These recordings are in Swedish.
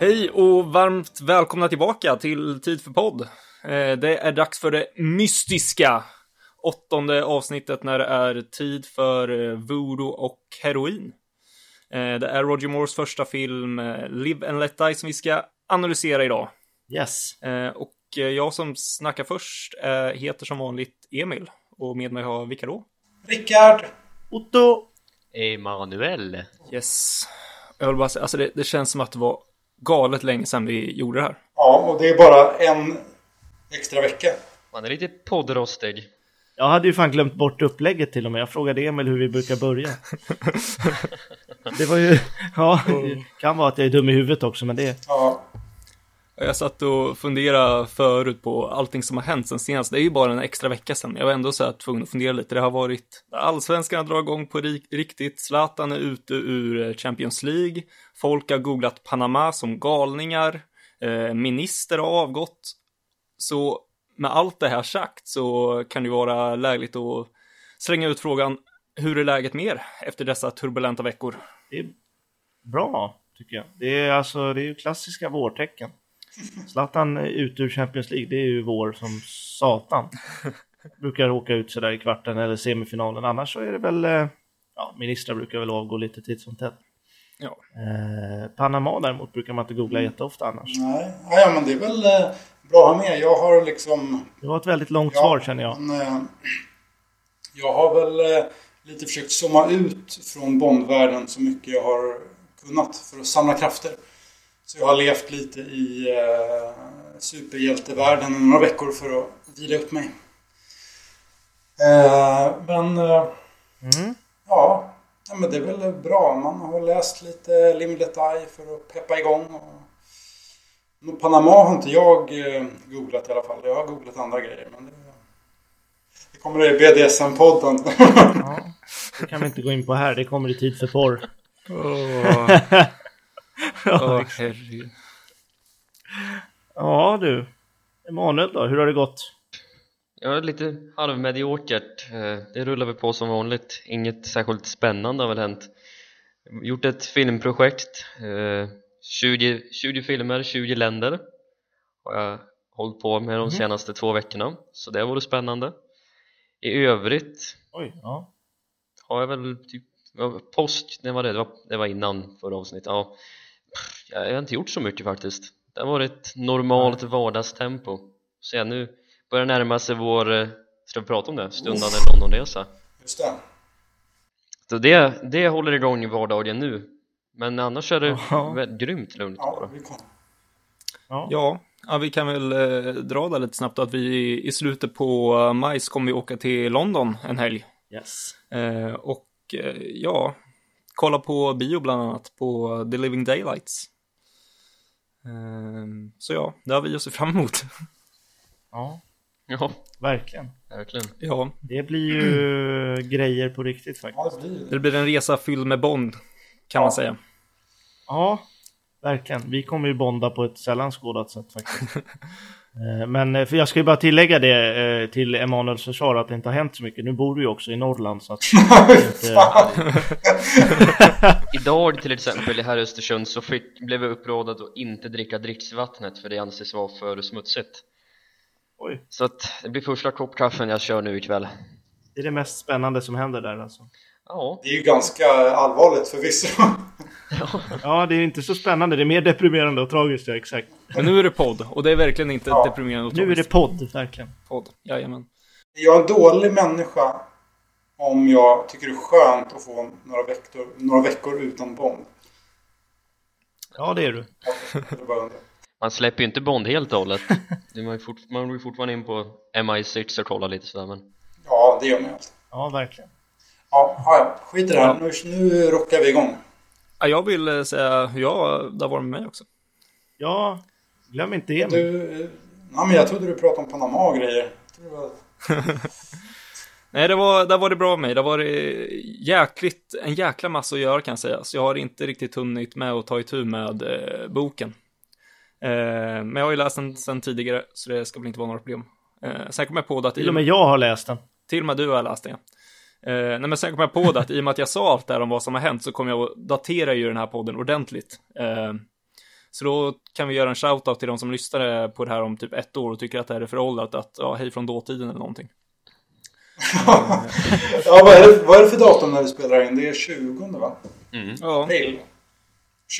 Hej och varmt välkomna tillbaka till Tid för podd. Eh, Det är dags för det mystiska åttonde avsnittet när det är tid för eh, voodoo och heroin. Eh, Det är Roger Moores första film Live and Let Die som vi ska analysera idag. Yes. Och jag som snackar först heter som vanligt Emil och med mig har vilka då? Rickard! Otto! Emanuel. Yes. Jag vill bara säga, alltså det, det känns som att det var galet länge sedan vi gjorde det här. Ja, och det är bara en extra vecka. Man är lite poddrostig. Jag hade ju fan glömt bort upplägget till och med. Jag frågade Emil hur vi brukar börja. det var ju, ja, det kan vara att jag är dum i huvudet också, men det, Ja, jag satt och funderade förut på allting som har hänt sen senast. Det är ju bara en extra vecka sedan. Jag var ändå så här tvungen att fundera lite. Det har varit allsvenskan drar igång på riktigt. Zlatan är ute ur eh, Champions League. Folk har googlat Panama som galningar. Eh, minister har avgått. Så med allt det här sagt så kan det ju vara lägligt att slänga ut frågan hur är läget mer efter dessa turbulenta veckor? det är bra, tycker jag. Det är alltså, det är ju klassiska vårtecken. Zlatan ute ur Champions League, det är ju vår som satan. Brukar åka ut sådär i kvarten eller semifinalen. Annars så är det väl, eh, ja, ministrar brukar väl avgå lite titt som tätt. Ja. Eh, Panama däremot brukar man inte googla jätteofta annars. nej. Ja, ja, men det är väl eh, bra att ha med. Jag har liksom... Det var ett väldigt långt Ja, svar känner jag. men, eh, jag har väl eh, lite försökt zooma ut från Bondvärlden så mycket jag har kunnat för att samla krafter. Så jag har levt lite i eh, superhjältevärlden i några veckor för att vila upp mig. Eh, men... Eh, Mm. Ja, men det är väl bra. Man har läst lite Limlet Eye för att peppa igång. Och... Panama har inte jag eh, googlat i alla fall. Jag har googlat andra grejer. Men det, det kommer i BDSM-podden. Ja, det kan vi inte gå in på här, det kommer i tid för porr. Åh, ja, herregud. ja du, Emanuel då, hur har det gått? Jag är lite halvmediokert. Eh, Det rullar väl på som vanligt. Inget särskilt spännande har väl hänt. Gjort ett filmprojekt. eh, 20, 20 filmer, 20 länder har jag hållit på med de senaste två veckorna. Så det vore spännande. I övrigt Oj, ja. har jag väl typ ja, Påsk, det var det, det var, det var innan förra avsnittet ja. Jag har inte gjort så mycket faktiskt Det har varit ett normalt vardagstempo Så ja, nu börjar närma sig vår, eh, ska vi prata om det? Stundande Londonresa Just det. Så det, det håller igång i vardagen nu Men annars är det Ja. väldigt grymt lugnt Ja, bara ja. Ja, ja, vi kan väl eh, dra det lite snabbt att vi i slutet på eh, maj kommer vi åka till London en helg. Yes. Eh, och eh, ja, kolla på bio bland annat på The Living Daylights. Eh, så ja, det har vi att se fram emot. Ja, Ja, verkligen. verkligen ja, Det blir ju grejer på riktigt faktiskt. Ja, det blir det blir en resa fylld med Bond, kan Ja. man säga. Ja, verkligen. Vi kommer ju bonda på ett sällan skådat sätt faktiskt. Eh, Men eh, för jag ska ju bara tillägga det eh, till Emanuels försvar att det inte har hänt så mycket. Nu bor du ju också i Norrland så att. Idag till exempel här i Östersund så fick, blev jag upprådad att inte dricka dricksvattnet för det anses vara för smutsigt Oj, Så att det blir första kopp kaffen jag kör nu ikväll det är det mest spännande som händer där alltså. Ja, Det är ju ganska allvarligt förvisso. Ja, det är inte så spännande. Det är mer deprimerande och tragiskt, ja exakt. Men nu är det podd och det är verkligen inte Ja. deprimerande och Nu är det tragiskt. podd, verkligen. podd. Jajamän. Jag är en dålig människa om jag tycker det är skönt att få några veckor, några veckor utan Bond. Ja, det är du. Man släpper ju inte Bond helt och hållet fort, Man går ju fortfarande in på MI6 och kollar lite sådär men Ja, det gör man ju alltid. Ja, verkligen. Ja, ja, ja. skit i det här. Nu, nu rockar vi igång. Ja, jag vill eh, säga hur jag, det har varit med mig också. Ja, glöm inte Emil. Du, eh, ja, men jag trodde du pratade om Panama och grejer. Det var... Nej, det var, där var det bra med mig. Det var det jäkligt, en jäkla massa att göra kan jag säga. Så jag har inte riktigt hunnit med att ta itu med eh, boken. Eh, men jag har ju läst den sedan tidigare, så det ska väl inte vara några problem. Eh, sen kom jag på det att... Till och med jag har läst den. Till och med du har läst det. Eh, nej, men sen kom jag på det att i och med att jag sa allt det här om vad som har hänt så kommer jag att datera ju den här podden ordentligt. Eh, Så då kan vi göra en shoutout till de som lyssnade på det här om typ ett år och tycker att det här är föråldrat, att ja, hej från dåtiden eller någonting. ja, vad är, det, vad är det för datum när vi spelar in? Det är 20 va? Mm. Ja, April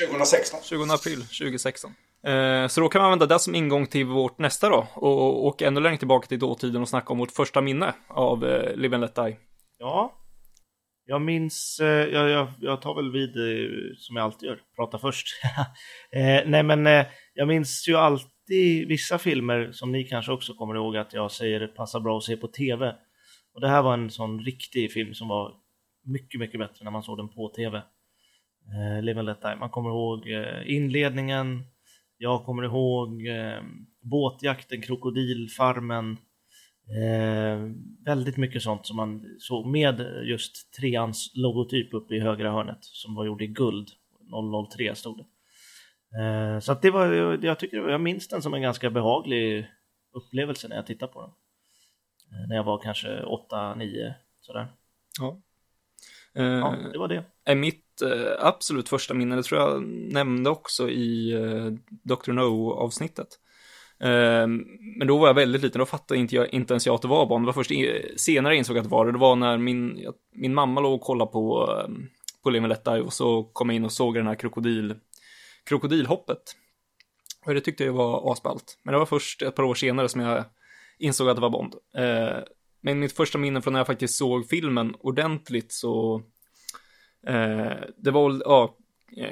2016. 20 april 2016. Eh, så då kan man använda det som ingång till vårt nästa då och åka ännu längre tillbaka till dåtiden och snacka om vårt första minne av eh, Live and Let Die. Ja. Jag minns, eh, jag, jag, jag tar väl vid eh, som jag alltid gör, prata först. eh, nej men eh, jag minns ju alltid vissa filmer som ni kanske också kommer ihåg att jag säger passar bra att se på tv. Och det här var en sån riktig film som var mycket, mycket bättre när man såg den på tv. Eh, Live and Let Die. Man kommer ihåg eh, inledningen, jag kommer ihåg eh, båtjakten, krokodilfarmen, Eh, väldigt mycket sånt som man såg med just treans logotyp uppe i högra hörnet som var gjord i guld. 003 stod det. Eh, så att det var, jag tycker, jag minns den som en ganska behaglig upplevelse när jag tittade på den. Eh, när jag var kanske 8-9 sådär. Ja. Ja, Eh, det var det. är mitt eh, absolut första minne, det tror jag nämnde också i eh, Dr. No-avsnittet. Ehm, men då var jag väldigt liten, då fattade inte, jag, inte ens jag att det var barn. Det var först senare jag insåg att det var det. Det var när min, min mamma låg och kollade på, ehm, på Live Let och så kom jag in och såg den här krokodil, krokodilhoppet. Och det tyckte jag var asballt. Men det var först ett par år senare som jag insåg att det var Bond. Eh, men mitt första minne från när jag faktiskt såg filmen ordentligt så eh, det var väl, ja,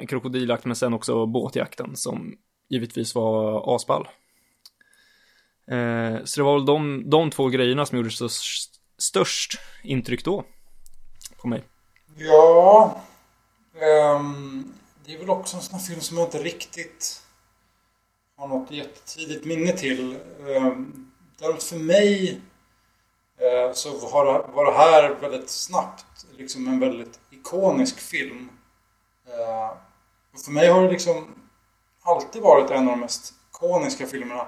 krokodiljakten men sen också båtjakten som givetvis var asball. Eh, så det var väl de, de två grejerna som gjorde så störst intryck då på mig. Ja, Um, det är väl också en sån här film som jag inte riktigt har något jättetidigt minne till. Ehm, um, däremot för mig uh, så var det, var det här väldigt snabbt liksom en väldigt ikonisk film. Uh, och för mig har det liksom alltid varit en av de mest ikoniska filmerna.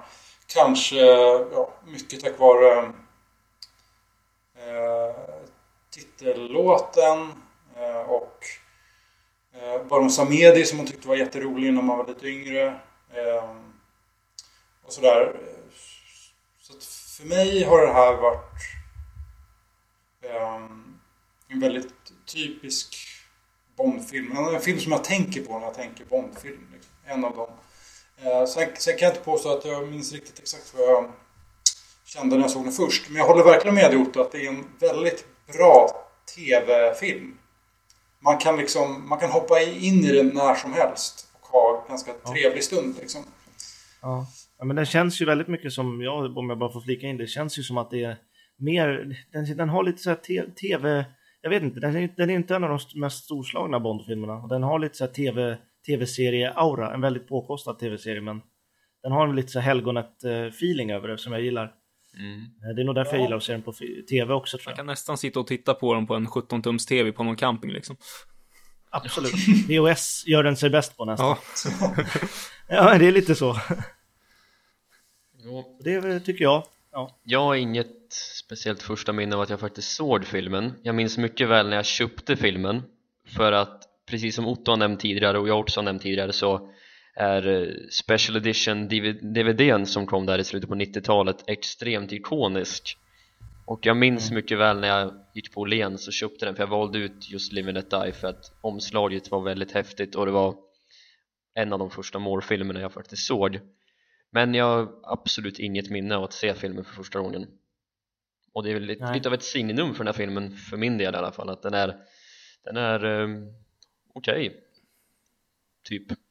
Kanske ja, mycket tack vare eh, titellåten eh, och eh, Baron Samedi som hon tyckte var jätterolig när man var lite yngre. Eh, och sådär. Så att för mig har det här varit eh, en väldigt typisk Bondfilm. En film som jag tänker på när jag tänker Bondfilm. Liksom. En av dem. Eh, sen, sen kan jag inte påstå att jag minns riktigt exakt vad jag kände när jag såg den först. Men jag håller verkligen med Otto att det är en väldigt bra tv-film. Man kan liksom, man kan hoppa in i den när som helst och ha en ganska trevlig stund liksom. Ja. ja, men den känns ju väldigt mycket som, ja, om jag bara får flika in, det känns ju som att det är mer, den, den har lite så här tv, jag vet inte, den är, den är inte en av de mest storslagna Bond-filmerna. Den har lite så här tv, tv-serie-aura, en väldigt påkostad tv-serie, men den har en lite så helgonet-feeling över det som jag gillar. Mm. Eh, Det är nog därför jag gillar att se den på tv också tror Man jag. kan nästan sitta och titta på den på en 17-tums tv på någon camping liksom. Absolut. VHS gör den sig bäst på nästan. Ja, Ja, det är lite så. Jo, Det tycker jag. Ja. Jag har inget speciellt första minne av att jag faktiskt såg filmen Jag minns mycket väl när jag köpte filmen För att precis som Otto har nämnt tidigare och jag också har nämnt tidigare så är eh, Special Edition DVDn som kom där i slutet på 90-talet extremt ikonisk. Och jag minns mycket väl när jag gick på Åhléns och köpte den för jag valde ut just Live and Die för att omslaget var väldigt häftigt och det var en av de första Moore-filmerna jag faktiskt såg. Men jag har absolut inget minne av att se filmen för första gången. Och det är väl lite, lite av ett signum för den här filmen för min del i alla fall att den är den är um, okej typ är lite-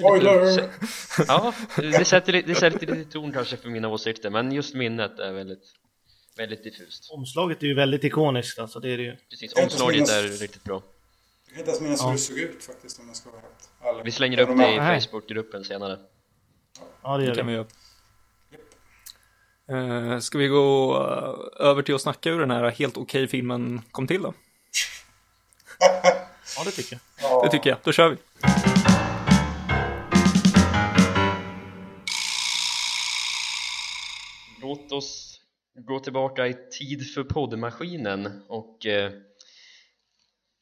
Spoiler! Ja, det sätter, li- det sätter lite ton kanske för mina åsikter men just minnet är väldigt väldigt diffust Omslaget är ju väldigt ikoniskt alltså, det är det ju. Precis, omslaget minnas- är riktigt bra Jag kan inte ens minnas Ja. hur det såg ut faktiskt om jag ska vara helt. Vi slänger upp det i. Facebookgruppen senare Ja, det gör det kan vi göra. Eh, ska vi gå eh, över till att snacka hur den här helt okej filmen kom till då? Ja, det tycker jag. Ja. Det tycker jag, då kör vi. Låt oss gå tillbaka i tid för poddmaskinen och eh,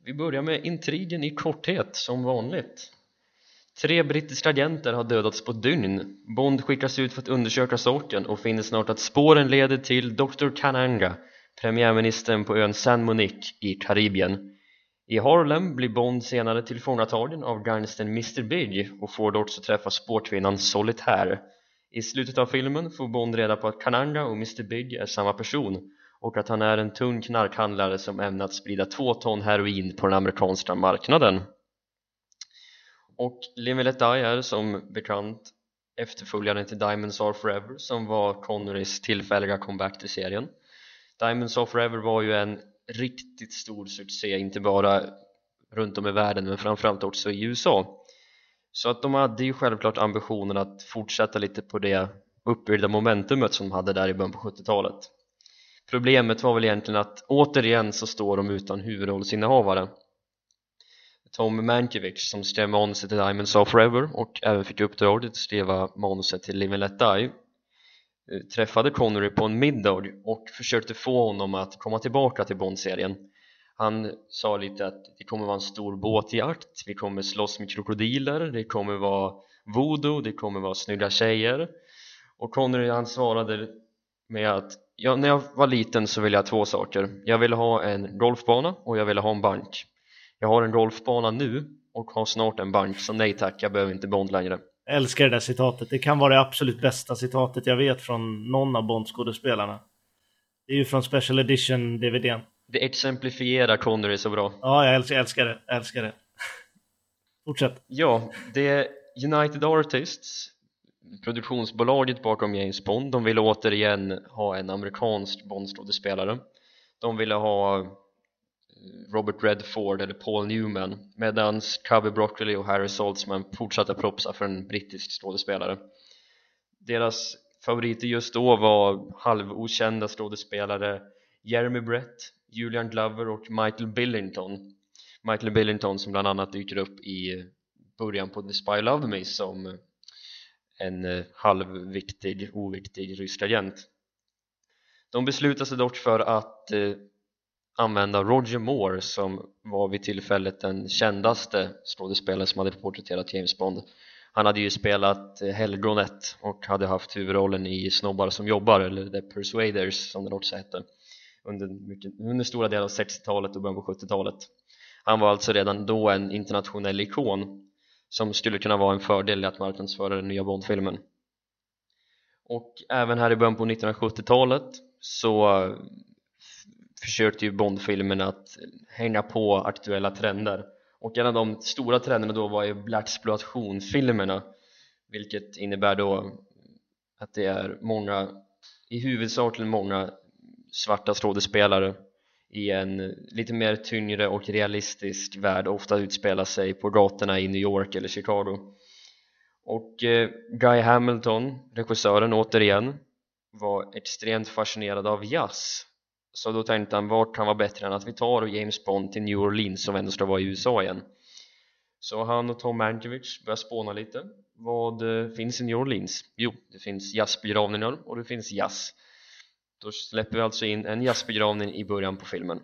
vi börjar med intrigen i korthet som vanligt Tre brittiska agenter har dödats på dygn. Bond skickas ut för att undersöka saken och finner snart att spåren leder till Dr. Kananga, premiärministern på ön San Monique i Karibien. I Harlem blir Bond senare tillfångatagen av gangstern Mr Big och får då också träffa spårkvinnan Solitaire. I slutet av filmen får Bond reda på att Kananga och Mr Big är samma person och att han är en tung knarkhandlare som ämnat sprida två ton heroin på den amerikanska marknaden. Och Live and Let Die är som bekant efterföljaren till Diamonds Are Forever som var Connerys tillfälliga comeback till serien. Diamonds Are Forever var ju en riktigt stor succé, inte bara runt om i världen men framförallt också i USA. Så att de hade ju självklart ambitionen att fortsätta lite på det uppbyggda momentumet som de hade där i början på 70-talet. Problemet var väl egentligen att återigen så står de utan huvudrollsinnehavare. Tom Mankiewicz som skrev manuset till Diamonds Are Forever och även fick uppdraget att skriva manuset till Live and Let Die Eh, träffade Connery på en middag och försökte få honom att komma tillbaka till Bond-serien. Han sa lite att det kommer vara en stor båtjakt vi kommer slåss med krokodiler det kommer vara voodoo, det kommer vara snygga tjejer. Och Connery han svarade med att ja, när jag var liten så ville jag två saker. Jag ville ha en golfbana och jag ville ha en bank. Jag har en golfbana nu och har snart en bank så nej tack, jag behöver inte Bond längre älskar det där citatet. Det kan vara det absolut bästa citatet jag vet från någon av Bond-skådespelarna. Det är ju från Special Edition-DVDn. det exemplifierar Connery så bra Ja, jag älskar, jag älskar det. Jag älskar det. Fortsätt. Ja, det är United Artists produktionsbolaget bakom James Bond de ville återigen ha en amerikansk Bond-skådespelare de ville ha Robert Redford eller Paul Newman medan Cubby Broccoli och Harry Saltzman fortsatte propsa för en brittisk skådespelare. Deras favoriter just då var halvokända skådespelare Jeremy Brett, Julian Glover och Michael Billington. Michael Billington som bland annat dyker upp i början på The Spy Love Me som en eh, halvviktig, oviktig rysk agent. De beslutade sig dock för att eh, använda Roger Moore som var vid tillfället den kändaste skådespelaren som hade porträtterat James Bond. Han hade ju spelat eh, Helgonet och hade haft huvudrollen i Snobbar som jobbar eller The Persuaders som den också hette under, mycket, under stora delar av 60-talet och början på 70-talet han var alltså redan då en internationell ikon som skulle kunna vara en fördel i att marknadsföra den nya Bond-filmen. Och även här i början på 1970-talet så försökte ju Bondfilmerna att hänga på aktuella trender. Och en av de stora trenderna då var ju Blaxploitation-filmerna vilket innebär då att det är många, i huvudsak många svarta skådespelare i en lite mer tyngre och realistisk värld. Ofta utspelar sig på gatorna i New York eller Chicago. Och eh, Guy Hamilton, regissören återigen var extremt fascinerad av jazz så då tänkte han vad kan vara bättre än att vi tar James Bond till New Orleans som ändå ska vara i USA igen så han och Tom Mankiewicz började spåna lite vad eh, finns i New Orleans? Jo, det finns jazzbegravningar och det finns jazz då släpper vi alltså in en jazzbegravning i början på filmen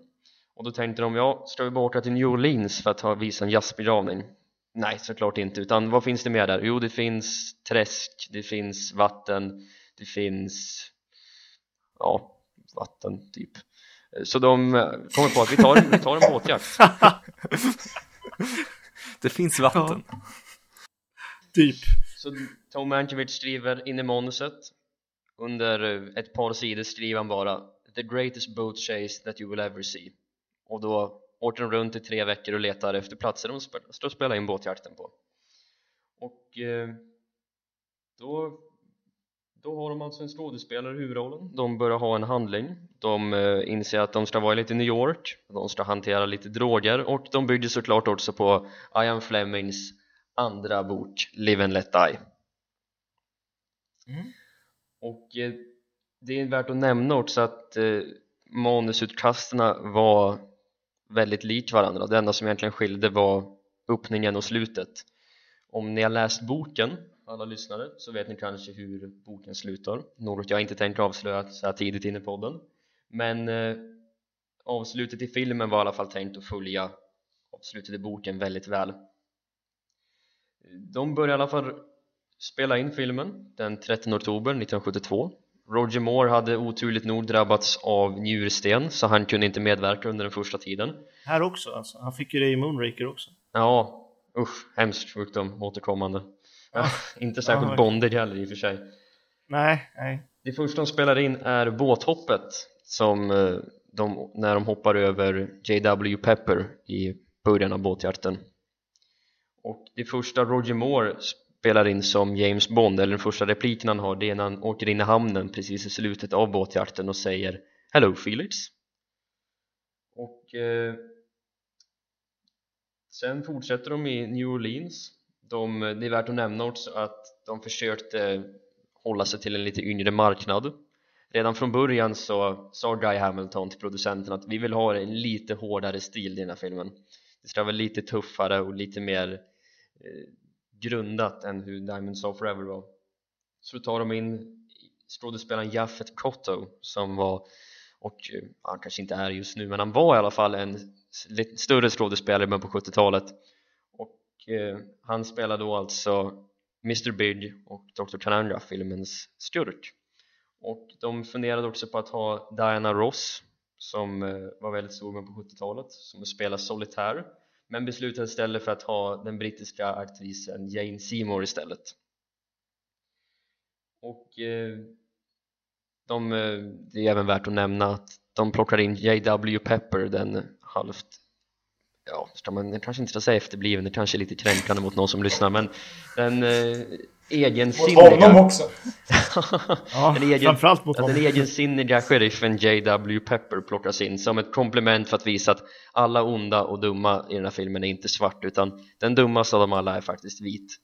och då tänkte de, ja, ska vi bara åka till New Orleans för att visa en jazzbegravning? Nej, såklart inte, utan vad finns det mer där? Jo, det finns träsk, det finns vatten, det finns ja, vatten typ. Så de eh, kommer på att vi tar, vi tar en båtjakt. Det finns vatten. Typ. så Tom Mankiewicz skriver in i manuset. Under ett par sidor skriver han bara the greatest boat chase that you will ever see. Och då åker de runt i tre veckor och letar efter platser de ska spela in båtjakten på. Och eh, då då har de alltså en skådespelare i huvudrollen. De börjar ha en handling. De eh, inser att de ska vara lite New York. De ska hantera lite droger. Och de bygger såklart också på Ian Flemings andra bok Live and Let Die. Mm. och eh, det är värt att nämna också att eh, manusutkasterna var väldigt lik varandra. Det enda som egentligen skilde var öppningen och slutet. Om ni har läst boken alla lyssnare så vet ni kanske hur boken slutar. Något jag inte tänker avslöja så här tidigt in i podden. Men eh, avslutet i filmen var i alla fall tänkt att följa avslutet i boken väldigt väl. De började i alla fall spela in filmen den 13 oktober 1972 Roger Moore hade oturligt nog drabbats av njursten så han kunde inte medverka under den första tiden. Här också alltså. Han fick ju det i Moonraker också. Ja, usch, hemskt sjukdom, återkommande Ja. Inte särskilt Ja, bondig heller i och för sig Nej, nej. Det första de spelar in är båthoppet som eh, de, när de hoppar över J.W. Pepper i början av båtjakten och det första Roger Moore spelar in som James Bond eller den första repliken han har det är när han åker in i hamnen precis i slutet av båtjakten och säger Hello Felix och eh, sen fortsätter de i New Orleans de, det är värt att nämna också att de försökte hålla sig till en lite yngre marknad. Redan från början så sa Guy Hamilton till producenten att vi vill ha en lite hårdare stil i den här filmen. Det ska vara lite tuffare och lite mer eh, grundat än hur Diamonds of Forever var. Så tar de in skådespelaren Jaffet Kotto som var och eh, han kanske inte är just nu men han var i alla fall en lite större skådespelare men på 70-talet Eh, han spelar då alltså Mr. Big och Dr. Kananga filmens skurk och de funderade också på att ha Diana Ross som eh, var väldigt stor med på 70-talet som spelar solitär men beslutade istället för att ha den brittiska aktrisen Jane Seymour istället och eh, de, eh, det är även värt att nämna att de plockar in J.W. Pepper den halvt ja, ska man kanske inte ska säga efterbliven, det kanske är lite kränkande mot någon som lyssnar men den eh, Mot egensinniga honom också. Ja, den, egen, framförallt mot ja, den honom. egensinniga sheriffen J.W. Pepper plockas in som ett komplement för att visa att alla onda och dumma i den här filmen är inte svart utan den dummaste av dem alla är faktiskt vit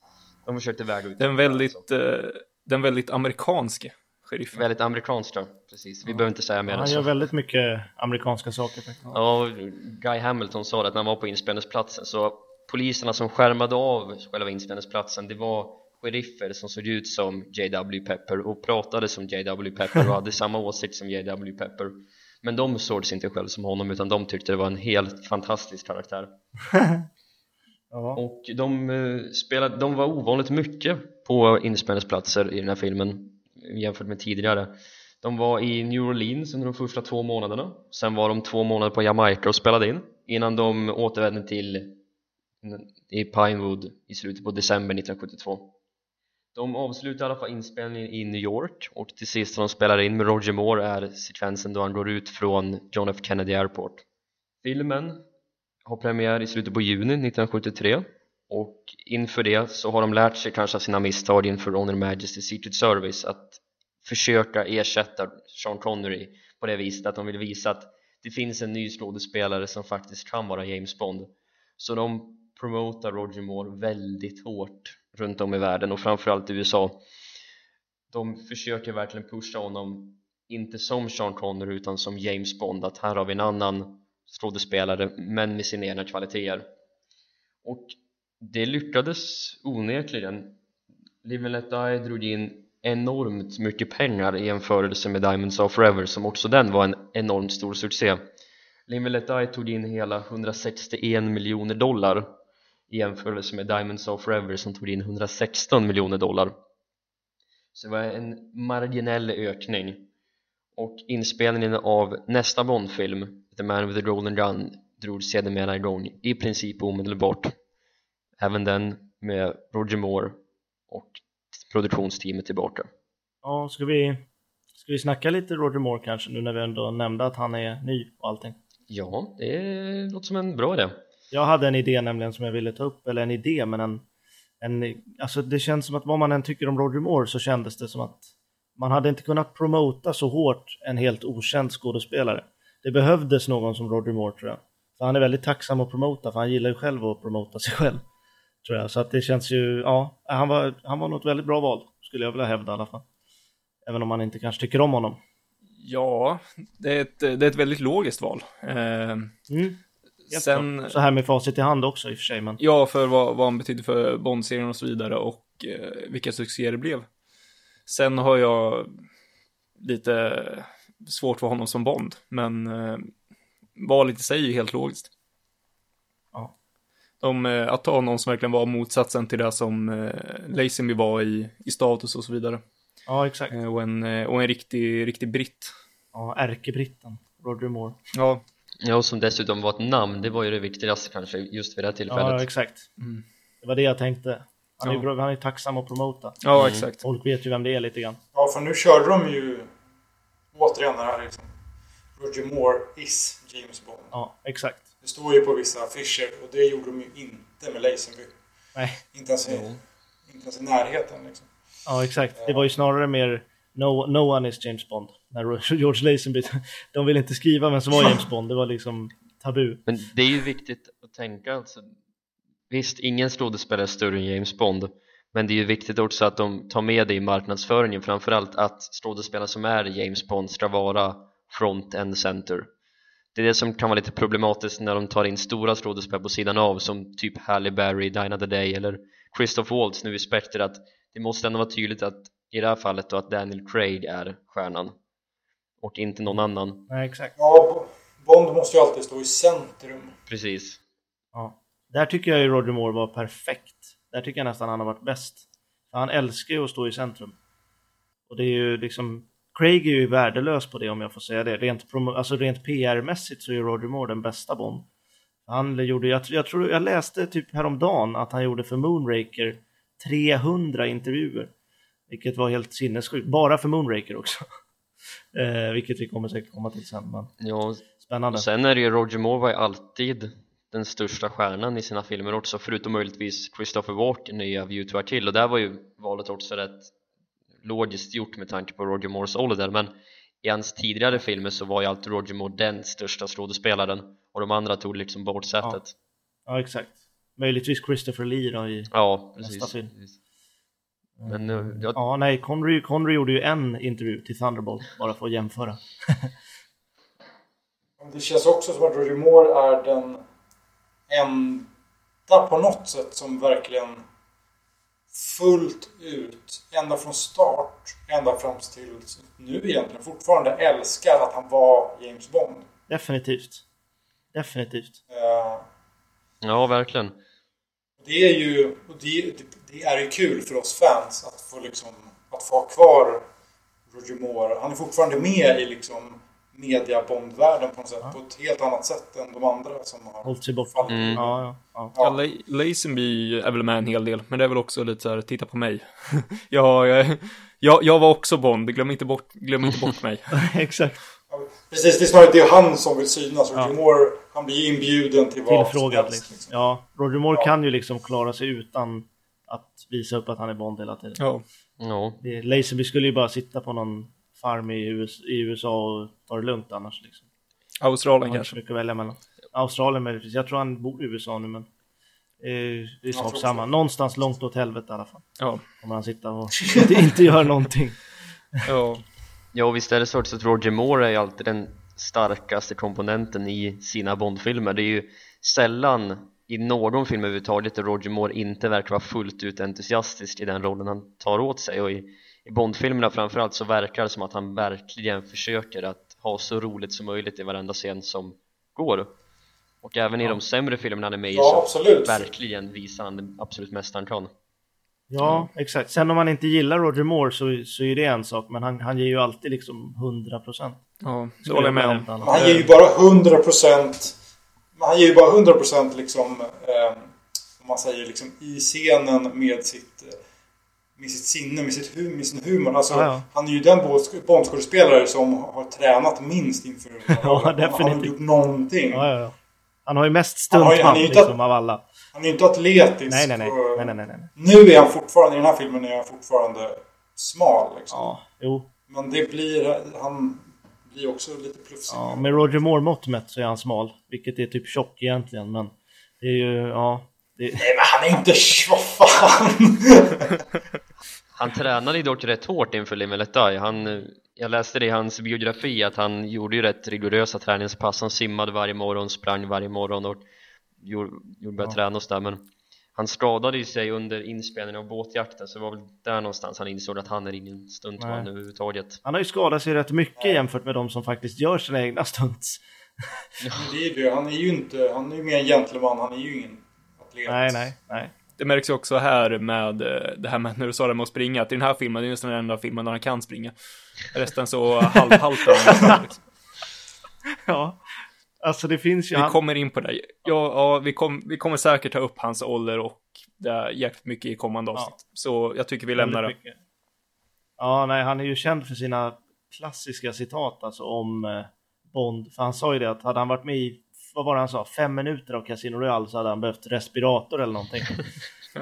de försökte väga ut Den väldigt, alltså. eh, den väldigt amerikanske sheriffen. väldigt amerikanskt då, precis, vi behöver inte säga mer än Han så gör väldigt mycket amerikanska saker faktiskt. Ja, Guy Hamilton sa det att när han var på inspelningsplatsen så poliserna som skärmade av själva inspelningsplatsen det var sheriffer som såg ut som J.W. Pepper och pratade som J.W. Pepper och hade samma åsikt som J.W. Pepper men de såg sig inte själv som honom utan de tyckte det var en helt fantastisk karaktär Ja. och de, eh, spelade, de var ovanligt mycket på inspelningsplatser i den här filmen jämfört med tidigare. De var i New Orleans under de första två månaderna. Sen var de två månader på Jamaica och spelade in innan de återvände till i Pinewood i slutet på december 1972 de avslutar i alla fall inspelningen i New York och till sist när de spelar in med Roger Moore är sekvensen då han går ut från John F Kennedy Airport. Filmen har premiär i slutet på juni 1973 och inför det så har de lärt sig kanske av sina misstag inför Honor Majesty Secret Service att försöka ersätta Sean Connery på det viset att de vill visa att det finns en ny skådespelare som faktiskt kan vara James Bond. Så de promotar Roger Moore väldigt hårt runt om i världen och framförallt i USA. De försöker verkligen pusha honom inte som Sean Connery utan som James Bond att här har vi en annan skådespelare men med sina egna kvaliteter. Och det lyckades onekligen. Live and Let Die drog in enormt mycket pengar i jämförelse med Diamonds of Forever som också den var en enormt stor succé. Live and Let Die tog in hela 161 miljoner dollar i jämförelse med Diamonds of Forever som tog in 116 miljoner dollar. Så det var en marginell ökning. Och inspelningen av nästa Bondfilm The Man with the Golden Gun drog sedermera igång i princip omedelbart även den med Roger Moore och produktionsteamet tillbaka Ja, ska vi, ska vi snacka lite Roger Moore kanske nu när vi ändå nämnde att han är ny och allting? ja, det låter som en bra idé Jag hade en idé nämligen som jag ville ta upp, eller en idé men en, en alltså det känns som att vad man än tycker om Roger Moore så kändes det som att man hade inte kunnat promota så hårt en helt okänd skådespelare. Det behövdes någon som Roger Moore tror jag. För han är väldigt tacksam att promota, för han gillar ju själv att promota sig själv. Tror jag, så att det känns ju, ja, han var, han var nog ett väldigt bra val, skulle jag vilja hävda i alla fall. Även om man inte kanske tycker om honom. Ja, det är ett, det är ett väldigt logiskt val. Eh, Mm. Sen. Så här med facit i hand också i och för sig, men ja, för vad, vad han betydde för Bond-serien och så vidare och eh, vilka succéer det blev. Sen har jag lite svårt för honom som Bond, men eh, valet i sig är ju helt logiskt. Om eh, att ta någon som verkligen var motsatsen till det som eh, Lazenby var i, i status och så vidare. Ja, exakt. Eh, och, en, eh, och en riktig, riktig britt. Ja, ärkebritten, Roger Moore. Ja, Ja, och som dessutom var ett namn, det var ju det viktigaste kanske just vid det här tillfället. Ja, exakt. Mm. Det var det jag tänkte. Han är ju Ja. bra- han är tacksam att promota. ja Mm. exakt. Folk vet ju vem det är lite grann. Ja, för nu körde de ju återigen det här liksom. Roger Moore is James Bond. Ja, exakt. Det står ju på vissa affischer och det gjorde de ju inte med Lazenby. Nej. Inte ens i, inte ens i närheten liksom. Ja, exakt. Det var ju snarare mer No, no one is James Bond. När George Lazenby, de ville inte skriva vem som var James Bond. Det var liksom tabu. Men det är ju viktigt att tänka alltså, Visst, ingen skådespelare är större än James Bond Men det är ju viktigt också att de tar med det i marknadsföringen Framförallt att skådespelare som är James Bond ska vara front and center Det är det som kan vara lite problematiskt när de tar in stora skådespelare på sidan av Som typ Halle Berry, Dinah the Day eller Christoph Waltz nu i Spectre Att det måste ändå vara tydligt att i det här fallet då att Daniel Craig är stjärnan Och inte någon annan Nej, exakt. Ja, Bo- Bond måste ju alltid stå i centrum. Precis Ja. Där tycker jag ju Roger Moore var perfekt. Där tycker jag nästan han har varit bäst. Han älskar ju att stå i centrum. Och det är ju liksom... Craig är ju värdelös på det om jag får säga det. Rent, alltså rent PR-mässigt så är Roger Moore den bästa Bond. Han gjorde, jag, jag tror, jag läste typ häromdagen att han gjorde för Moonraker 300 intervjuer. Vilket var helt sinnessjukt. Bara för Moonraker också. eh, vilket vi kommer säkert komma till sen. Men Ja, spännande. Och sen är det ju Roger Moore var ju alltid den största stjärnan i sina filmer också förutom möjligtvis Christopher Walken i A View to a Kill och där var ju valet också rätt logiskt gjort med tanke på Roger Moores ålder men i hans tidigare filmer så var ju alltid Roger Moore den största skådespelaren och de andra tog liksom bort sättet Ja, exakt. Möjligtvis Christopher Lee då i... Ja, Nästa precis, film. precis. Men eh, jag, Ja, nej, Connery, Connery gjorde ju en intervju till Thunderbolt bara för att jämföra. Det känns också som att Roger Moore är den enda på något sätt som verkligen fullt ut, ända från start, ända fram till nu egentligen, fortfarande älskar att han var James Bond. Definitivt. Definitivt. Eh, ja verkligen Det är ju och det, det, det är ju kul för oss fans att få liksom att få ha kvar Roger Moore. Han är fortfarande med i liksom media Bond-världen på något sätt. På ett helt annat sätt än de andra som har Hållit sig borta. Mm. Ja, ja, ja. Ja, Ja. La- Lazenby är väl med en hel del, men det är väl också lite så här, titta på mig. jag, jag, jag, var också Bond, glöm inte bort, glöm inte bort mig. exakt. Precis, det är snarare det är han som vill synas. Roger Ja. Moore, han blir ju inbjuden till vad som Tillfrågad helst. liksom. Ja, Roger Moore Ja. kan ju liksom klara sig utan att visa upp att han är Bond hela tiden. Ja, Ja, Det, Lazenby skulle ju bara sitta på någon farm i, US, i USA och ta det lugnt annars liksom. Australien inte kanske. att välja mellan. Australien möjligtvis. Jag tror han bor i USA nu men eh, det är sak samma. Någonstans långt åt helvete i alla fall. Ja, Kommer han sitta och inte, inte göra någonting. ja, Ja, visst är det så att Roger Moore är ju alltid den starkaste komponenten i sina Bondfilmer. Det är ju sällan i någon film överhuvudtaget där Roger Moore inte verkar vara fullt ut entusiastisk i den rollen han tar åt sig och i, i Bondfilmerna framförallt så verkar det som att han verkligen försöker att ha så roligt som möjligt i varenda scen som går och även i de sämre filmerna han är med i Ja, så absolut. verkligen visar han det absolut mesta han kan Ja, exakt. Sen om man inte gillar Roger Moore så, så är det en sak, men han, han ger ju alltid liksom 100 procent. ja, det håller jag med om. Han ger ju bara 100 procent. Han ger ju bara 100 procent liksom. Eh, om man säger liksom i scenen med sitt. Med sitt sinne, med, sitt hum, med sin humor. Alltså, Ja, ja. Han är ju den Bond- Bondskådespelare som har tränat minst inför Ja, Han har definitivt. gjort någonting. Ja. Han har ju mest Han har stuntman han liksom av alla. Han är ju inte atletisk. Nej, nej, nej. nej, nej, nej, nej. Nu är han fortfarande, i den här filmen är han fortfarande smal. Liksom. Ja, jo. Men det blir, han blir också lite plufsig. Ja, med Roger Moore-mått mätt så är han smal. Vilket är typ tjock egentligen, men det är ju, ja. Det, Nej men han är inte... Vad fan! Han tränade ju dock rätt hårt inför Die. Han, jag läste det i hans biografi att han gjorde ju rätt rigorösa träningspass. Han simmade varje morgon, sprang varje morgon och gjorde, gjorde började träna och sådär. Men han skadade ju sig under inspelningen av båtjakten så det var väl där någonstans han insåg att han är ingen stuntman Nej. överhuvudtaget. han har ju skadat sig rätt mycket jämfört med de som faktiskt gör sina egna stunts. Men det är ju det. Han är ju inte... Han är ju mer en gentleman. Han är ju ingen levt. Nej, nej, nej. Det märks ju också här med eh, det här med när du sa det med att springa, att i den här filmen, det är nästan den enda filmen där han kan springa. Resten så halvhaltar han. Liksom. Ja. Alltså det finns ju... Vi han- kommer in på det. Ja, ja vi, kom, vi kommer säkert ta upp hans ålder och det är jäkligt mycket i kommande Ja. avsnitt. Så jag tycker vi lämnar det. Ja, nej, han är ju känd för sina klassiska citat alltså om eh, Bond. För han sa ju det att hade han varit med i, vad var det han sa, fem minuter av Casino Royale så hade han behövt respirator eller någonting.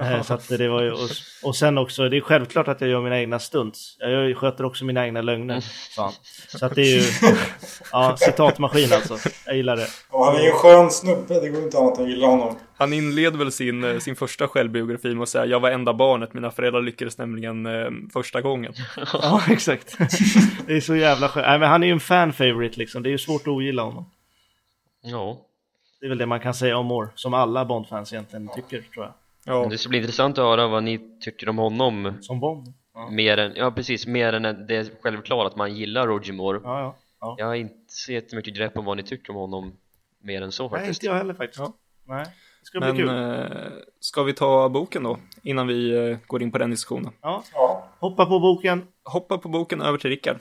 Eh, så att det var ju, och, och sen också, det är självklart att jag gör mina egna stunts. Jag gör- sköter också mina egna lögner, sa han. Så att det är ju, ja, citatmaskin alltså. Jag gillar det. Och han är ju en skön snubbe, det går inte annat än att gilla honom. Han inleder väl sin, eh, sin första självbiografi med att säga jag var enda barnet, mina föräldrar lyckades nämligen eh, första gången. Ja, exakt. Det är så jävla skönt. Nej, men han är ju en fan favorite liksom. Det är ju svårt att ogilla honom. Ja. Det är väl det man kan säga om Moore, som alla Bond-fans egentligen tycker, tror jag. Ja, Det ska bli intressant att höra vad ni tycker om honom Som Bond. Ja, mer än, ja precis, mer än det är självklart att man gillar Roger Moore ja. ja. ja. Jag har inte så jättemycket grepp om vad ni tycker om honom mer än så Nej, faktiskt inte jag heller faktiskt. Nej, det ska bli men kul. eh, ska vi ta boken då? Innan vi eh, går in på den diskussionen. Ja, Ja. hoppa på boken. Hoppa på boken över till Rickard.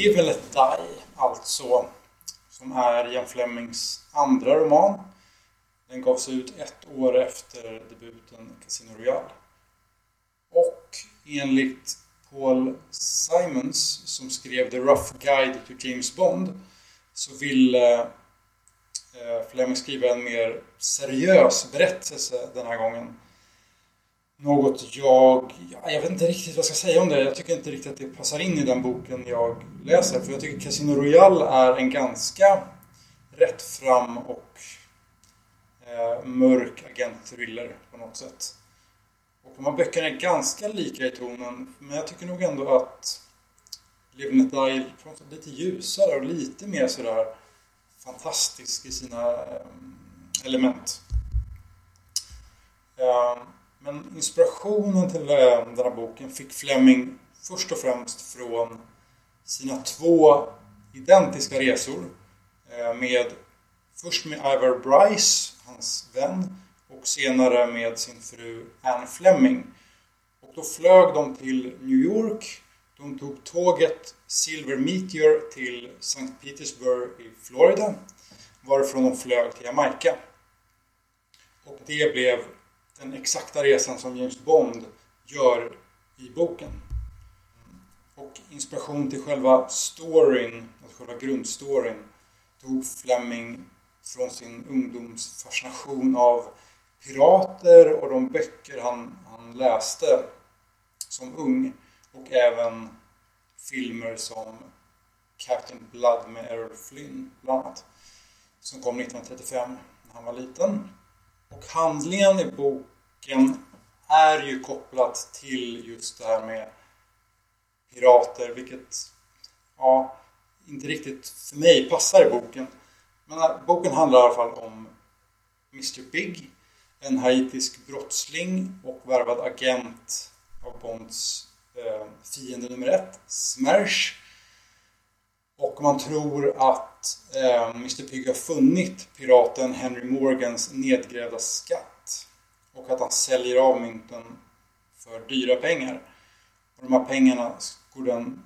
Live and Let Die, alltså, som är Ian Flemings andra roman. Den gavs ut ett år efter debuten Casino Royale. Och enligt Paul Simons, som skrev The Rough Guide to James Bond, så ville eh, Fleming skriva en mer seriös berättelse den här gången. Något jag... Jag vet inte riktigt vad jag ska säga om det. Jag tycker inte riktigt att det passar in i den boken jag läser. För jag tycker Casino Royale är en ganska rättfram och eh, mörk agentthriller på något sätt. Och de här böckerna är ganska lika i tonen. Men jag tycker nog ändå att Live and Let Die på något sätt lite ljusare och lite mer sådär fantastisk i sina eh, element. Eh, men inspirationen till den här boken fick Fleming först och främst från sina två identiska resor. Eh, med, först med Ivar Bryce, hans vän, och senare med sin fru Anne Fleming. Och då flög de till New York. De tog tåget Silver Meteor till St. Petersburg i Florida. Varifrån de flög till Jamaica. Och det blev den exakta resan som James Bond gör i boken. Och inspiration till själva storyn, alltså själva grundstoryn, tog Fleming från sin ungdomsfascination av pirater och de böcker han, han läste som ung. Och även filmer som Captain Blood med Errol Flynn, bland annat. Som kom 1935 när han var liten. Och handlingen i boken är ju kopplat till just det här med pirater, vilket ja, inte riktigt för mig passar i boken. Men boken handlar i alla fall om Mr Big, en haitisk brottsling och värvad agent av Bonds eh, fiende nummer ett, Smersh. Och man tror att eh, Mr Pigg har funnit piraten Henry Morgans nedgrävda skatt. Och att han säljer av mynten för dyra pengar. Och de här pengarna går, den,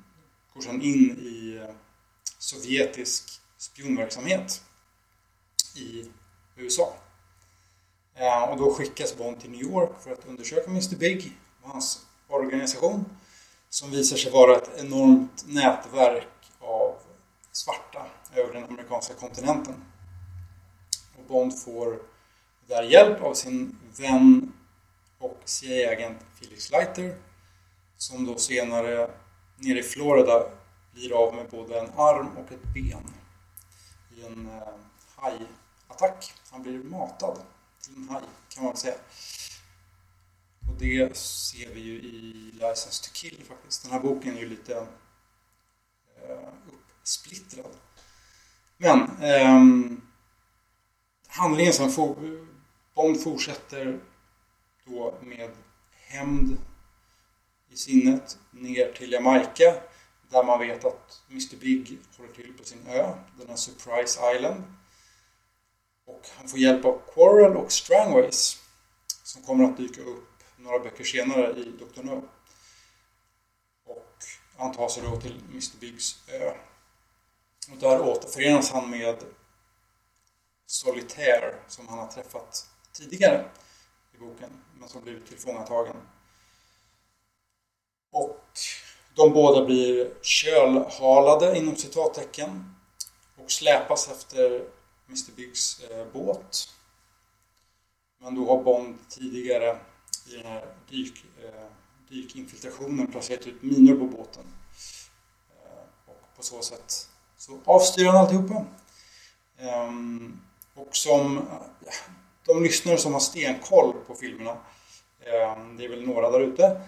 går sedan in i eh, sovjetisk spionverksamhet i USA. Eh, och då skickas Bond till New York för att undersöka Mr Big och hans organisation. Som visar sig vara ett enormt nätverk svarta över den amerikanska kontinenten. Och Bond får där hjälp av sin vän och CIA-agent Felix Leiter som då senare nere i Florida blir av med både en arm och ett ben i en eh, hajattack. Han blir matad till en haj kan man väl säga. Och det ser vi ju i License to Kill faktiskt. Den här boken är ju lite eh, splittrad. Men ehm, handlingen som for, Bond fortsätter då med hämnd i sinnet ner till Jamaica där man vet att Mr Big håller till på sin ö, den här Surprise Island. Och han får hjälp av Quarrel och Strangways som kommer att dyka upp några böcker senare i Dr. No. Och han tar sig då till Mr Bigs ö. Och där återförenas han med Solitaire som han har träffat tidigare i boken men som blivit tillfångatagen. Och de båda blir kölhalade inom citattecken och släpas efter Mr Biggs eh, båt. Men då har Bond tidigare i den här dyk, eh, dykinfiltrationen placerat ut minor på båten. Eh, och på så sätt så avstyr han alltihopa. Ehm, och som de lyssnare som har stenkoll på filmerna, ehm, det är väl några där ute,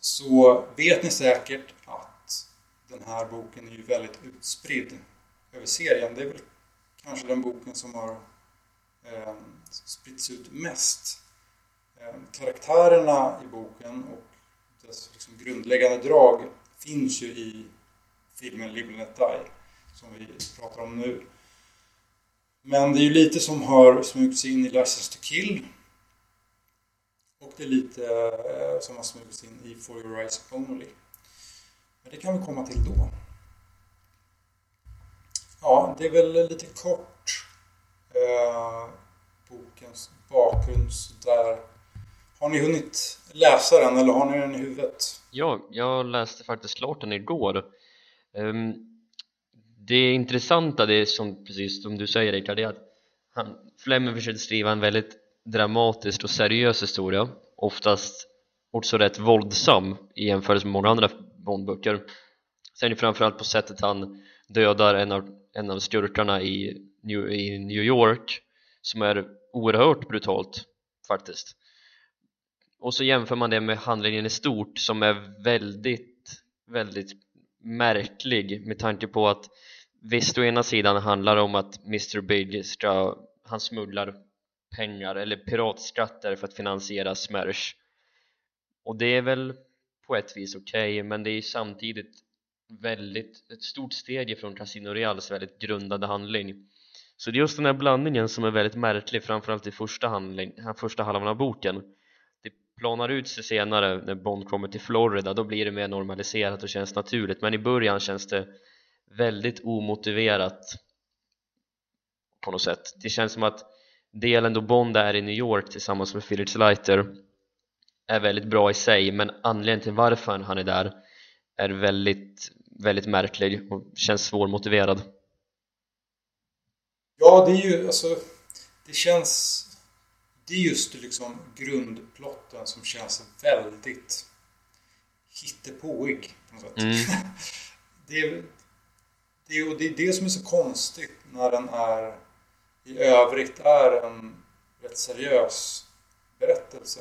så vet ni säkert att den här boken är ju väldigt utspridd över serien. Det är väl kanske den boken som har eh, spritts ut mest. Eh, karaktärerna i boken och dess liksom, grundläggande drag finns ju i filmen Live and Let Die som vi pratar om nu. Men det är ju lite som har smugit sig in i License to Kill och det är lite eh, som har smugits in i For Your Eyes Only. Men det kan vi komma till då. Ja, det är väl lite kort eh, bokens bakgrund där. Har ni hunnit läsa den eller har ni den i huvudet? Ja, jag läste faktiskt klart den igår. Um, det intressanta, det är som precis som du säger Rickard, det är att han, Fleming försökte skriva en väldigt dramatisk och seriös historia oftast också rätt våldsam i jämförelse med många andra Bondböcker. Sen är det framförallt på sättet han dödar en av, en av skurkarna i New, i New York som är oerhört brutalt faktiskt. Och så jämför man det med handlingen i stort som är väldigt väldigt märklig med tanke på att visst å ena sidan handlar det om att Mr Big ska, han smugglar pengar eller piratskatter för att finansiera Smersh. Och det är väl på ett vis okej okay, men det är samtidigt väldigt ett stort steg ifrån Casino Reals väldigt grundade handling. Så det är just den här blandningen som är väldigt märklig framförallt i första, handling, första halvan av boken. Det planar ut sig senare när Bond kommer till Florida då blir det mer normaliserat och känns naturligt men i början känns det väldigt omotiverat på något sätt det känns som att delen då Bond är i New York tillsammans med Felix Leiter är väldigt bra i sig men anledningen till varför han är där är väldigt, väldigt märklig och känns svårmotiverad Ja, det är ju alltså det känns det är just liksom grundplotten som känns väldigt hittepåig på något sätt. Mm. det, är, det, är, det är det som är så konstigt när den är i övrigt är en rätt seriös berättelse.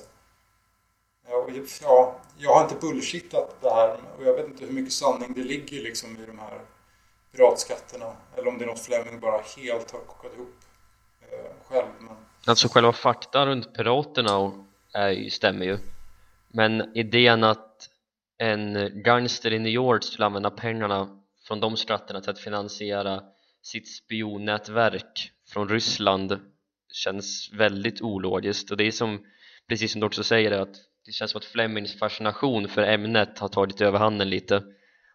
Ja, jag har inte bullshittat det här och jag vet inte hur mycket sanning det ligger liksom i de här piratskatterna. Eller om det är något Fleming bara helt har kokat ihop eh, själv. Men... Alltså själva fakta runt piraterna är, stämmer ju. Men idén att en gangster i New York skulle använda pengarna från de skatterna till att finansiera sitt spionnätverk från Ryssland känns väldigt ologiskt och det är som precis som du också säger att det känns som att Flemings fascination för ämnet har tagit överhanden lite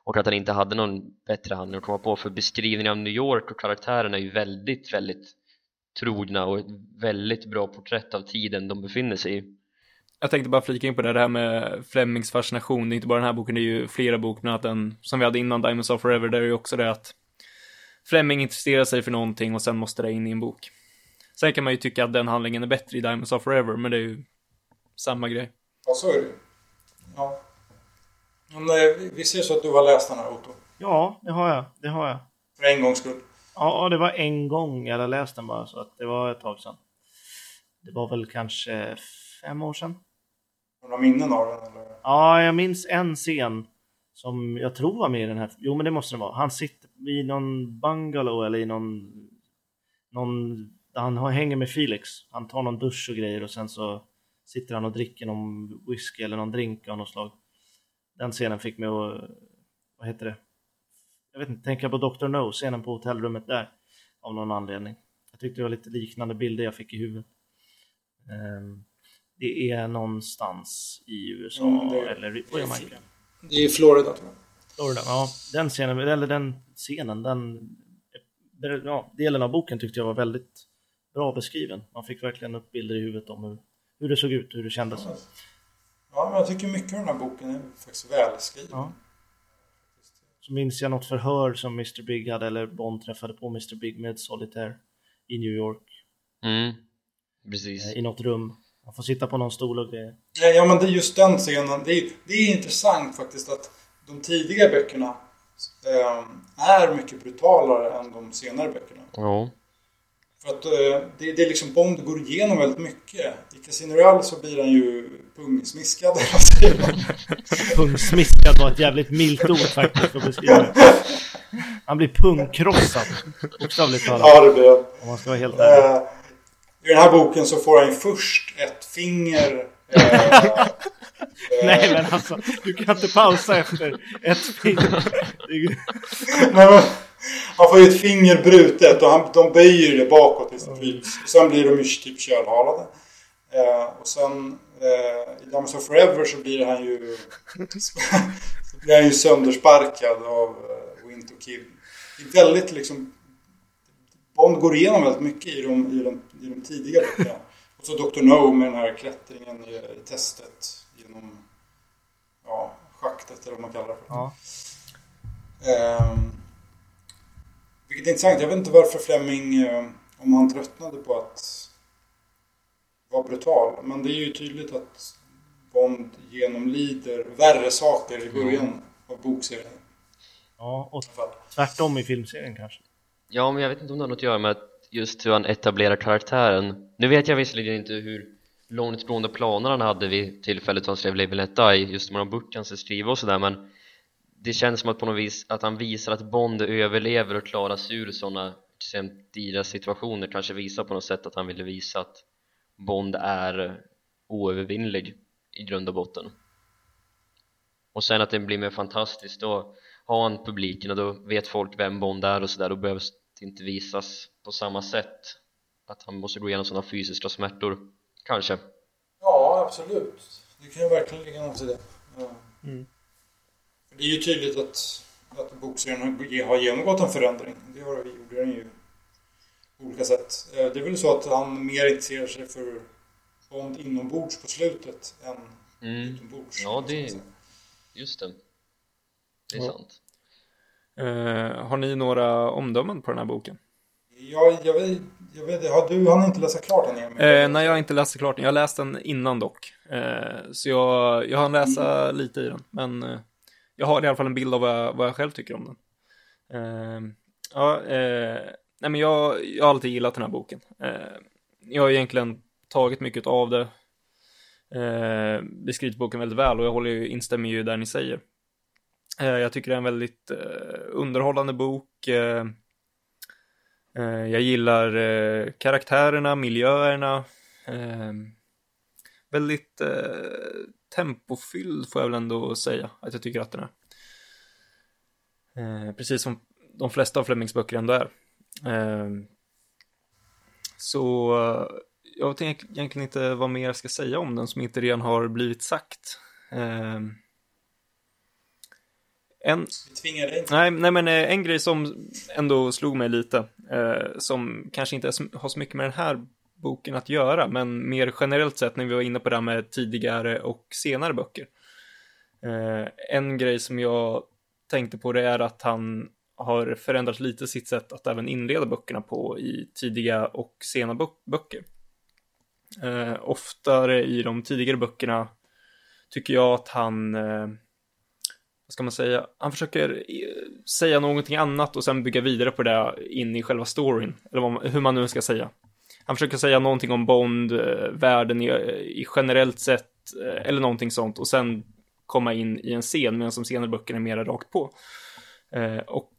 och att han inte hade någon bättre handling att komma på för beskrivningen av New York och karaktärerna är ju väldigt, väldigt trogna och ett väldigt bra porträtt av tiden de befinner sig i. Jag tänkte bara flika in på det, det här med Flemings fascination. Det är inte bara den här boken, det är ju flera böcker, bland annat den som vi hade innan, Diamonds of Forever, där är ju också det att Fleming intresserar sig för någonting och sen måste det in i en bok. Sen kan man ju tycka att den handlingen är bättre i Diamonds of Forever, men det är ju samma grej. Ja, så är det Ja. Men eh, är det så att du har läst den här, Otto? Ja, det har jag. Det har jag. För en gångs skull? Ja, det var en gång jag hade läst den bara, så att det var ett tag sedan. Det var väl kanske fem år sedan. Har du några minnen av den? Eller? Ja, jag minns en scen som jag tror var med i den här. Jo, men det måste det vara. Han sitter i någon bungalow eller i någon, någon han hänger med Felix. Han tar någon dusch och grejer och sen så sitter han och dricker någon whisky eller någon drink av något slag. Den scenen fick mig att, vad heter det, jag vet inte, tänka på Dr. No, scenen på hotellrummet där. Av någon anledning. Jag tyckte det var lite liknande bilder jag fick i huvudet. Um, det är någonstans i USA Mm, det- eller Jamaica. Det är Florida tror jag. Florida. Ja, den scenen, eller den scenen, den ja, delen av boken tyckte jag var väldigt bra beskriven. Man fick verkligen upp bilder i huvudet om hur, hur det såg ut, hur det kändes. Ja, men jag tycker mycket av den här boken är faktiskt välskriven. Ja. Så minns jag något förhör som Mr Big hade, eller Bond träffade på Mr Big med Solitaire i New York, Mm, precis. eh, i något rum. Man får sitta på någon stol och grejer. Ja, Ja, men det är just den scenen. Det är, det är intressant faktiskt att de tidiga böckerna eh, är mycket brutalare än de senare böckerna. Ja. För att eh, det, det är liksom Bond går igenom väldigt mycket. I Casino Royale så blir han ju pungsmiskad. Pungsmiskad var ett jävligt milt ord faktiskt för att beskriva. Han blir pungkrossad, bokstavligt talat, ja, det blir om man ska vara helt ärlig. Eh, I den här boken så får han först ett finger. Eh, Nej men alltså, du kan inte pausa efter ett finger. Men, han får ju ett finger brutet och han, de böjer det bakåt i sitt liv. Sen blir de ju typ kölhalade. Eh, och sen eh, i Diamonds of Forever så blir han ju så blir han ju söndersparkad av eh, Winter Kill. Det är väldigt liksom Bond går igenom väldigt mycket i de, i de, i de tidiga böckerna. Och så Dr. No med den här klättringen i, i testet genom ja, schaktet eller vad man kallar det för. Ja. Ehm, vilket är intressant. Jag vet inte varför Fleming, eh, om han tröttnade på att vara brutal. Men det är ju tydligt att Bond genomlider värre saker i början av bokserien. ja, och tvärtom i filmserien kanske. Ja, men jag vet inte om det har något att göra med att just hur han etablerar karaktären. Nu vet jag visserligen inte hur långtgående planer han hade vid tillfället då han skrev Live and Let Die, just med de böcker han ska skriva och sådär, men det känns som att på något vis att han visar att Bond överlever och klarar sig ur sådana liksom, dyra situationer, kanske visar på något sätt att han ville visa att Bond är oövervinnlig i grund och botten. Och sen att det blir mer fantastiskt då har han publiken och då vet folk vem Bond är och sådär då behövs det inte visas på samma sätt att han måste gå igenom sådana fysiska smärtor kanske Ja, absolut. Det kan ju verkligen ligga något i det. Ja. Mm. För Det är ju tydligt att, att bokserien har- genomgått en förändring. Det har, gjorde den ju på olika sätt. Eh, Det är väl så att han mer intresserar sig för Bond inombords på slutet än mm. utombords. Ja, det- just det det är Ja. sant Eh, har ni några omdömen på den här boken? Ja, jag vet, jag vet har du hann inte läsa klart den Emil? Eh, nej, jag har inte läst klart den. Jag har läst den innan dock. Eh, så jag, jag har läsa lite i den. Men eh, jag har i alla fall en bild av vad jag, vad jag själv tycker om den. Eh, ja, eh, nej men jag, jag har alltid gillat den här boken. Eh, jag har egentligen tagit mycket av det. Eh, beskrivit boken väldigt väl och jag håller ju, instämmer ju där ni säger. Eh, jag tycker det är en väldigt eh, underhållande bok. Eh, jag gillar karaktärerna, miljöerna. Väldigt tempofylld får jag väl ändå säga att jag tycker att den är. Precis som de flesta av Flemings böcker ändå är. Så jag vet egentligen inte vad mer jag ska säga om den som inte redan har blivit sagt. En. Nej, nej men eh, en grej som ändå slog mig lite, eh, som kanske inte har så mycket med den här boken att göra, men mer generellt sett när vi var inne på det här med tidigare och senare böcker. Eh, en grej som jag tänkte på det är att han har förändrat lite sitt sätt att även inleda böckerna på i tidiga och sena bö- böcker. Eh, oftare i de tidigare böckerna tycker jag att han eh, vad ska man säga, han försöker eh, säga någonting annat och sen bygga vidare på det in i själva storyn, eller vad, hur man nu ska säga. Han försöker säga någonting om Bond, eh, världen i, eh, i generellt sett, eller någonting sånt, och sen komma in i en scen, medan de senare böckerna är mera rakt på. Eh, och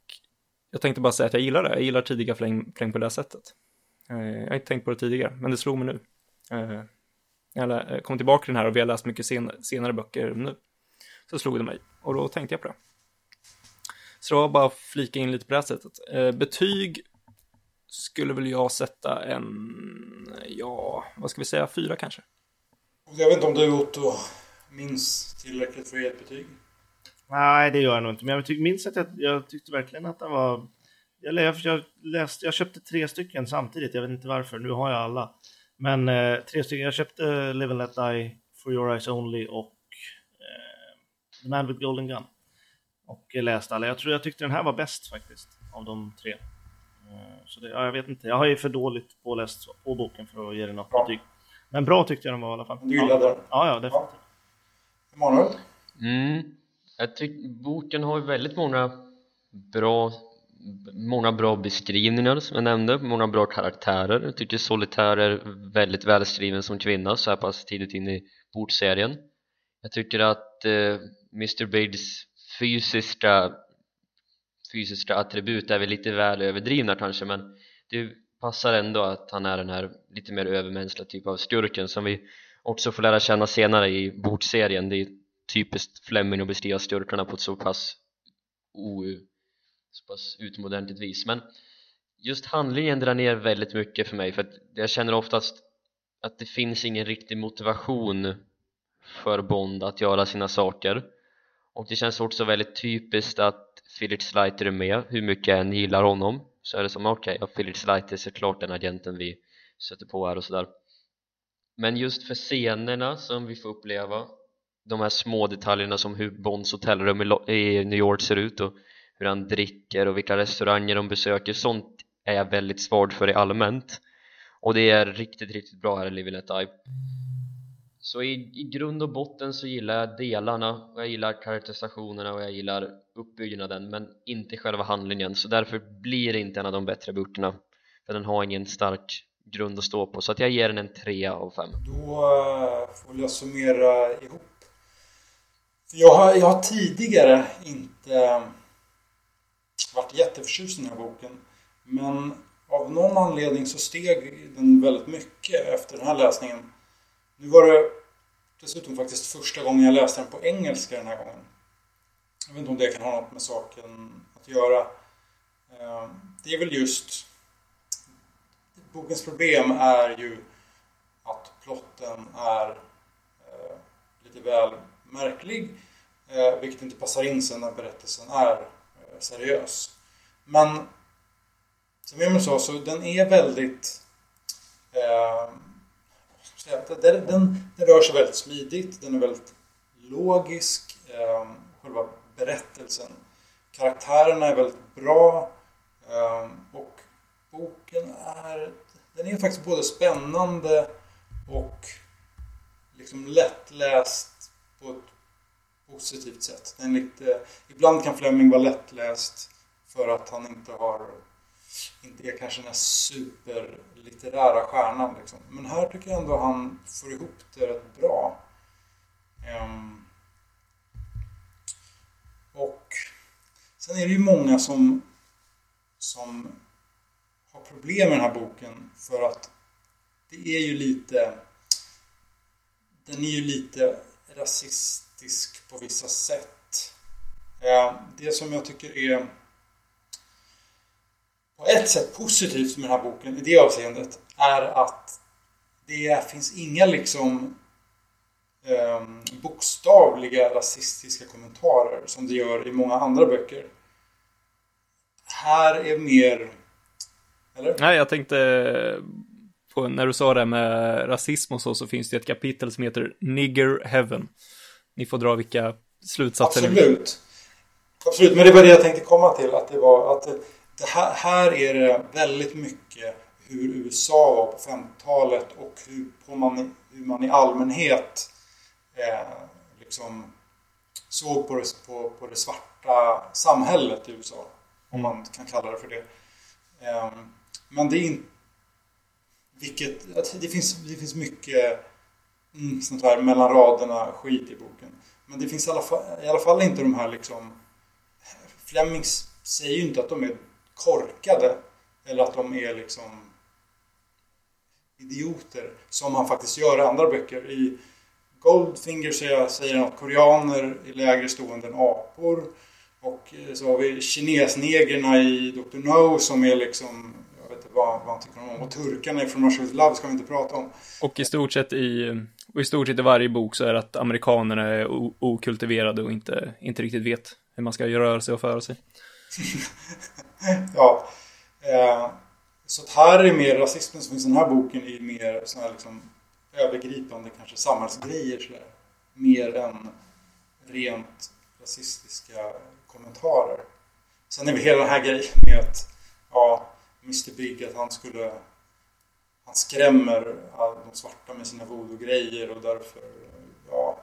jag tänkte bara säga att jag gillar det, jag gillar tidiga fläng, fläng på det här sättet. Eh, jag har inte tänkt på det tidigare, men det slog mig nu. Eh, jag kom tillbaka till den här och vi har läst mycket sen, senare böcker nu så slog det mig och då tänkte jag på det. Så det var bara att flika in lite på det här sättet. Eh, betyg skulle väl jag sätta en, ja, vad ska vi säga, fyra kanske. Jag vet inte om du Otto minns tillräckligt för att ge ett betyg? Nej, det gör jag nog inte. Men jag tyck, minns att jag, jag tyckte verkligen att den var... Jag, jag, läste, jag köpte tre stycken samtidigt, jag vet inte varför. Nu har jag alla. Men eh, tre stycken. Jag köpte Live and Let Die, For Your Eyes Only och The Man with Golden Gun. Och läste alla. Jag tror jag tyckte den här var bäst faktiskt, av de tre. Eh, så det, ja, jag vet inte. Jag har ju för dåligt påläst på boken för att ge den något betyg. Men bra tyckte jag den var i alla fall. Du gillade den? Ja, ja, definitivt. Emanuel? Mm. Jag tycker boken har väldigt många bra många bra beskrivningar som jag nämnde, många bra karaktärer. Jag tycker Solitär är väldigt välskriven som kvinna så här pass tidigt in i bordserien. Jag tycker att eh, Mr. Bids fysiska fysiska attribut är väl lite väl överdrivna kanske men det passar ändå att han är den här lite mer övermänskliga typ av skurken som vi också får lära känna senare i bordserien. Det är typiskt Fleming att beskriva skurkarna på ett så pass o så pass utomordentligt vis men just handlingen drar ner väldigt mycket för mig för att jag känner oftast att det finns ingen riktig motivation för Bond att göra sina saker och det känns också väldigt typiskt att Philip Slater är med hur mycket jag än gillar honom. Så är det som okej, okay, ja, Philip Slater är såklart den agenten vi sätter på här och sådär. Men just för scenerna som vi får uppleva de här små detaljerna som hur Bonds hotellrum i New York ser ut och hur han dricker och vilka restauranger de besöker sånt är jag väldigt svag för i allmänt. Och det är riktigt, riktigt bra här i Live Let Die så i, i grund och botten så gillar jag delarna och jag gillar karaktärisationerna och jag gillar uppbyggnaden men inte själva handlingen så därför blir det inte en av de bättre burterna, för den har ingen stark grund att stå på så att jag ger den en 3 av 5 Då eh, får jag summera ihop jag har, jag har tidigare inte eh, varit jätteförtjust i den här boken. Men av någon anledning så steg den väldigt mycket efter den här läsningen. Nu var det dessutom faktiskt första gången jag läste den på engelska den här gången. Jag vet inte om det kan ha något med saken att göra. Eh, det är väl just... Bokens problem är ju att plotten är eh, lite väl märklig. Eh, vilket inte passar in sen när berättelsen är seriös. Men som Emil sa, så den är väldigt... Den, den, den, rör sig väldigt smidigt, den är väldigt logisk. Eh, själva berättelsen. Karaktärerna är väldigt bra. Eh, och boken är... Den är faktiskt både spännande och liksom lättläst på ett positivt sätt. Den lite, ibland kan Fleming vara lättläst för att han inte har inte är kanske den här superlitterära stjärnan. Liksom. Men här tycker jag ändå han får ihop det rätt bra. Um, och sen är det ju många som, som har problem med den här boken för att det är ju lite den är ju lite rasistisk på vissa sätt. Ehm. Det som jag tycker är på ett sätt positivt med den här boken i det avseendet är att det finns inga liksom eh, bokstavliga rasistiska kommentarer som det gör i många andra böcker. Här är mer... Eller? Nej, jag tänkte på när du sa det med rasism och så, så finns det ett kapitel som heter Nigger Heaven ni får dra vilka slutsatser Absolut. Ni Absolut, men det var det jag tänkte komma till. Att det var att det här, här är det väldigt mycket hur USA var på 50-talet och hur, man, hur man i allmänhet eh, liksom såg på det, på, på det svarta samhället i USA. Om man kan kalla det för det. Eh, men det är inte... Vilket, det finns, det finns mycket mm, sånt här mellan raderna skit i boken. Men det finns i alla fall, i alla fall inte de här liksom... Flemings säger ju inte att de är korkade. Eller att de är liksom idioter. Som han faktiskt gör i andra böcker. I Goldfinger säger, säger han att koreaner är lägre stående än apor. Och eh, så har vi kinesnegrerna i Dr. No som är liksom, jag vet inte vad, vad han tycker om. Och turkarna från Russia with Love ska vi inte prata om. Och i stort sett i, och i stort sett i varje bok så är det att amerikanerna är okultiverade och inte, inte riktigt vet hur man ska röra sig och föra sig. ja. Eh, så att här är mer rasismen som finns i den här boken är mer sån här liksom övergripande kanske samhällsgrejer sådär. Mer än rent rasistiska kommentarer. Sen är vi hela den här grejen med att ja, Mr Big att han skulle han skrämmer de svarta med sina voodoo-grejer och därför ja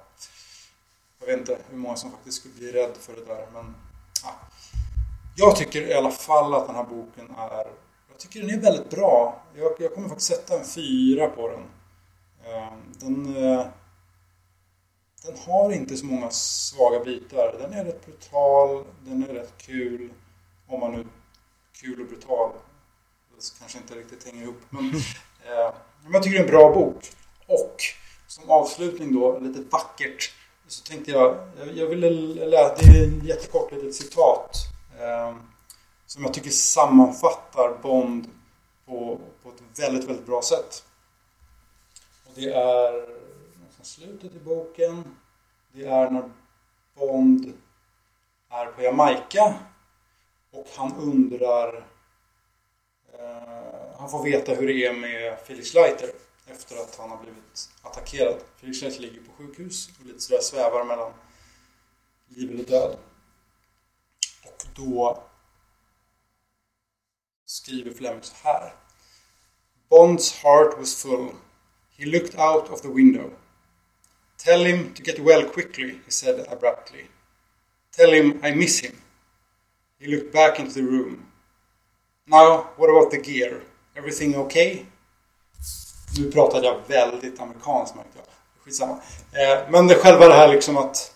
jag vet inte hur många som faktiskt skulle bli rädd för det där men ja. Jag tycker i alla fall att den här boken är jag tycker den är väldigt bra. Jag, jag kommer faktiskt sätta en fyra på den. Eh, Den, eh, den har inte så många svaga bitar. Den är rätt brutal, den är rätt kul. Om man nu... Kul och brutal. Det kanske inte riktigt hänger ihop. Men, eh, men jag tycker det är en bra bok. Och som avslutning då, lite vackert. Så tänkte jag, jag, jag ville läsa, det är ett jättekort litet citat. Eh, som jag tycker sammanfattar Bond på, på ett väldigt, väldigt bra sätt. Och det är nästan slutet i boken. Det är när Bond är på Jamaica och han undrar eh, han får veta hur det är med Felix Leiter efter att han har blivit attackerad. Felix Leiter ligger på sjukhus och lite sådär svävar mellan liv eller död. Då skriver Fleming så här. Bond's heart was full. He looked out of the window. Tell him to get well quickly, he said abruptly. Tell him I miss him. He looked back into the room. Now, what about the gear? Everything okay? Nu pratade jag väldigt amerikanskt märkte jag. Skitsamma. Eh, men det själva det här liksom att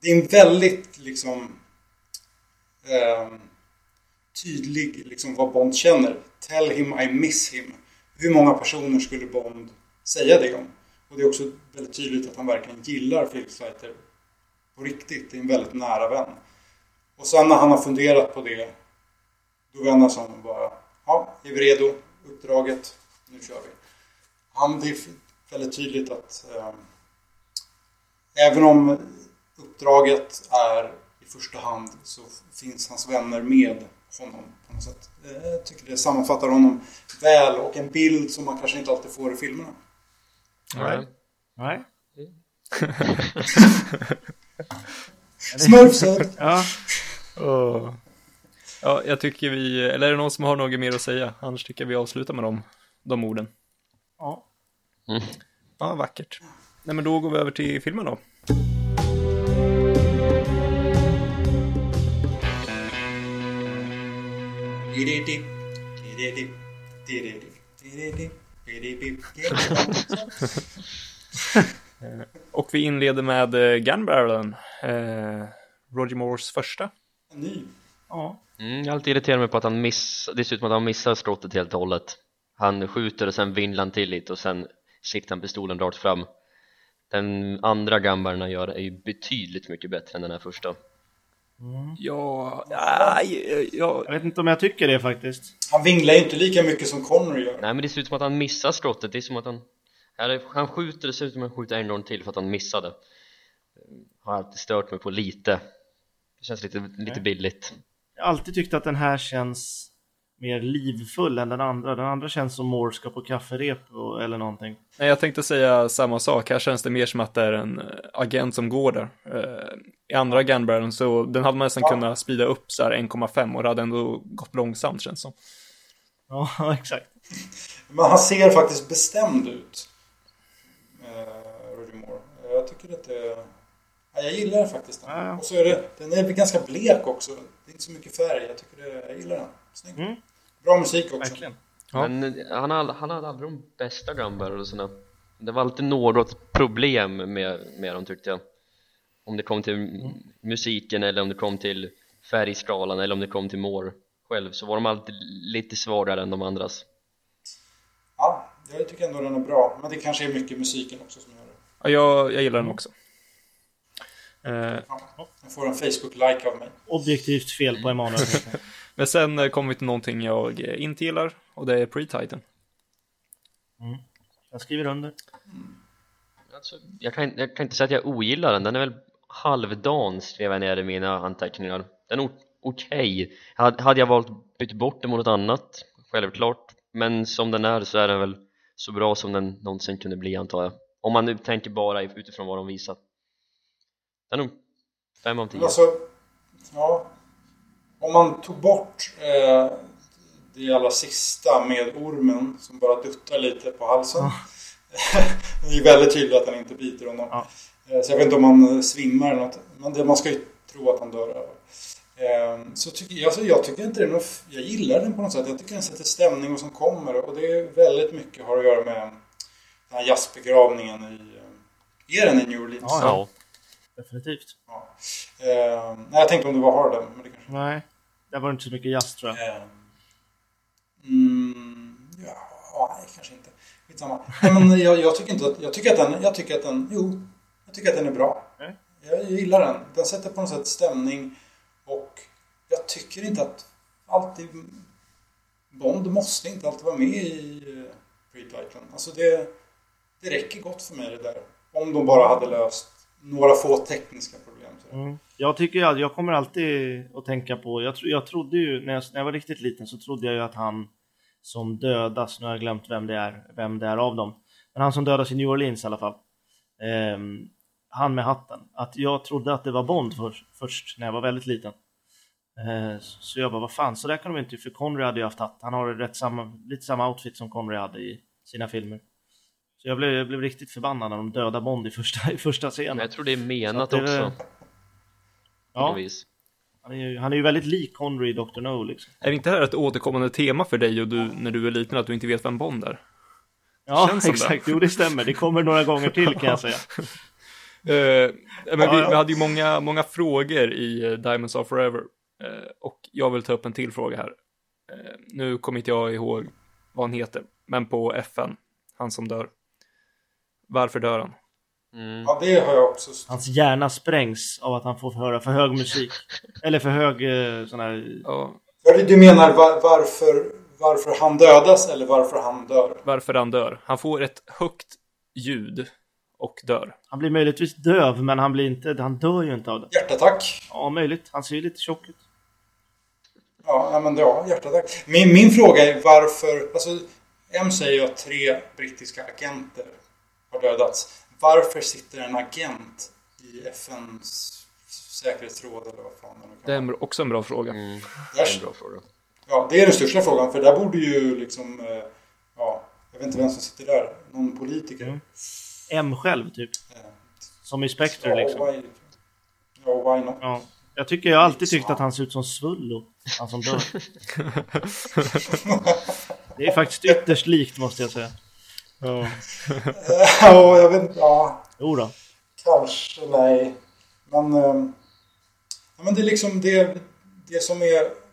det är en väldigt liksom Ehm, tydlig liksom vad Bond känner. Tell him I miss him. Hur många personer skulle Bond säga det om? Och det är också väldigt tydligt att han verkligen gillar Felix Leiter på riktigt. Det är en väldigt nära vän. Och sen när han har funderat på det då vänder han sig om och bara Ja, är vi redo? Uppdraget. Nu kör vi. Han, det är väldigt tydligt att eh, även om uppdraget är i första hand så finns hans vänner med honom på något sätt. Eh, Jag tycker det sammanfattar honom väl och en bild som man kanske inte alltid får i filmerna. Nej. Nej. Smurfsöt! Ja. Åh. Ja, jag tycker vi, eller är det någon som har något mer att säga? Annars tycker jag vi avslutar med de, de orden. ja. Ja, vackert. Nej, men då går vi över till filmen då. Och vi inleder med eh, Gunbarrelen, eh, Roger Moores första. Ny. ja. Mm, jag alltid irriterat mig på att han missar, det ser ut som att han missar skottet helt och hållet. Han skjuter och sen vindlar han till lite och sen siktar han pistolen rakt fram. Den andra gambaren han gör är ju betydligt mycket bättre än den här första Ja, ja, ja, Jag vet inte om jag tycker det faktiskt. Han vinglar ju inte lika mycket som Connery gör. Nej men det ser ut som att han missar skottet, det är som att han Han skjuter, det ser ut som att han skjuter en gång till för att han missade. Har alltid stört mig på lite. Det känns lite, lite billigt. Jag har alltid tyckt att den här känns mer livfull än den andra. Den andra känns som Moore ska på kafferep eller någonting. Nej, jag tänkte säga samma sak. Här känns det mer som att det är en eh, agent som går där. Eh, I andra Gunbarreln så den hade man nästan Ja. kunnat speeda upp så här 1,5 och det hade ändå gått långsamt känns som. Ja, exakt. Men han ser faktiskt bestämd ut. Eh, Roger Moore. Jag tycker att det... Ja, jag gillar den faktiskt. Den. Ja, ja. Och så är det... Den är ganska blek också. Det är inte så mycket färg. Jag tycker det... Jag gillar den. Mm. Bra musik också. Verkligen. Ja. Men han, hade- han hade aldrig de bästa gunbarrelsarna Det var alltid något problem med, med dem tyckte jag Om det kom till Mm. musiken eller om det kom till färgskalan eller om det kom till Moore själv så var de alltid lite svagare än de andras Ja, jag tycker ändå den är bra. Men det kanske är mycket musiken också som gör det. Ja, jag, jag gillar den också. Eh, Ja, jag får en Facebook-like av mig. Objektivt fel på Emanuel. men sen eh, kommer vi till någonting jag eh, inte gillar och det är Pre-Titan. Jag skriver under. Alltså, jag, kan, jag kan inte säga att jag ogillar den, den är väl halvdan skrev jag ner i mina anteckningar. Den är okej, Had- hade jag valt bytt bort den mot något annat, självklart. Men som den är så är den väl så bra som den någonsin kunde bli antar jag. Om man nu tänker bara utifrån vad de visat Den är nog 5 av 10 Men alltså, ja. Om man tog bort eh, det allra sista med ormen som bara duttar lite på halsen. det är ju väldigt tydligt att han inte biter honom. Ja. Eh, så jag vet inte om han eh, svimmar eller något. Men man ska ju tro att han dör. Eh, så tycker jag, alltså, jag tycker inte det är något, Jag gillar den på något sätt. Jag tycker den sätter stämning och som kommer. Och det är väldigt mycket har att göra med den här jazzbegravningen i... eh, Är den i New Orleans? Ja, Ja, Definitivt. Ja. Eh, nej, jag tänkte om det var Harlem, men det kanske Nej, där var det inte så mycket jazz tror jag. eh, mm, Ja, nej, kanske inte. Skitsamma. Nej, men jag, jag tycker inte att... Jag tycker att den... Jag tycker att den... Jo. Jag tycker att den är bra. Nej. Jag gillar den. Den sätter på något sätt stämning. Och jag tycker inte att alltid... Bond måste inte alltid vara med i uh, pre-titeln. Alltså det... Det räcker gott för mig det där. Om de bara hade löst några få tekniska problem. Mm. Jag tycker jag, jag kommer alltid att tänka på, jag, tro, jag trodde ju när jag, när jag var riktigt liten så trodde jag ju att han som dödas, nu har jag glömt vem det är, vem det är av dem, men han som dödas i New Orleans i alla fall, eh, han med hatten, att jag trodde att det var Bond först, först när jag var väldigt liten. Eh, så jag bara, vad fan, så där kan de inte, för Connery hade ju haft hatt, han har rätt samma, lite samma outfit som Connery hade i sina filmer. Jag blev, jag blev riktigt förbannad när de dödade Bond i första, i första scenen. jag tror det är menat det är- också Ja. Han är, ju, han är ju väldigt lik Connery i Dr. No liksom. Är inte det här ett återkommande tema för dig och du när du är liten att du inte vet vem Bond är? Ja, Känns som det. exakt. Jo, det stämmer. Det kommer några gånger till kan jag säga. Eh, men vi, Ja, vi hade ju många, många frågor i eh, Diamonds of Forever. Eh, och jag vill ta upp en till fråga här. Eh, nu kommer inte jag ihåg vad han heter, men på FN, han som dör. Varför dör han? mm. Ja, det har jag också. Hans hjärna sprängs av att han får höra för hög musik. Eller för hög eh, sån här... Ja, Du menar var, varför, varför han dödas eller varför han dör? varför han dör? Han får ett högt ljud och dör. Han blir möjligtvis döv, men han blir inte... Han dör ju inte av det. Hjärtattack. Ja, möjligt. Han ser ju lite tjock ut. Ja, ja, men ja, hjärtattack. Min, min fråga är varför... Alltså, M säger ju att tre brittiska agenter har dödats. Varför sitter en agent i FNs säkerhetsråd eller vad fan det nu Det kan vara? är också en bra fråga. Mm. Det är en bra fråga ja, det är den största frågan för där borde ju liksom... eh, Ja, jag vet inte vem som sitter där. Någon politiker. Mm. M själv, typ. Eh, Som i Spectre, ja, liksom. why, ja, why not? Ja. Jag tycker jag har alltid tyckt att han ser ut som Svullo. Han som dör. Det är faktiskt ytterst likt, måste jag säga. Ja. ja, jag vet inte. Ja, Jo då. Kanske, nej. Men, ehm, ja, men det är liksom det, det som är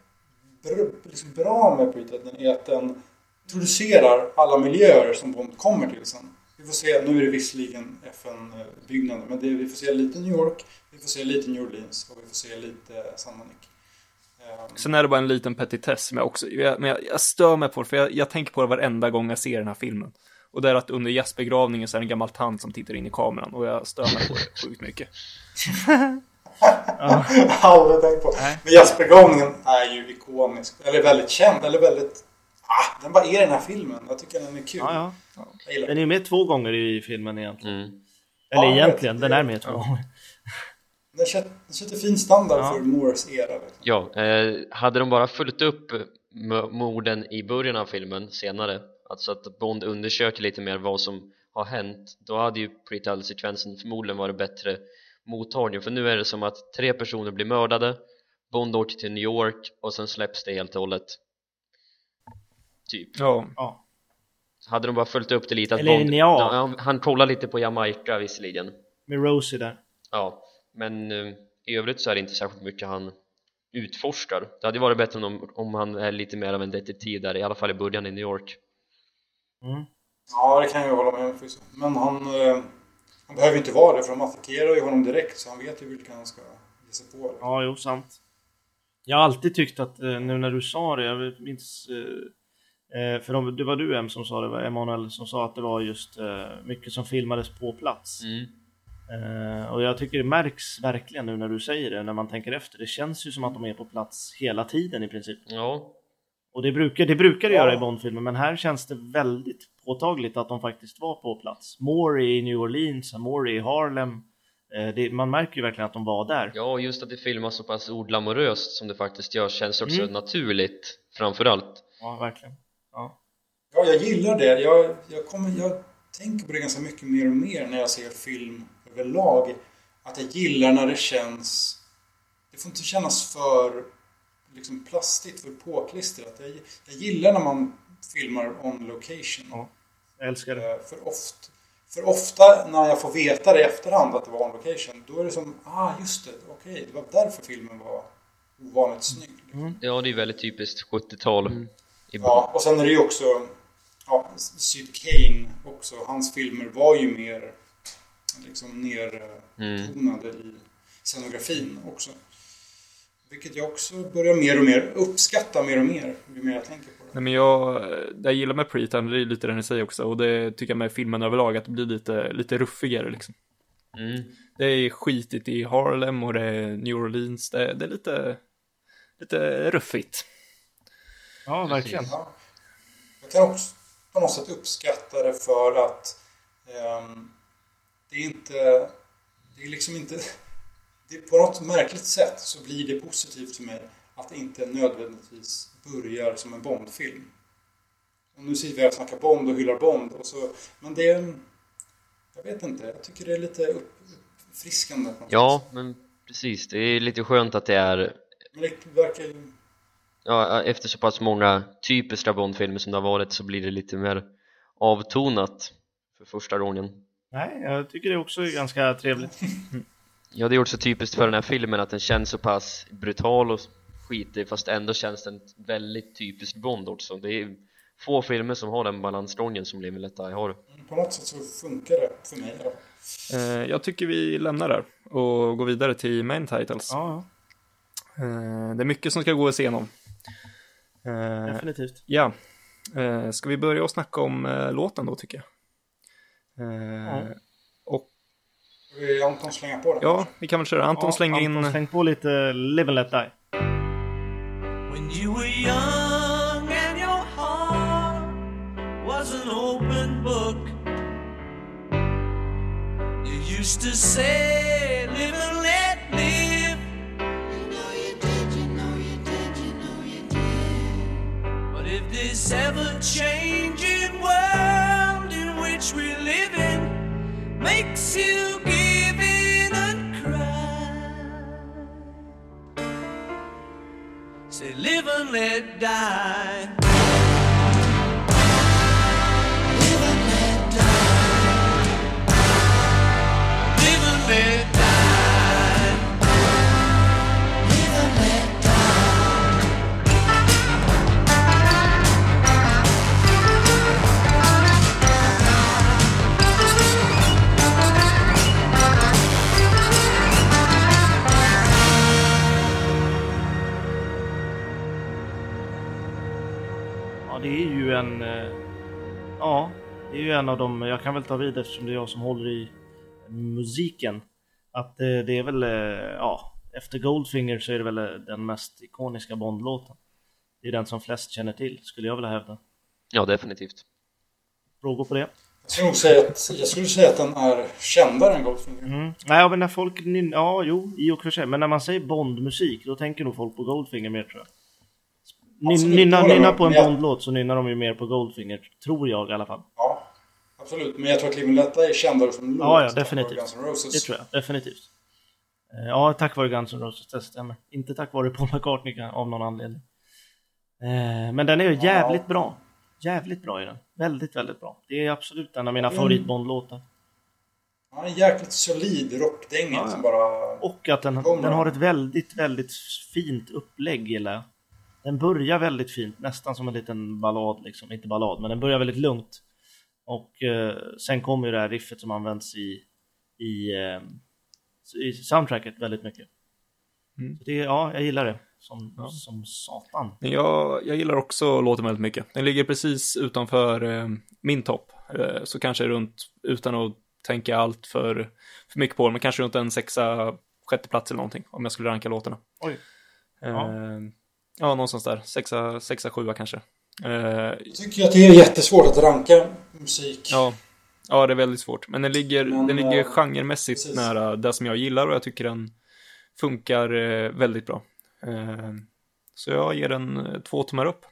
br liksom bra med Predatorn är att den introducerar alla miljöer som Bond kommer till sen. Vi får se, nu är det visserligen FN-byggnader, men det, vi får se lite New York, vi får se lite New Orleans och vi får se lite San Monique. Ehm, Sen är det bara en liten petitess som jag också, jag, men jag, jag stör mig på det, för jag, jag tänker på det varenda gång jag ser den här filmen. Och det är att under gästbegravningen så är det en gammal tant som tittar in i kameran och jag mig på det sjukt mycket. Aldrig tänkt på. Nej. Men jazzbegravningen är ju ikonisk. Eller väldigt känd. Eller väldigt... Ah, den bara är i den här filmen. Jag tycker den är kul. Ja, ja. Den är med två gånger i filmen egentligen. mm. Eller Ja, egentligen, vet. den är med två gånger. Den sätter, fin standard Ja. för Moores era. Liksom. Ja, eh, hade de bara följt upp morden i början av filmen senare alltså att Bond undersöker lite mer vad som har hänt då hade ju pre-title-sekvensen förmodligen varit bättre mottagning för nu är det som att tre personer blir mördade Bond åker till New York och sen släpps det helt och hållet typ Ja, Ja. hade de bara följt upp det lite att Eller Bond, ja, han kollar lite på Jamaica visserligen Med Rosie där. Ja, men eh, i övrigt så är det inte särskilt mycket han utforskar. Det hade ju varit bättre om, om han är lite mer av en detektiv där, i alla fall i början i New York. Mm. Ja, det kan jag ju hålla med om. Men han... Eh, Han behöver inte vara det för de attackerar ju honom direkt så han vet ju vilka han ska ge sig på. Ja, jo, sant. Jag har alltid tyckt att, eh, nu när du sa det, jag minns... eh, eh, För de, det var du Em som sa det, var Emanuel som sa att det var just eh, mycket som filmades på plats. Mm. Eh, Och jag tycker det märks verkligen nu när du säger det, när man tänker efter. Det känns ju som att de är på plats hela tiden i princip. Ja, Och det brukar det, brukar det göra Ja. i Bondfilmer, men här känns det väldigt påtagligt att de faktiskt var på plats. More i New Orleans, more i Harlem. Eh, Det, man märker ju verkligen att de var där. ja och just att det filmas så pass ordglamoröst som det faktiskt gör känns också Mm. naturligt framförallt. Ja, verkligen. Ja. Ja, jag gillar det. Jag, jag, kommer, jag tänker på det ganska mycket mer och mer när jag ser film överlag. Att jag gillar när det känns... Det får inte kännas för liksom plastigt, för påklistrat. Jag, jag gillar när man filmar on location. Ja. Jag älskar det. Eh, För, oft, för ofta när jag får veta det i efterhand att det var on location, då är det som, ah just det, okej, det var därför filmen var ovanligt snygg. Ja, det är väldigt typiskt 70-tal. Mm. Ja, och sen är det ju också, ja, Syd Kane också, hans filmer var ju mer liksom nertonade i scenografin också. Vilket jag också börjar mer och mer uppskatta mer och mer, ju mer jag tänker på det. Nej men jag, det jag gillar med Pretan, det är lite det ni säger också, och det tycker jag med filmen överlag, att det blir lite, lite ruffigare liksom. Mm. Det är skitigt i Harlem och det är New Orleans, det, det är lite, lite ruffigt. Ja, verkligen. Ja. Jag kan också på något sätt uppskatta det för att ehm, det är inte... Det är liksom inte... Det, på något märkligt sätt så blir det positivt för mig att det inte nödvändigtvis börjar som en Bondfilm. Och nu sitter vi här och snackar Bond och hyllar Bond och så... Men det är... Jag vet inte, jag tycker det är lite upp, uppfriskande. på något Ja, sätt. men precis. Det är lite skönt att det är Men det verkar ju... ja, efter så pass många typiska Bondfilmer som det har varit så blir det lite mer avtonat för första gången. Nej, jag tycker det också är ganska trevligt. Ja, det är också typiskt för den här filmen att den känns så pass brutal och skitig fast ändå känns den väldigt typiskt Bond också. Det är få filmer som har den balansgången som Live Let Die har. På något sätt så funkar det för mig. Ja. Eh, jag tycker vi lämnar där och går vidare till main titles. Ja, Eh, det är mycket som ska gå igenom. Eh, definitivt. ja, eh, ska vi börja och snacka om låten då tycker jag? Ja. Vill Anton slänga på den? ja, vi kan väl köra. Anton Ja, slänger in... Anton, släng på lite Live and Let Die. When you were young and your heart was an open book, you used to say, Live and let live. You know you did, you know you did, you know you did. But if this ever changing world in which we live in makes you live and let die. Är ju en... eh, Ja, det är ju en av de... Jag kan väl ta vid eftersom det är jag som håller i musiken. Att eh, det är väl... eh, Ja, efter Goldfinger så är det väl den mest ikoniska Bondlåten. Det är den som flest känner till, skulle jag vilja hävda. Ja, definitivt. Frågor på det? Jag skulle nog säga att, jag skulle säga att den är kändare än Goldfinger. Mm. Nej, men när folk... Ja, jo, i och för sig. Men när man säger Bondmusik, då tänker nog folk på Goldfinger mer tror jag. Absolut, Nynna, nynna på en jag- Bondlåt så nynnar de ju mer på Goldfinger, tror jag i alla fall. Ja, absolut. Men jag tror att Live and Let Die är kändare som låt. Ja, ja, definitivt. Guns N' Roses. Det tror jag, definitivt. Eh, Ja, tack vare Guns N' Roses, det stämmer. Inte tack vare Paul McCartney av någon anledning. Eh, Men den är ju jävligt bra. Jävligt bra är den. Väldigt, väldigt bra. Det är absolut en av mina Mm. favoritbondlåtar. Ja, en jäkligt solid rockdänga Ja, ja. som bara... Och att den, den har ett väldigt, väldigt fint upplägg gillar jag. Den börjar väldigt fint, nästan som en liten ballad liksom. Inte ballad, men den börjar väldigt lugnt. Och eh, sen kommer ju det här riffet som används i i, eh, i soundtracket väldigt mycket. Mm. Så det, ja, jag gillar det som, Ja. som satan. Jag, jag gillar också låten väldigt mycket. Den ligger precis utanför eh, min topp. Eh, så kanske runt, utan att tänka allt för, för mycket på den, men kanske runt en sexa, sjätte plats eller någonting. Om jag skulle ranka låtarna. Oj. Eh, Ja. Ja. någonstans där. Sexa, sexa sjua kanske. Eh, Jag tycker att det är jättesvårt att ranka musik. ja. ja, det är väldigt svårt. Men den ligger, Men, den ligger eh, genremässigt precis. nära det som jag gillar och jag tycker den funkar eh, väldigt bra. Så jag ger den två tummar upp.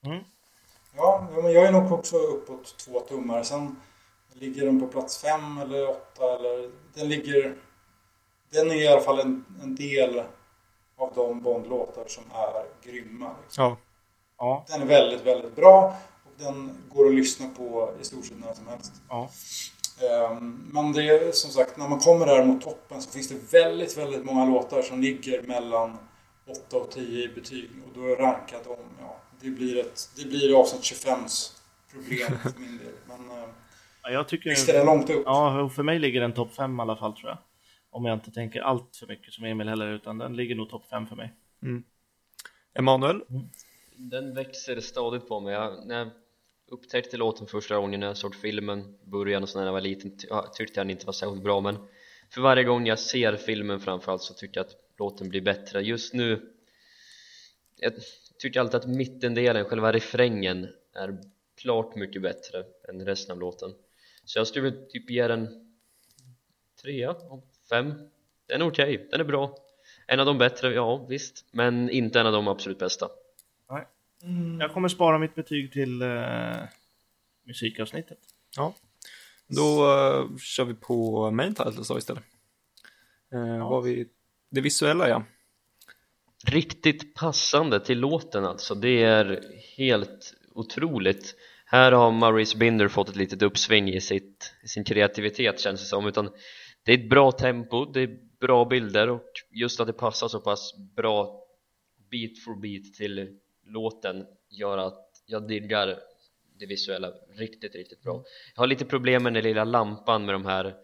Ja, ja, men jag är nog också uppåt två tummar. Sen ligger den på plats fem eller åtta eller... Den ligger... Den är i alla fall en, en del av de Bond-låtar som är grymma. Liksom. Ja, Ja, Den är väldigt, väldigt bra och den går att lyssna på i stort sett när som helst. ja. Ehm, Men det är som sagt, när man kommer där mot toppen så finns det väldigt, väldigt många låtar som ligger mellan 8 och 10 i betyg. Och då är rankat om, ja, det blir ett, det blir avsnitt 25s problem för min del. Men eh, ja jag tycker... visst är den långt upp? Ja, och för mig ligger den topp 5 i alla fall tror jag. Om jag inte tänker allt för mycket som Emil heller, utan den ligger nog topp 5 för mig. Emanuel? Den växer stadigt på mig. Jag, när jag upptäckte låten första gången när jag såg filmen början och så när jag var liten tyckte jag den inte var särskilt bra men för varje gång jag ser filmen framförallt så tycker jag att låten blir bättre. Just nu jag tycker alltid att mittendelen, själva refrängen är klart mycket bättre än resten av låten. Så jag skulle typ ge den trea av fem. Den är okej, den är bra. En av de bättre, ja visst, men inte en av de absolut bästa. Mm. Jag kommer spara mitt betyg till eh, musikavsnittet. Ja. Då eh, kör vi på main titles då istället. Uh, Vad har vi? Det visuella ja. riktigt passande till låten alltså det är helt otroligt här har Maurice Binder fått ett litet uppsving i, sitt, i sin kreativitet känns det som utan det är ett bra tempo, det är bra bilder och just att det passar så pass bra beat for beat till låten gör att jag diggar det visuella riktigt, riktigt bra. Jag har lite problem med den lilla lampan med de här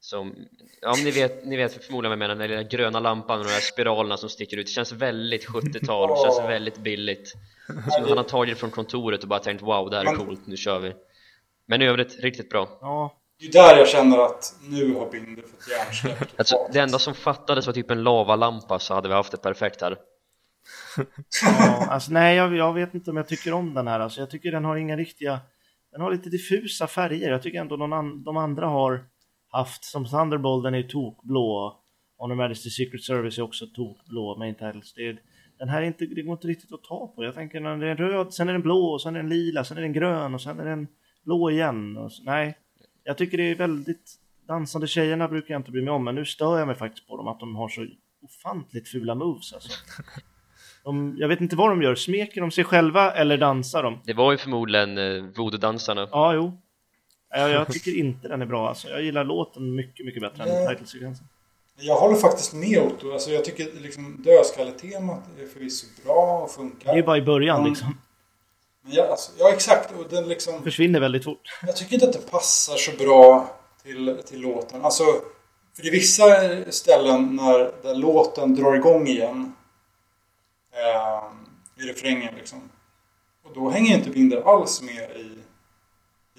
som, ja ni vet, ni vet förmodligen vad jag menar, den lilla gröna lampan och de här spiralerna som sticker ut, det känns väldigt 70-tal, det känns väldigt billigt. Så han har tagit det från kontoret och bara tänkt wow, det här är coolt, nu kör vi. Men i övrigt riktigt bra. Ja, Det är där jag känner att nu har Binder fått hjärnsläpp. alltså, det enda som fattades var typ en lavalampa så hade vi haft det perfekt här ja alltså nej jag, jag vet inte om jag tycker om den här. Alltså, jag tycker den har inga riktiga... Den har lite diffusa färger. Jag tycker ändå någon an, de andra har haft, som Thunderbolt, den är tokblå. Honor Majesty Secret Service är också tokblå, main titles. Det är, den här är inte, det går inte riktigt att ta på. Jag tänker när den är röd, sen är den blå, sen är den lila, sen är den grön och sen är den blå igen. Och, så- nej, jag tycker det är väldigt... Dansande tjejerna brukar jag inte bry mig om, men nu stör jag mig faktiskt på dem att de har så ofantligt fula moves alltså. De, jag vet inte vad de gör, smeker de sig själva eller dansar de? det var ju förmodligen eh, voodoo-dansarna Ja, jo. Jag, jag tycker inte den är bra alltså. Jag gillar låten mycket, mycket bättre än titelsekvensen. Jag håller faktiskt med Otto. Alltså jag tycker liksom dödskalletemat är förvisso bra och funkar. Det är bara i början liksom. Men jag, alltså, ja, exakt. Och den liksom... Försvinner väldigt fort. Jag tycker inte att det passar så bra till, till låten. Alltså, för det är vissa ställen när, där låten drar igång igen eh, i refrängen liksom. Och då hänger inte Binder alls med i,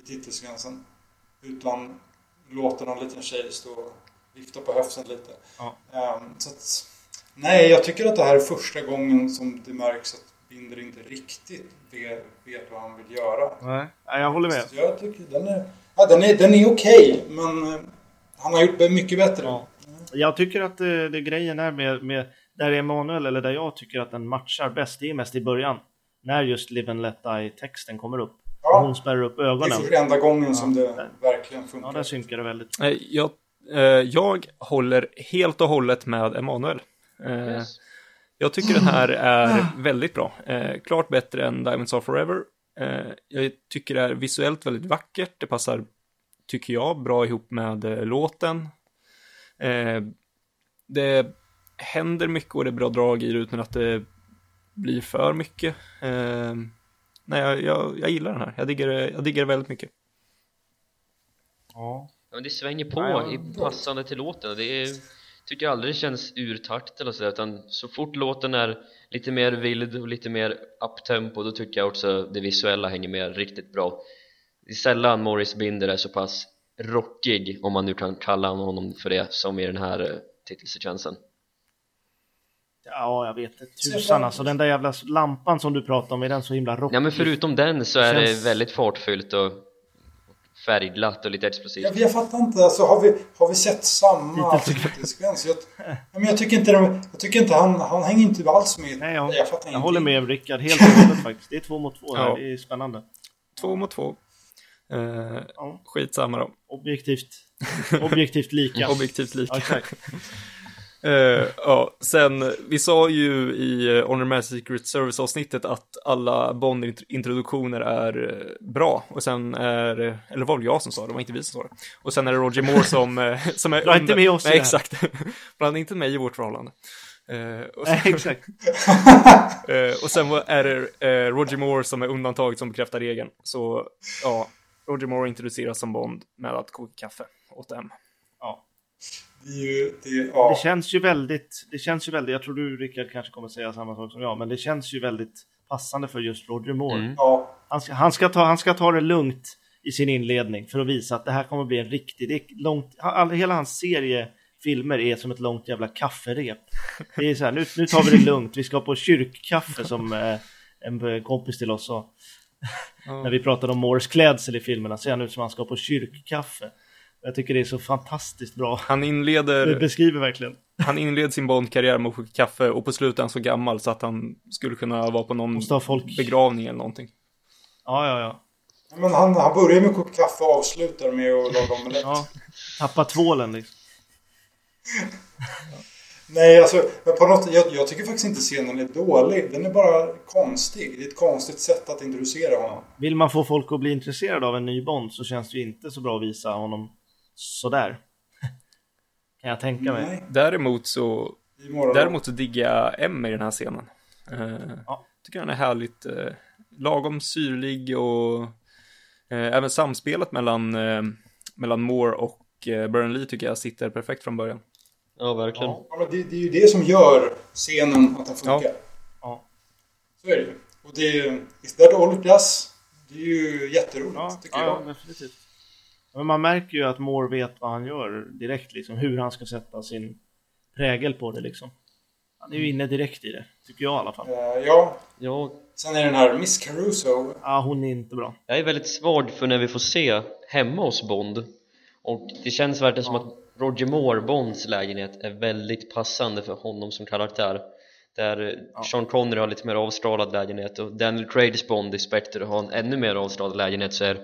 i titelsekvensen. Utan låter någon liten tjej stå och vifta på höften lite. Ja. Eh, så att, nej, jag tycker att det här är första gången som det märks att Binder inte riktigt vet, vet vad han vill göra. Nej, jag håller med. Så jag tycker den är, ja, den är, den är okej, men eh, han har gjort det mycket bättre. Ja. Jag tycker att det, det grejen är med, med där Emanuel, eller där jag tycker att den matchar bäst, det är mest i början. När just Live and Let Die-texten kommer upp. Ja. Och hon spärrar upp Det ögonen. är för enda gången som Ja. det verkligen Ja, funkar. där synkar det väldigt. Eh, Jag, eh, jag håller helt och hållet med Emanuel. Eh, yes. Jag tycker den här är väldigt bra. Eh, klart bättre än Diamonds Are Forever. Eh, jag tycker det är visuellt väldigt vackert. Det passar, tycker jag, bra ihop med eh, låten. Eh, det händer mycket och det är bra drag i det utan att det blir för mycket. Eh, nej, jag, jag, jag gillar den här. Jag diggar, jag diggar det väldigt mycket. Ja. Ja, men det svänger på Ja, ja. i passande till låten det är, tycker jag aldrig känns ur takt eller sådär utan så fort låten är lite mer vild och lite mer uptempo då tycker jag också det visuella hänger med riktigt bra det är sällan Morris Binder är så pass rockig om man nu kan kalla honom för det som i den här eh, titelsekvensen Ja, jag vet. Tusan alltså. Den där jävla lampan som du pratar om, är den så himla rockig? Ja men förutom den så är Känns- det väldigt fartfyllt och färgglatt och lite explosivt Jag, jag fattar inte, alltså har vi, har vi sett samma titelsekvens? Jag, men jag tycker inte, de, jag tycker inte han, han hänger inte alls med. Nej, jag, jag fattar jag håller med Rickard helt och hållet faktiskt. Det är två mot två här. Ja. Det är spännande. Två mot två. Eh, Ja. skitsamma då. Objektivt, objektivt lika. Objektivt lika. Eh, ja, sen, vi sa ju i uh, Honor Mass Secret Service-avsnittet att alla Bond-introduktioner är eh, bra. Och sen är, eh, eller var väl jag som sa det, det var inte vi som sa det. Och sen är det Roger Moore som, eh, som är... Dra inte med oss Nej, exakt. Blanda inte mig i vårt förhållande. Eh, och, sen, Nej, exakt. eh, och sen är det eh, Roger Moore som är undantaget som bekräftar regeln. Så, ja, Roger Moore introduceras som Bond med att koka kaffe åt dem. Det, det, ja. Det känns ju väldigt, det känns ju väldigt, jag tror du Rickard kanske kommer säga samma sak som jag, men det känns ju väldigt passande för just Roger Moore. Mm. ja. Han, ska, han, ska ta, han ska ta det lugnt i sin inledning för att visa att det här kommer bli en riktig, det är långt, all, hela hans serie filmer är som ett långt jävla kafferep. Det är så här, nu, nu tar vi det lugnt, vi ska på kyrkkaffe som eh, en kompis till oss sa. När vi pratade om Moores klädsel i filmerna ser han ut som han ska på kyrkkaffe. Jag tycker det är så fantastiskt bra. Han Det inleder, beskriver verkligen. han inleder sin Bond-karriär med att koka kaffe och på slutet är han så gammal så att han skulle kunna vara på någon folk... begravning eller någonting. Ja, ja, ja. Men han, han börjar med att koka kaffe och avslutar med att laga omelett. ja. Tappa tvålen liksom. Nej, alltså, men på något, jag, jag tycker faktiskt inte scenen är dålig. Den är bara konstig. Det är ett konstigt sätt att introducera honom. Vill man få folk att bli intresserade av en ny Bond så känns det ju inte så bra att visa honom sådär. Kan jag tänka mig. Nej, Däremot så, däremot så diggar jag M i den här scenen. Eh, Ja. Tycker han är härligt, eh, lagom syrlig och eh, även samspelet mellan, eh, mellan Moore och eh, Burnley tycker jag sitter perfekt från början. Ja, verkligen Ja, det, det är ju det som gör scenen att den funkar. Ja. Så är det ju. Och det är Is that all it does? Det är ju jätteroligt, Ja, tycker ja, jag. ja, definitivt. Men man märker ju att Moore vet vad han gör direkt liksom. Hur han ska sätta sin prägel på det liksom. Han är ju inne direkt i det. Tycker jag i alla fall. Eh, ja, Ja, sen är den här Miss Caruso. Ja, hon är inte bra. Jag är väldigt svag för när vi får se hemma hos Bond och det känns verkligen som att Roger Moore, Bonds lägenhet, är väldigt passande för honom som karaktär där Sean Connery har lite mer avstrålad lägenhet och Daniel Craigs Bond i Spectre har en ännu mer avstrålad lägenhet så är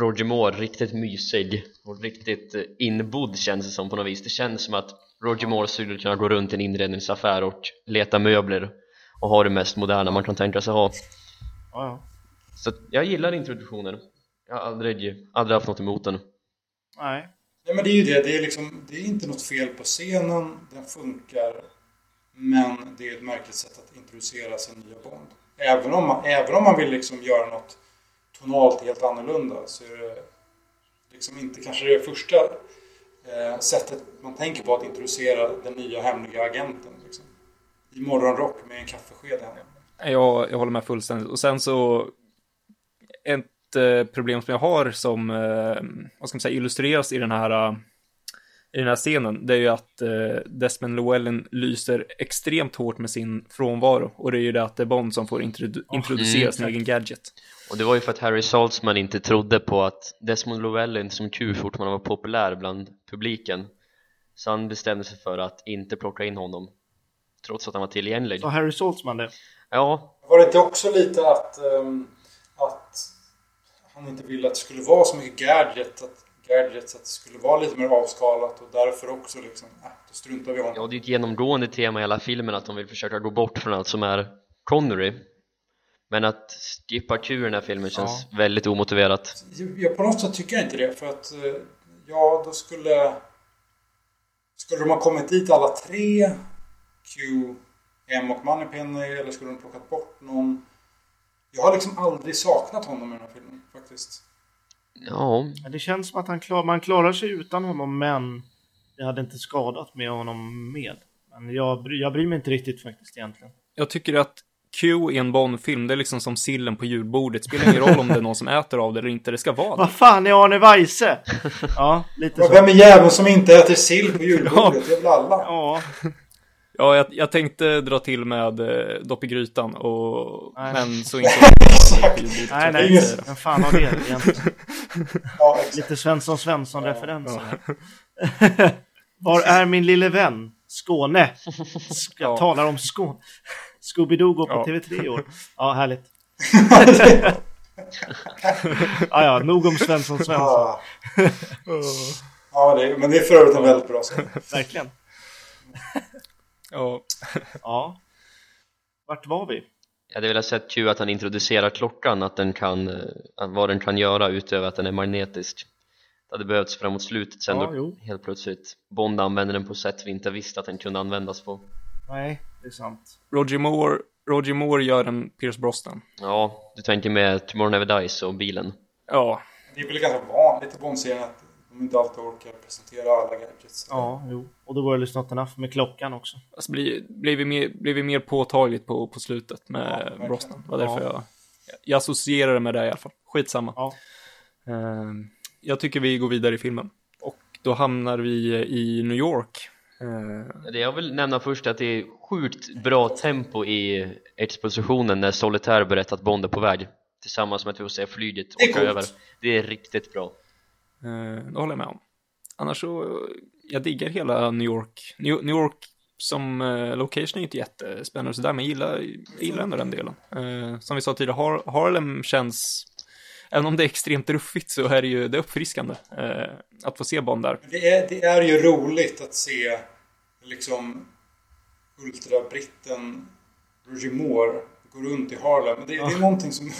Roger Moore riktigt mysig och riktigt eh, inbodd känns det som på något vis det känns som att Roger Moore skulle kunna gå runt i en inredningsaffär och leta möbler och ha det mest moderna man kan tänka sig ha Ja, ja. så jag gillar introduktionen Jag har aldrig, aldrig haft något emot den Nej. Nej men det är ju det. Det är, liksom, det är inte något fel på scenen. Den funkar. Men det är ett märkligt sätt att introducera sin nya Bond. Även om man, även om man vill liksom göra något tonalt helt annorlunda så är det liksom inte kanske det första eh, sättet man tänker på att introducera den nya hemliga agenten. Liksom. I morgonrock med en kaffesked i. Jag, jag håller med fullständigt. Och sen så, ett eh, problem som jag har som, eh, vad ska man säga, illustreras i den här, eh, i den här scenen, det är ju att eh, Desmond Llewellyn lyser extremt hårt med sin frånvaro. Och det är ju det att det är Bond som får introdu- introducera mm, sin egen gadget. och det var ju för att Harry Saltzman inte trodde på att Desmond Llewellyn som Q fortfarande var populär bland publiken så han bestämde sig för att inte plocka in honom trots att han var tillgänglig Så Harry Saltzman det. ja, Var det inte också lite att, ehm, att han inte ville att det skulle vara så mycket gadget, att, gadgets, att det skulle vara lite mer avskalat och därför också liksom, äh, då struntar vi i honom. ja, det är ett genomgående tema i hela filmen att de vill försöka gå bort från allt som är Connery men att skippa Q i den här filmen känns väldigt omotiverat Jag, på något sätt tycker jag inte det, för att eh, ja, då skulle... Skulle de ha kommit dit alla tre, Q, M och Moneypenny, eller skulle de plockat bort någon? Jag har liksom aldrig saknat honom i den här filmen, faktiskt. Ja, Det känns som att han klar, man klarar sig utan honom, men det hade inte skadat med honom med. Men jag, jag bryr mig inte riktigt faktiskt egentligen. Jag tycker att Q i en Bond-film, det är liksom som sillen på julbordet. Spelar ingen roll om det är någon som äter av det eller inte, det ska vara det. Vad fan är Arne Weise? Ja, lite så. vem är jäveln som inte äter sill på julbordet? Det är väl alla? Ja, Ja, jag, jag tänkte dra till med eh, dopp i grytan, och, Nej. men så inte nej, nej, Ingen- vem fan har det egentligen? Ja. Lite Svensson Svensson-referenser. Var är min lille vän? Skåne. Sk- Jag Ja. talar om Skåne. Scooby-Doo går på Ja. TV3 i år. Ja, härligt. ja, ja, nog om Svensson Svensson. Ja, ja det, men det är för övrigt en väldigt bra scen. Verkligen. Ja, Ja. Vart var vi? jag hade velat sett Q att han introducerar klockan, att den kan, eh, vad den kan göra utöver att den är magnetisk. Det hade behövts framåt slutet sen Ja, då jo. helt plötsligt Bond använder den på sätt vi inte visste att den kunde användas på. Nej, det är sant. Roger Moore, Roger Moore gör en Pierce Brosnan. Ja, du tänker med Tomorrow Never Dies och bilen. Ja, Det är väl ganska vanligt i Bond-serien att de inte alltid orkar presentera alla gadgets. Ja, jo. Och då var det not enough med klockan också. alltså blir, blir, vi mer, blir vi mer påtagligt på, på slutet Ja, med verkligen. Brosnan. Det var därför Ja. jag, jag associerar det med det i alla fall. Skitsamma. Ja. Ehm, jag tycker vi går vidare i filmen. Och då hamnar vi i New York. Ehm, Det jag vill nämna först är att det är sjukt bra tempo i expositionen när Solitaire berättar att Bond är på väg tillsammans med att vi får se flyget åka över. Det är riktigt bra. Eh, det håller jag med om. Annars så, jag diggar hela New York. New, New York som eh, location är inte jättespännande sådär, men jag gillar, jag gillar ändå den delen. Eh, som vi sa tidigare, Har, Harlem känns, även om det är extremt ruffigt så är det ju, det är uppfriskande eh, att få se Bond där. Det är, det är ju roligt att se liksom ultrabritten Roger Moore gå runt i Harlem. Det, det är någonting som...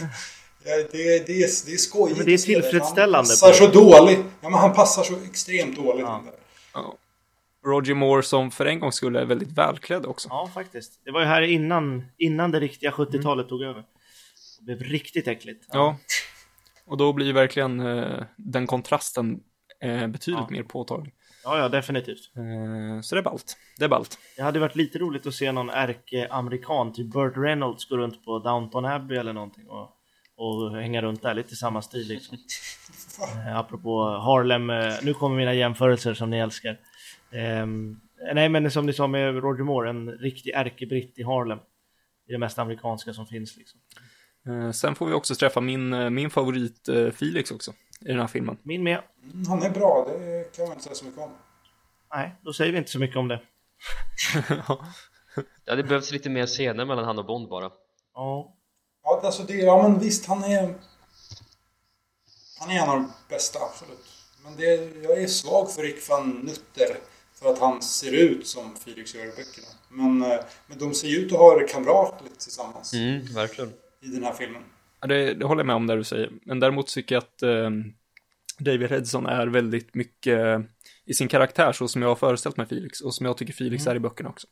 Ja, det, det, är, det är skojigt. Men det är tillfredsställande Han passar så dåligt. Ja, men han passar så extremt dåligt. Ja. Ja. Roger Moore som för en gång skulle är väldigt välklädd också. Ja, faktiskt. Det var ju här innan, innan det riktiga 70-talet tog över. Det blev riktigt äckligt. Ja. Och då blir verkligen eh, den kontrasten eh, betydligt Ja. mer påtaglig. ja, ja definitivt. Eh, så det är ballt. Det är ballt. Det hade varit lite roligt att se någon ärke-amerikan, typ Burt Reynolds, gå runt på Downton Abbey eller någonting och, och hänga runt där, lite i samma stil liksom. Eh, apropå Harlem, eh, nu kommer mina jämförelser som ni älskar. Ehm, nej, men som ni sa med Roger Moore, en riktig ärkebritt i Harlem. Det är det mest amerikanska som finns liksom. Eh, sen får vi också träffa min, eh, min favorit eh, Felix också i den här filmen. Min med. Mm, Han är bra, det kan man inte säga så mycket om. Nej, då säger vi inte så mycket om det. Det hade behövts lite mer scener mellan han och Bond bara. Ja, Ja, alltså det, ja men visst, han är... Han är en av de bästa, absolut. Men det, jag är svag för Rick van Nutter. För att han ser ut som Felix gör i böckerna. Men, eh, men de ser ju ut att ha det kamratligt tillsammans Mm, verkligen. i den här filmen. Ja, det, det håller jag med om det du säger. Men däremot tycker jag att eh, David Hedson är väldigt mycket eh, i sin karaktär så som jag har föreställt mig Felix och som jag tycker Felix är i böckerna också.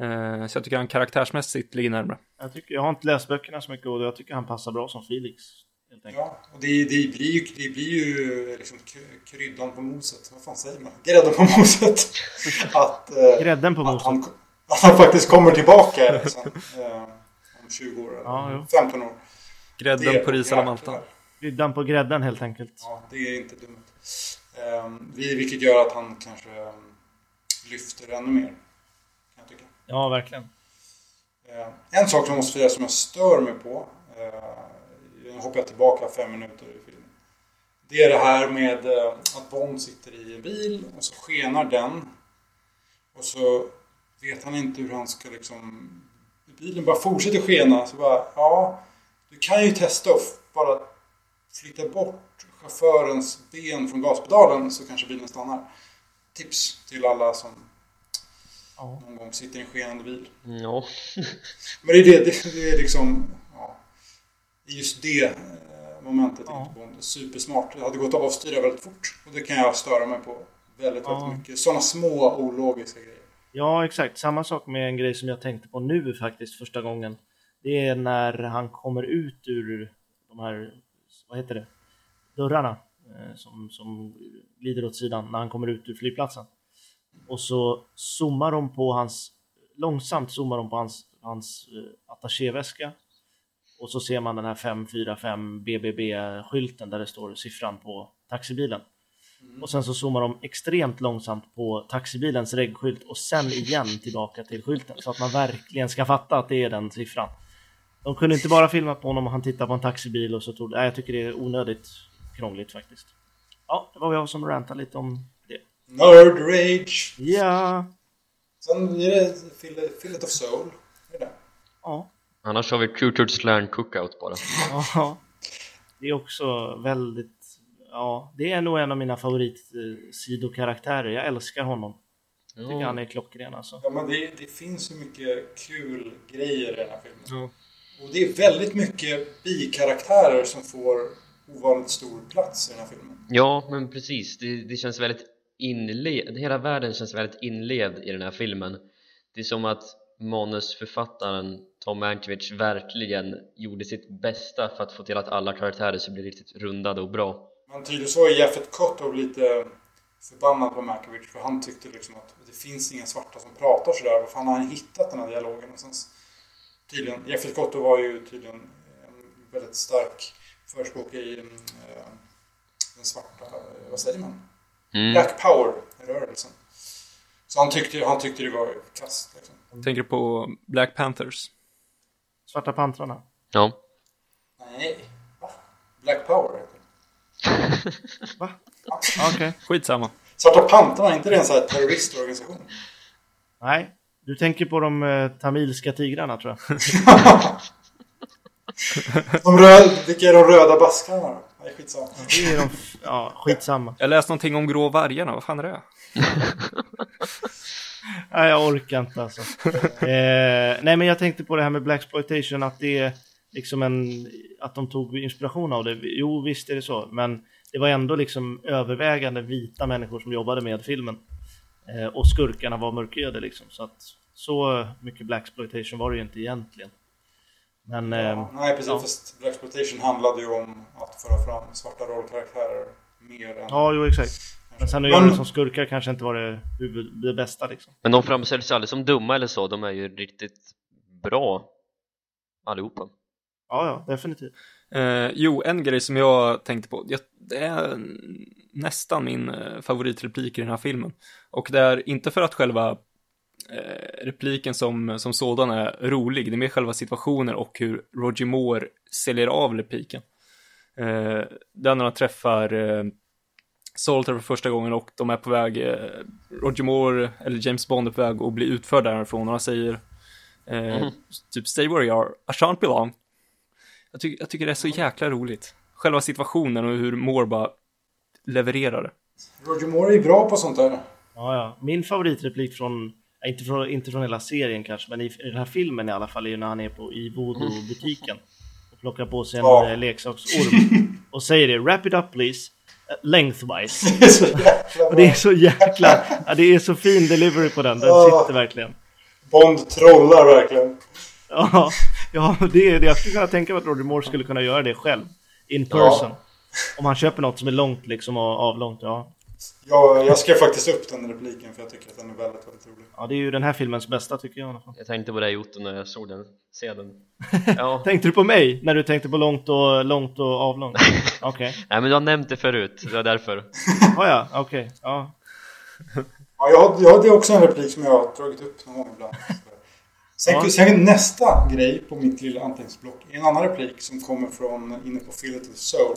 Eh, så jag tycker han karaktärsmässigt ligger närmare. jag, tycker, jag har inte läst böckerna så mycket och jag tycker han passar bra som Felix. Ja, och det, det, blir ju, det blir ju liksom kryddan på moset. Vad fan säger man? Grädden på moset. Att, eh, Grädden på att, moset. han, att han faktiskt kommer tillbaka liksom, eh, om 20 år eller Ja, jo. 15 år. Grädden Det- på ris alla Malta. Kryddan på grädden helt enkelt. Ja, det är inte dumt. Um, vilket gör att han kanske ehm, lyfter ännu mer. Ja, verkligen. Eh, en sak som måste säga som jag stör mig på. Eh, nu hoppar jag tillbaka fem minuter i filmen. Det är det här med eh, att Bond sitter i en bil och så skenar den. Och så vet han inte hur han ska liksom... Bilen bara fortsätter skena. Så bara, ja, du kan ju testa att bara flytta bort chaufförens ben från gaspedalen så kanske bilen stannar. Tips till alla som Ja. någon gång sitter i en skenande bil. Ja, Men det är, det, det, det är liksom... Ja, just det eh, momentet Ja. inte Bond supersmart. Det hade gått att avstyra väldigt fort. Och det kan jag störa mig på väldigt, Ja. väldigt mycket. Sådana små ologiska grejer. Ja, exakt. Samma sak med en grej som jag tänkte på nu faktiskt första gången. Det är när han kommer ut ur de här, vad heter det? dörrarna eh, som, som glider åt sidan när han kommer ut ur flygplatsen. Och så zoomar de på hans, långsamt zoomar de på hans, hans eh, attachéväska och så ser man den här 545 BBB-skylten där det står siffran på taxibilen. Och sen så zoomar de extremt långsamt på taxibilens reggskylt och sen igen tillbaka till skylten så att man verkligen ska fatta att det är den siffran. De kunde inte bara filma på honom och han tittar på en taxibil och så tog Nej, jag tycker det är onödigt krångligt faktiskt. Ja, det var jag som rantade lite om. Nerd Rage. Ja, Sen är det Fill- Fillet of Soul. Är det. ja, Annars har vi Cultured Slang Cookout bara ja. Det är också väldigt, ja, det är nog en av mina favoritsidokaraktärer. Jag älskar honom. Jag tycker han är klockren alltså. Ja, men det, det finns ju mycket kul grejer i den här filmen. Ja. Och det är väldigt mycket bikaraktärer som får ovanligt stor plats i den här filmen. Ja, men precis. Det, det känns väldigt inled... Hela världen känns väldigt inled i den här filmen. Det är som att manusförfattaren Tom Mankiewicz verkligen gjorde sitt bästa för att få till att alla karaktärer skulle bli riktigt rundade och bra. Men tydligen så är Jeffet Kotto lite förbannad på Mankiewicz för han tyckte liksom att det finns inga svarta som pratar sådär. varför fan har han hittat den här dialogen någonstans? Tydligen, Jeffet Kotto var ju tydligen en väldigt stark förespråkare i eh, den svarta, vad säger man? Mm. Black Power-rörelsen. Så han tyckte, han tyckte det var kast liksom. Tänker du på Black Panthers? Svarta pantrarna. Ja. Nej, va? Black Power heter det. Va? Okej. Skitsamma. Svarta Pantrarna, är inte det en sån här terroristorganisation? Nej, du tänker på de eh, tamilska tigrarna tror jag. De röda, vilka är de röda baskarna då? Skitsamma. Det är de, ja, skitsamma. Jag läste någonting om grå vargarna, vad fan är det? Nej, jag orkar inte alltså. Eh, nej, men jag tänkte på det här med Blaxploitation, att det är liksom en, att de tog inspiration av det. Jo, visst är det så, men det var ändå liksom övervägande vita människor som jobbade med filmen. Eh, och skurkarna var mörkhyade liksom, så att så mycket Blaxploitation var det ju inte egentligen. Men, eh, Nej, precis. ja. Fast Black Exploitation handlade ju om att föra fram svarta rollkaraktärer mer än... ja, jo exakt. Men sen att göra det som skurkar kanske inte var det, huvud, det bästa liksom. Men de framställs ju aldrig som dumma eller så, de är ju riktigt bra allihopa. Ja, ja, definitivt. Eh, jo, en grej som jag tänkte på, jag, det är nästan min eh, favoritreplik i den här filmen. Och det är inte för att själva repliken som, som sådan är rolig, det är mer själva situationen och hur Roger Moore säljer av repliken. Eh, där när han träffar eh, Salter för första gången och de är på väg, eh, Roger Moore eller James Bond är på väg att bli utförd därifrån och han säger eh, typ stay where you are, I shan't be long. Jag, ty- jag tycker det är så jäkla roligt. Själva situationen och hur Moore bara levererar det. Roger Moore är bra på sånt där. Ja, ja. Min favoritreplik från, inte från, inte från hela serien kanske, men i, i den här filmen i alla fall är ju när han är på, i voodoo-butiken och plockar på sig en Ja. ja. leksaksorm och säger det, wrap it up please, uh, lengthwise. Och det är så jäkla, ja, det är så fin delivery på den, den Ja. sitter verkligen. Bond trollar verkligen. Ja, ja det är det. Jag skulle kunna tänka mig att Roger Moore skulle kunna göra det själv, in person. Om han köper något som är långt liksom och avlångt, ja. Jag, jag skrev faktiskt upp den repliken för jag tycker att den är väldigt, väldigt rolig. Ja, det är ju den här filmens bästa tycker jag i alla fall. Jag tänkte på det Jotto när jag såg den scenen. Ja, Tänkte du på mig när du tänkte på långt och, långt och avlångt? Okej. nej men du har nämnt det förut, det var därför. Ja, ja, okej. Ja. Ja, jag, har- jag, det är också en replik som jag har dragit upp någon gång ibland. Sen, Ja. sen nästa grej på mitt lilla anteckningsblock är en annan replik som kommer från inne på Fillet of Soul.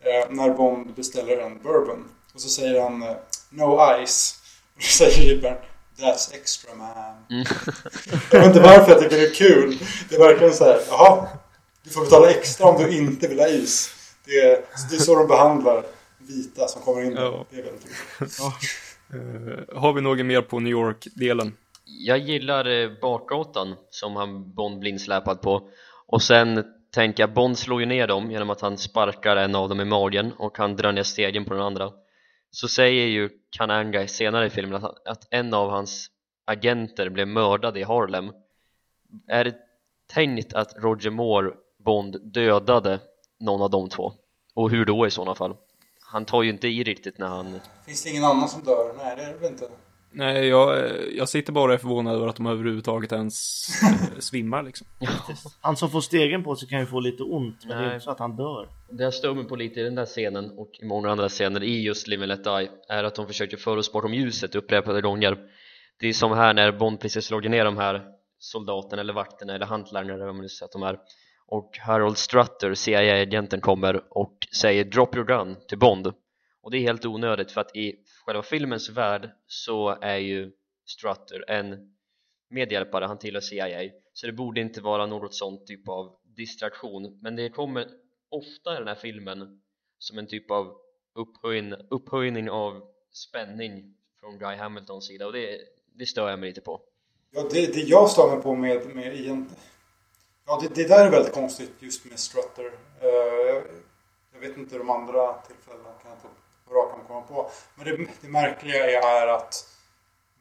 Eh, när Bond beställer en bourbon. Och så säger han eh, No ice. Och så säger Gilbert That's extra man. jag vet inte varför jag tycker det är kul. Det är verkligen så här, jaha. Du får betala extra om du inte vill ha is. Det är, det är så de behandlar vita som kommer in. Ja. Det är väldigt roligt. Eh, har vi något mer på New York-delen? Jag gillar eh, bakgatan som han Bond blir insläpad på och sen tänker jag Bond slår ju ner dem genom att han sparkar en av dem i magen och han drar ner stegen på den andra så säger ju Kananga senare i filmen att, han- att en av hans agenter blev mördad i Harlem är det tänkt att Roger Moore Bond dödade någon av de två? Och hur då i sådana fall? Han tar ju inte i riktigt när han... Finns det ingen annan som dör? Nej, det är det väl inte. Nej, jag, jag sitter bara och är förvånad över att de överhuvudtaget ens eh, svimmar liksom. Han som får stegen på sig kan ju få lite ont, men det är Nej. inte så att han dör. Det jag stör mig på lite i den där scenen och i många andra scener i just Live Let Die är att de försöker föra oss bortom ljuset upprepade gånger Det är som här när Bond precis slagit ner de här soldaterna eller vakterna eller hantlarna eller vad man nu säger att de är och Harold Strutter, CIA-agenten kommer och säger “Drop your gun” till Bond och det är helt onödigt för att i själva filmens värld så är ju Strutter en medhjälpare, han tillhör CIA så det borde inte vara något sånt typ av distraktion. Men det kommer ofta i den här filmen som en typ av upphöjning, upphöjning av spänning från Guy Hamiltons sida. Och det, det stör jag mig lite på. Ja, det, det jag stör mig på med, med igen... Ja, det, det där är väldigt konstigt just med Strutter. Uh, jag, jag vet inte de andra tillfällena, kan jag ta på rak arm komma på. Men det, det märkliga är att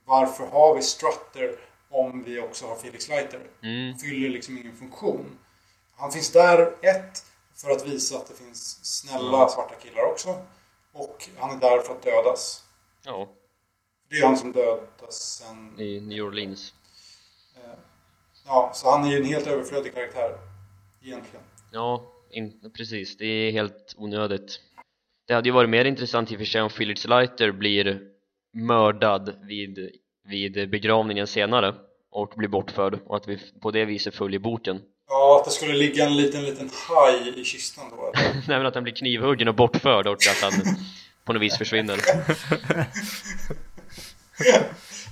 varför har vi Strutter om vi också har Felix Leiter? mm. Fyller liksom ingen funktion. Han finns där, ett, för att visa att det finns snälla svarta killar också. Och han är där för att dödas. ja, Det är han som dödas sen i New Orleans Eh, Ja, så han är ju en helt överflödig karaktär. Egentligen. ja, in, precis, det är helt onödigt det hade ju varit mer intressant i och för sig om Felix Leiter blir mördad vid, vid begravningen senare och blir bortförd och att vi på det viset följer boken Ja, att det skulle ligga en liten, liten haj i kistan då. Nej men att han blir knivhuggen och bortförd och att han på något vis försvinner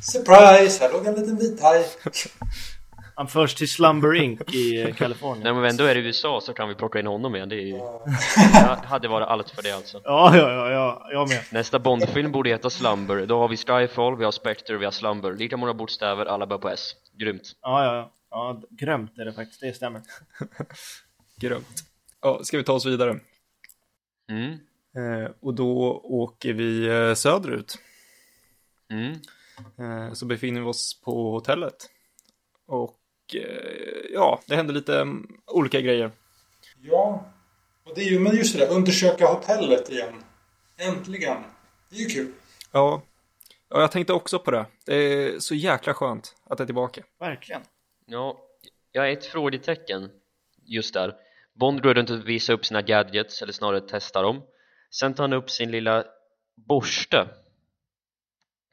Surprise! Här låg en liten vit haj. Han förs till Slumber Inc i eh, Kalifornien. Nej men ändå är det USA så kan vi plocka in honom igen, det är ju... Hade varit allt för det alltså Ja, ja, ja, ja, jag med. Nästa Bondfilm borde heta Slumber, då har vi Skyfall, vi har Spectre, vi har Slumber Lika många bokstäver, alla börjar på S Grymt Ja, ja, ja. Ja, grömt är det faktiskt, det stämmer. Grönt. Ja, ska vi ta oss vidare? mm. Eh, och då åker vi eh, söderut. Mm. Eh, så befinner vi oss på hotellet. Och ja, det händer lite mm, olika grejer. Ja. Och det är ju, men just det där, undersöka hotellet igen. Äntligen. Det är ju kul. Ja, ja jag tänkte också på det. Det är så jäkla skönt att det är tillbaka. Verkligen. Ja, jag är ett frågetecken just där Bond går runt och visar upp sina gadgets, eller snarare testar dem Sen tar han upp sin lilla borste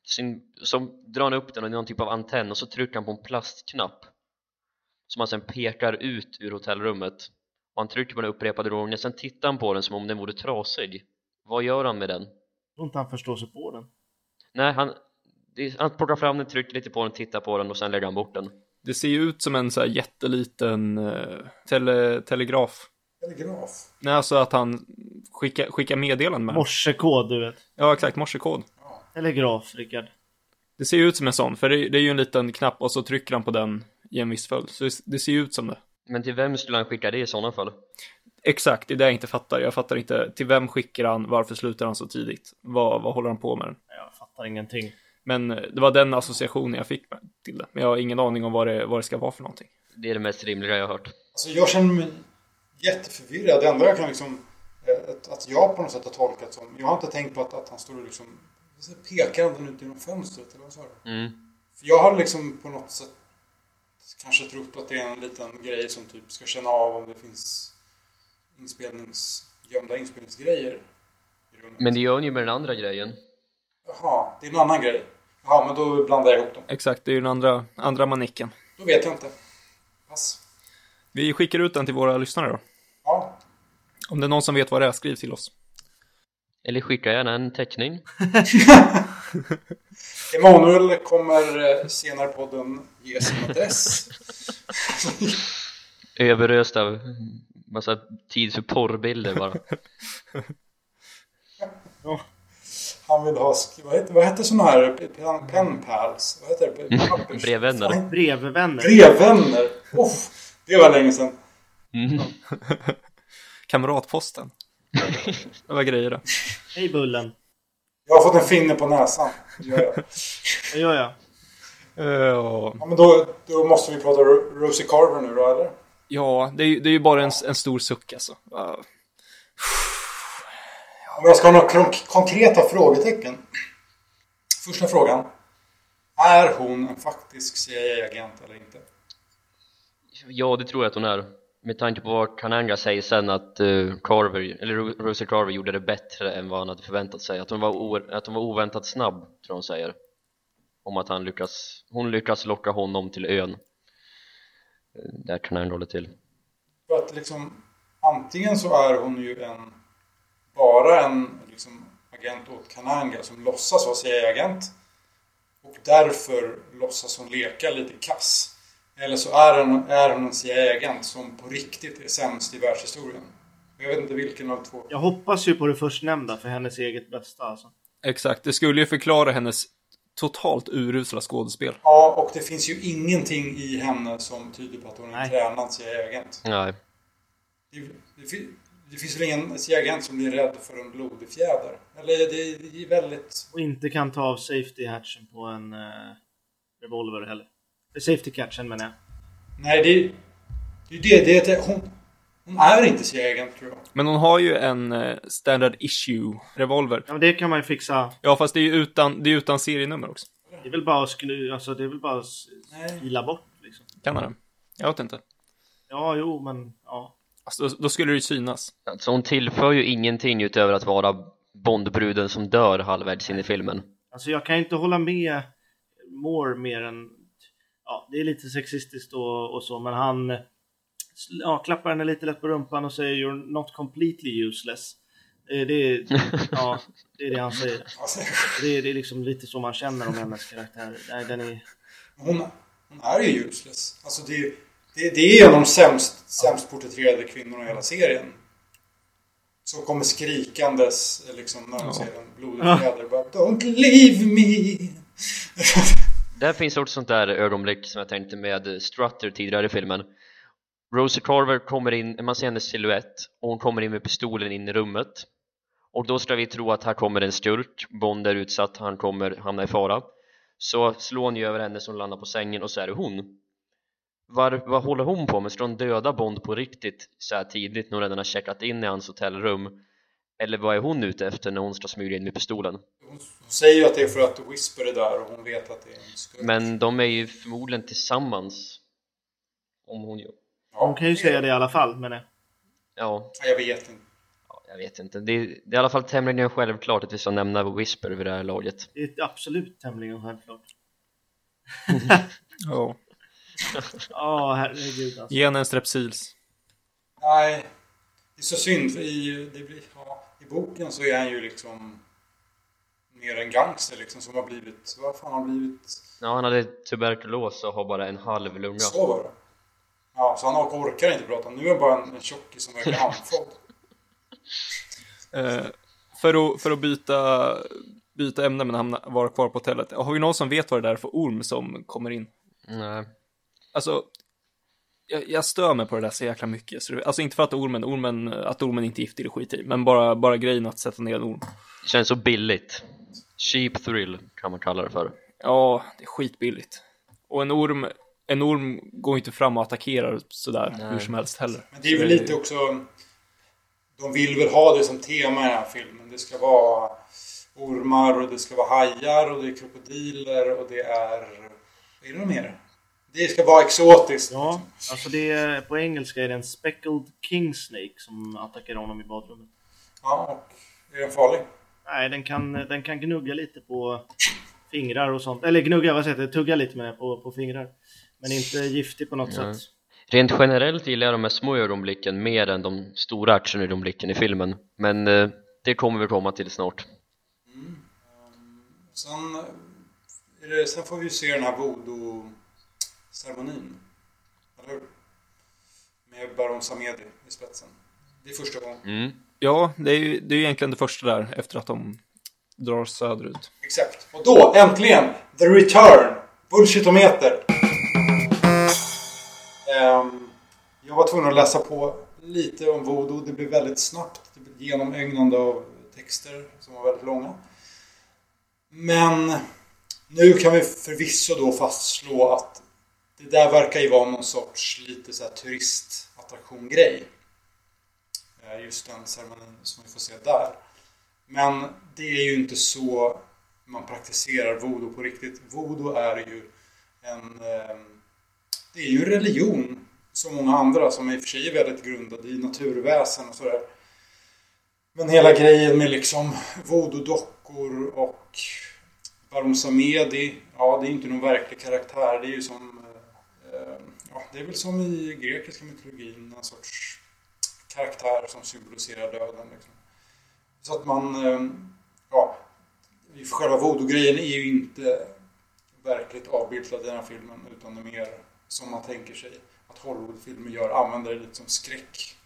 sin, Som drar han upp den och det är någon typ av antenn och så trycker han på en plastknapp Som han sen pekar ut ur hotellrummet Och han trycker på den upprepade gånger, sen tittar han på den som om den vore trasig Vad gör han med den? Jag tror inte han förstår sig på den. Nej, han, han plockar fram den, trycker lite på den, tittar på den och sen lägger han bort den Det ser ju ut som en så här jätteliten eh, tele, telegraf. Telegraf. Nej, alltså att han skickar, skickar meddelanden med. den. Morsekod, du vet. Ja, exakt, morsekod. Telegraf, Rickard. Det ser ju ut som en sån, för det, det är ju en liten knapp och så trycker han på den i en viss följd. Så det, det ser ju ut som det. Men till vem skulle han skicka det i sådana fall? Exakt, det är det jag inte fattar. Jag fattar inte, till vem skickar han, varför slutar han så tidigt? Vad, vad håller han på med den? Jag fattar ingenting. Men eh, det var den associationen jag fick med- till det. Men jag har ingen aning om vad det, vad det ska vara för någonting. Det är det mest rimliga jag har hört Alltså jag känner mig jätteförvirrad. Det enda jag kan liksom... eh, Att, jag på något sätt har tolkat som... Jag har inte tänkt på att, att han står och liksom... så Pekar han ut genom fönstret eller vad sa du? mm. För jag har liksom på något sätt kanske trott att det är en liten grej som typ ska känna av om det finns inspelnings, gömda inspelningsgrejer. i rummet. Men det gör han ju med den andra grejen Jaha, det är en annan grej. Jaha, men då blandar jag ihop dem. Exakt, det är ju den andra, andra manicken. Då vet jag inte. Pass. Vi skickar ut den till våra lyssnare då. Ja, Om det är någon som vet vad det är, skriv till oss. Eller skicka gärna en teckning Emanuel kommer eh, senare på podden ge sin adress. Överöst av massa tid för porrbilder bara Han vill ha, vad heter, vad heter sådana här pen, pen pals? Vad heter det? Pappers- Brevvänner. Brevvänner. Brevvänner! Uff, det var länge sedan. mm. Kamratposten. det var grejer det. Hej Bullen. Jag har fått en finne på näsan. Det gör jag. Jag. Ja, men då, då måste vi prata Ro- Rosie Carver nu då, eller? Ja, det är, ju- det är ju bara en, en stor suck alltså. Ja. Om jag ska ha några kon- konkreta frågetecken. Första frågan. Är hon en faktisk CIA-agent eller inte? Ja, det tror jag att hon är. Med tanke på vad Kananga säger sen att eh, Carver, eller Ro- Rosie Carver gjorde det bättre än vad han hade förväntat sig. Att hon var, att hon var oväntat snabb, tror hon säger. Om att han lyckas, hon lyckas locka honom till ön. Eh, där Kananga håller till. För att liksom antingen så är hon ju en bara en liksom, agent åt Kananga som låtsas vara CIA-agent och därför låtsas hon leka lite kass. Eller så är hon, är hon en CIA-agent som på riktigt är sämst i världshistorien. Jag vet inte vilken av två. Jag hoppas ju på det förstnämnda för hennes eget bästa alltså. Exakt, det skulle ju förklara hennes totalt urusla skådespel. Ja, och det finns ju ingenting i henne som tyder på att hon är en Nej. tränad CIA-agent. Nej, Det, det, det finns väl ingen CIA-agent som blir rädd för en blodig fjäder? Eller det, det är väldigt... Och inte kan ta av safety hatchen på en eh, revolver heller. Safety catchen menar jag. Nej, det, det är det. det, är det hon, hon är inte CIA-agent tror jag. Men hon har ju en eh, standard issue revolver. Ja men det kan man ju fixa. Ja, fast det är ju utan, det är utan serienummer också. Det är väl bara att skru... Alltså det är väl bara att fila bort liksom. Kan man det? Jag vet inte. Ja, jo men ja. Alltså, då, då skulle det ju synas. alltså hon tillför ju ingenting utöver att vara Bondbruden som dör halvvägs in i filmen. Alltså jag kan inte hålla med Moore mer än... Ja, det är lite sexistiskt och, och så, men han ja, klappar henne lite lätt på rumpan och säger “You're not completely useless”. Eh, Det är, ja, det är det han säger. Det är, det är liksom lite så man känner om hennes karaktär. Nej, den är... hon, hon är ju useless. Alltså det, det, det är en av de sämst, sämst porträtterade kvinnorna i hela serien. Som kommer skrikandes liksom när hon Ja. ser en blodig fjäder. Bara, Don't leave me! Där finns också sånt där ögonblick som jag tänkte med Strutter tidigare i filmen Rosie Carver kommer in, man ser hennes silhuett och hon kommer in med pistolen in i rummet och då ska vi tro att här kommer en skurk, Bond är utsatt, han kommer hamna i fara så slår hon ju över henne som landar på sängen och så är det hon Var, vad håller hon på med? Ska hon döda Bond på riktigt så här tidigt när hon redan har checkat in i hans hotellrum? Eller vad är hon ute efter när hon ska smyga in med pistolen? Hon, hon säger ju att det är för att Whisper är där och hon vet att det är en skurk. Men de är ju förmodligen tillsammans Om hon gör Ja, Hon kan ju säga det i alla fall, men... Ja, Ja, Jag vet inte. ja, jag vet inte det är, det är i alla fall tämligen självklart att vi ska nämna Whisper vid det här laget Det är absolut tämligen självklart. Ja. Ja, herregud alltså. Ge henne en strepsils. Nej, det är så synd. I, det blir, ja, I boken så är han ju liksom mer en gangster liksom som har blivit... Vad fan har blivit? Ja, han hade tuberkulos och har bara en halv lunga Så var det. Ja, så han orkar inte prata. Nu är han bara en, en tjockis som verkar andfådd. Eh, för, att, för att byta, byta ämne men hamna, vara kvar på hotellet. Har vi någon som vet vad det där är för orm som kommer in? Nej, Alltså, jag, jag stör mig på det där så jäkla mycket. Så det, alltså inte för att ormen, ormen, att ormen inte är giftig, det skit i. Men bara, bara grejen att sätta ner en orm. det känns så billigt Cheap thrill kan man kalla det för Ja, det är skitbilligt. Och en orm, en orm går inte fram och attackerar sådär Nej. hur som helst heller. Men det är väl lite också... De vill väl ha det som tema i den här filmen. Det ska vara ormar och det ska vara hajar och det är krokodiler och det är... Vad är det mer? Det ska vara exotiskt. Ja, alltså det är, på engelska är det en speckled king snake som attackerar honom i badrummet. Ja, och är den farlig? Nej, den kan, den kan gnugga lite på fingrar och sånt. Eller gnugga, vad säger jag? Tugga lite med på, på fingrar. Men inte giftig på något Ja. sätt. Rent generellt gillar jag de här små ögonblicken mer än de stora actionögonblicken i filmen Men eh, det kommer vi komma till snart Sen, är det, sen får vi ju se den här voodoo-ceremonin. Eller hur? Med Baron Samedi i spetsen. Det är första gången. mm. Ja, det är ju det är ju egentligen det första där efter att de drar söderut. Exakt. Och då, äntligen, the return! Bullshitometer! Ehm, jag var tvungen att läsa på lite om voodoo. Det blev väldigt snabbt genomögnande av texter som var väldigt långa. Men nu kan vi förvisso då fastslå att det där verkar ju vara någon sorts lite så här turistattraktion-grej. Eh, just den ceremonin som vi får se där. Men det är ju inte så man praktiserar voodoo på riktigt. Voodoo är ju en... Ehm, det är ju en religion som många andra som i och för sig är väldigt grundad i naturväsen och sådär. Men hela grejen med liksom voodoo-dockor och Baron Samedi, ja det är inte någon verklig karaktär. Det är ju som... Ja, det är väl som i grekiska mytologin, en sorts karaktär som symboliserar döden. Liksom. Så att man... Ehm, ja, själva voodoo-grejen är ju inte verkligt avbildad i den här filmen utan det är mer som man tänker sig att Hollywoodfilmer gör, använder det lite som skräck.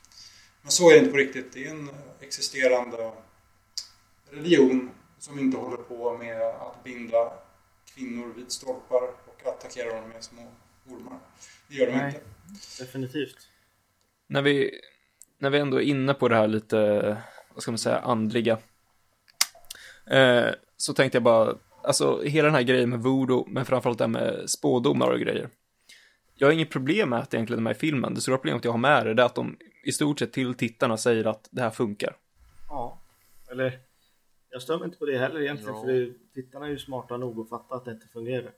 Men så är det inte på riktigt. Det är en existerande religion som inte håller på med att binda kvinnor vid stolpar och attackera dem med små ormar. Det gör de Nej. inte. Definitivt. När vi, när vi ändå är inne på det här lite, vad ska man säga, andliga. Eh, så tänkte jag bara, alltså hela den här grejen med voodoo, men framförallt det här med spådomar och grejer. Jag har inget problem med att egentligen här i filmen, det stora problemet jag har med det är att de i stort sett till tittarna säger att det här funkar. Ja. Eller, jag stör mig inte på det heller egentligen Ja. för det, tittarna är ju smarta nog att fatta att det inte fungerar.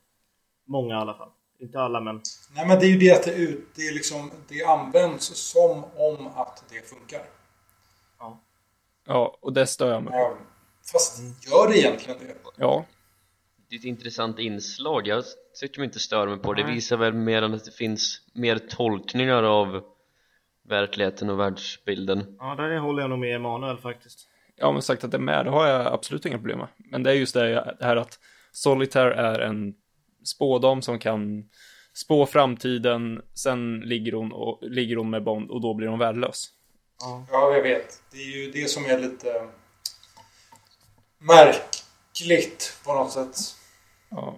Många i alla fall. Inte alla men Nej men det är ju det att det, ut, det, är liksom, det används som om att det funkar. ja. Ja, och det stör jag mig. Ja, fast gör det egentligen det? Ja, Det är ett intressant inslag, jag tycker mig inte stör mig på det. Det visar väl mer än att det finns mer tolkningar av verkligheten och världsbilden. ja, där håller jag nog med Emanuel faktiskt. ja men sagt att det är med, det har jag absolut inga problem med. Men det är just det det här att Solitaire är en spådam som kan spå framtiden, sen ligger hon, och, ligger hon med Bond och då blir hon värdelös. Ja. Ja, jag vet. Det är ju det som är lite märkligt på något sätt. Ja,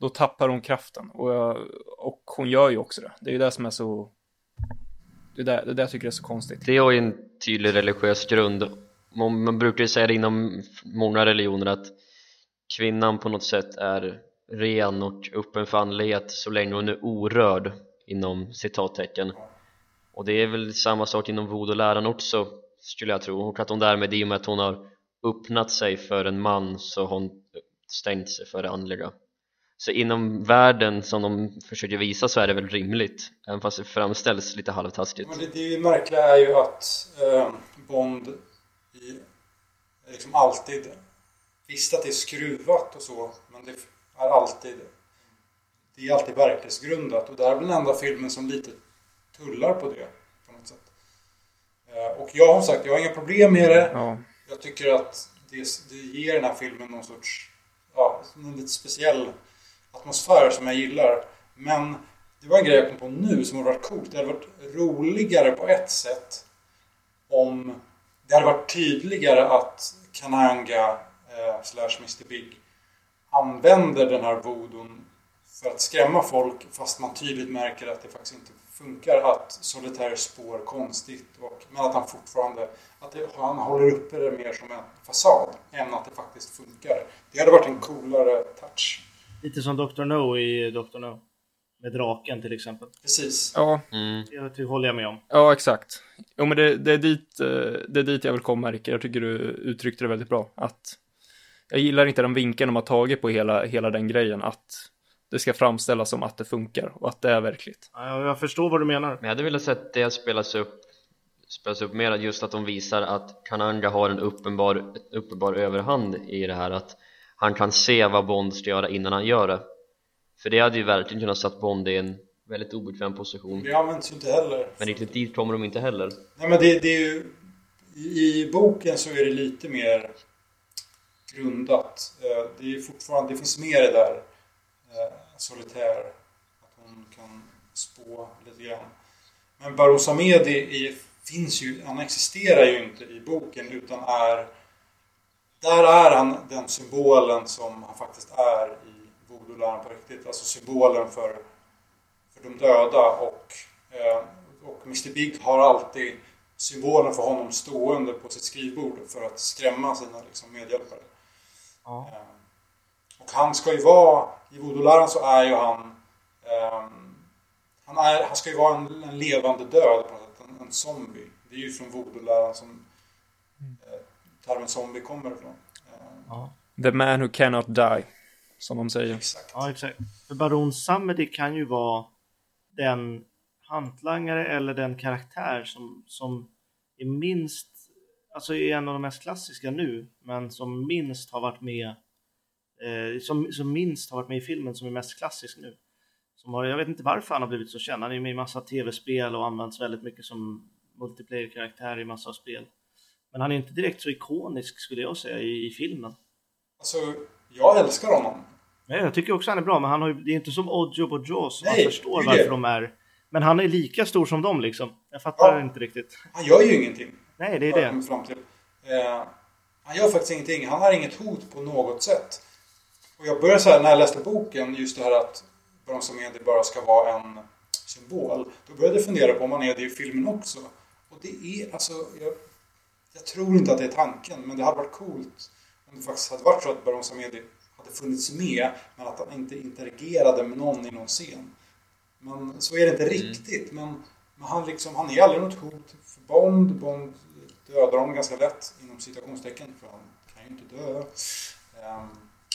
då tappar hon kraften och, jag, och hon gör ju också det. Det är ju det som är så... Det är det, det är det jag tycker är så konstigt. Det har ju en tydlig religiös grund. Man, man brukar ju säga det inom många religioner att kvinnan på något sätt är ren och öppen för andlighet så länge hon är orörd inom citattecken. Och det är väl samma sak inom voodoo-läran också skulle jag tro och att hon därmed i och med att hon har öppnat sig för en man så har hon stängt sig för det andliga. Så inom världen som de försöker visa så är det väl rimligt även fast det framställs lite halvtaskigt. Men det, det märkliga är ju att eh, Bond i, liksom alltid visste att det är skruvat och så, men det är alltid det är alltid verklighetsgrundat och det här är väl den enda filmen som lite tullar på det på något sätt. Eh, och jag har sagt, jag har inga problem med det. Ja, Jag tycker att det, det ger den här filmen någon sorts, ja, en lite speciell atmosfär som jag gillar. Men det var en grej jag kom på nu som har varit coolt. Det hade varit roligare på ett sätt om det hade varit tydligare att Kananga eh, slash Mr Big använder den här voodon för att skrämma folk fast man tydligt märker att det faktiskt inte funkar att Solitaire spår konstigt och, men att han fortfarande att det, han håller uppe det mer som en fasad än att det faktiskt funkar. Det hade varit en coolare touch. Lite som Dr. No i Dr. No. Med draken till exempel. Precis. ja, Mm. Det ty- håller jag med om. ja exakt. Jo men det, det, är dit, eh, det är dit jag vill komma Rickard. Jag tycker du uttryckte det väldigt bra. Att jag gillar inte den vinkeln de har tagit på hela, hela den grejen. Att det ska framställas som att det funkar och att det är verkligt. Ja, jag- förstår vad du menar. Men jag hade velat sett det spelas upp spelas upp mer just att de visar att Kananga har en uppenbar, uppenbar överhand i det här att han kan se vad Bond ska göra innan han gör det för det hade ju verkligen kunnat satt Bond i en väldigt obekväm position Det används ju inte heller. men riktigt dit kommer de inte heller Nej men det, det är ju... I, I boken så är det lite mer grundat. Eh, det är fortfarande... Det finns mer där. Eh, solitär. Att hon kan spå lite grann. Men Baron Medi finns ju... Han existerar ju inte i boken utan är... Där är han den symbolen som han faktiskt är i voodoo-läran på riktigt. Alltså symbolen för, för de döda och, eh, och Mr Big har alltid symbolen för honom stående på sitt skrivbord för att skrämma sina liksom, medhjälpare. Ja. Eh, Och han ska ju vara, i voodoo-läran så är ju han, ehm, han, är, han ska ju vara en, en levande död på något sätt, en, en zombie. Det är ju från voodoo-läran som eh, termen zombie kommer ifrån. Eh, Ja. The man who cannot die, som de säger. exakt. Ja, exakt. För Baron Samedi kan ju vara den hantlangare eller den karaktär som, som är minst, alltså är en av de mest klassiska nu, men som minst har varit med, eh, som, som minst har varit med i filmen som är mest klassisk nu. Som har, jag vet inte varför han har blivit så känd. Han är med i massa tv-spel och används väldigt mycket som multiplayer-karaktär i massa spel. Men han är inte direkt så ikonisk skulle jag säga i, i filmen. Alltså, jag älskar honom. Nej, jag tycker också han är bra, men han har det är inte som Oddjob och Jaws man förstår varför de är. Men han är lika stor som dem liksom. Jag fattar Ja. inte riktigt. Han gör ju ingenting. Nej, det är det. fram till. Eh, han gör faktiskt ingenting. Han har inget hot på något sätt. Och jag började så här när jag läste boken, just det här att Baron Samedi bara ska vara en symbol. Då började jag fundera på om han är det i filmen också. Och det är alltså, jag, jag tror inte att det är tanken, men det hade varit coolt om det faktiskt hade varit så att Baron Samedi hade funnits med, men att han inte interagerade med någon i någon scen. Men så är det inte riktigt. Men, men han, liksom, han är aldrig något hot för Bond. Bond dödar honom ganska lätt, inom citationstecken, för han kan ju inte dö. Ehm,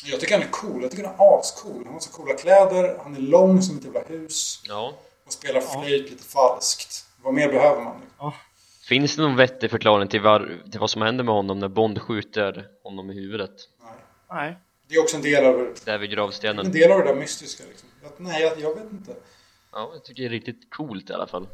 jag tycker han är cool. Jag tycker han är ascool. Han har så coola kläder, han är lång som ett jävla hus Ja. och spelar flöjt lite falskt. Vad mer behöver man? liksom? Finns det någon vettig förklaring till, var, till vad som händer med honom när Bond skjuter honom i huvudet? Nej. Nej. Det är också en del av, Där vid en gravstenen. del av det där mystiska. Liksom. Att, nej, jag, jag vet inte. Ja, jag tycker det är riktigt coolt i alla fall.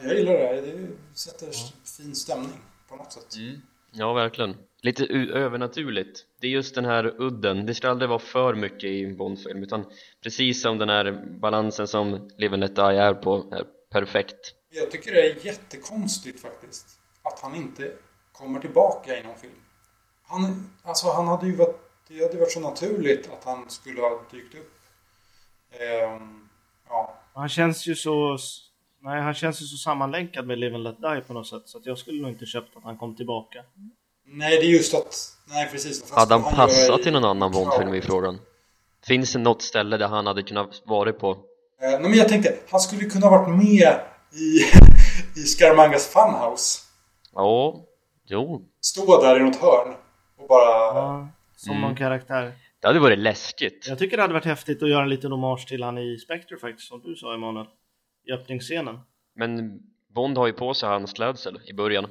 Jag gillar det här. Det sätter fin stämning på något sätt. Mm. Ja, verkligen. Lite övernaturligt. Det är just den här udden. Det ska aldrig vara för mycket i en Bond-film utan precis som den här balansen som Live and Let Die är på är perfekt. Jag tycker det är jättekonstigt faktiskt. Att han inte kommer tillbaka i någon film. Han, alltså han hade ju varit, det hade varit så naturligt att han skulle ha dykt upp. Ehm, ja. Han känns ju så... Nej, han känns ju så sammanlänkad med Live and Let Die på något sätt. Så att jag skulle nog inte köpt att han kom tillbaka. Nej, det är just att... Nej, precis. Hade han passat i- till någon annan Bond-film i frågan? Finns det något ställe där han hade kunnat varit på? Eh, nej, men jag tänkte, han skulle kunna varit med i, i Scaramangas Funhouse. Ja, jo. Stå där i något hörn och bara... Ja, som Mm. någon karaktär. Det hade varit läskigt. Jag tycker det hade varit häftigt att göra en liten hommage till han i Spectre faktiskt, som du sa Emanuel. I öppningsscenen. Men Bond har ju på sig hans klädsel i början.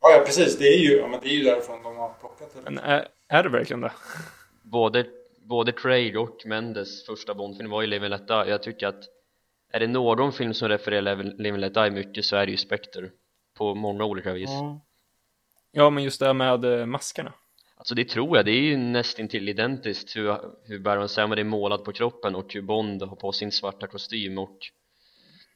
Ja, ja, precis. Det är ju, ja, men det är ju därifrån de har plockat det. Men är, är det verkligen det? Både, både Craig och Mendes första Bond-film var ju Live Let Die. Jag tycker att är det någon film som refererar Live Let Die mycket så är det ju Spectre. På många olika vis. Ja. Ja, men just det här med eh, maskerna. Alltså det tror jag, det är ju nästintill identiskt hur, hur Baron Samedi är målad på kroppen och hur Bond har på sin svarta kostym och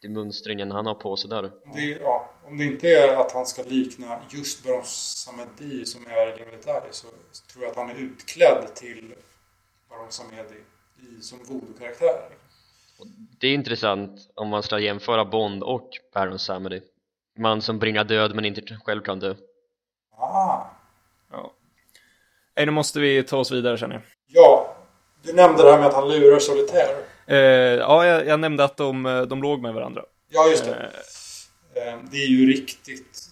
det mönstringen han har på sig där. Om det, ja, om det inte är att han ska likna just Baron Samedi som är i Live Let Die så tror jag att han är utklädd till Baron Samedi i, som voodoo-karaktär. Det är intressant om man ska jämföra Bond och Baron Samedi. Man som bringar död men inte själv kan dö. Ah. Ja. Nej, nu måste vi ta oss vidare känner jag. Ja, du nämnde det här med att han lurar Solitär. Eh, ja, jag, jag nämnde att de, eh, de låg med varandra. Ja, just det. Eh, Det är ju riktigt...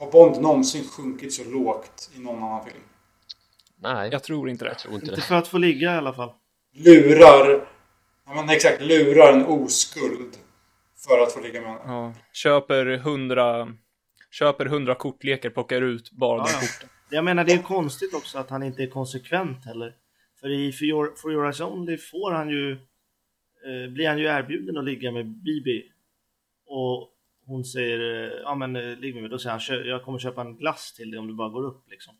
Har Bond någonsin sjunkit så lågt i någon annan film? Nej, Jag tror inte det. jag tror inte Inte det. för att få ligga i alla fall. Lurar... Ja, men exakt. Lurar en oskuld för att få ligga med henne. Ja. Köper hundra Köper hundra kortlekar, plockar ut bara Ja, de ja. korten. Jag menar det är konstigt också att han inte är konsekvent heller. För i For Your, For Your Eyes Only får han ju eh, blir han ju erbjuden att ligga med Bibi. Och hon säger eh, ja men eh, ligg med mig. Då säger han "Kö- jag kommer köpa en glass till dig om du bara går upp liksom.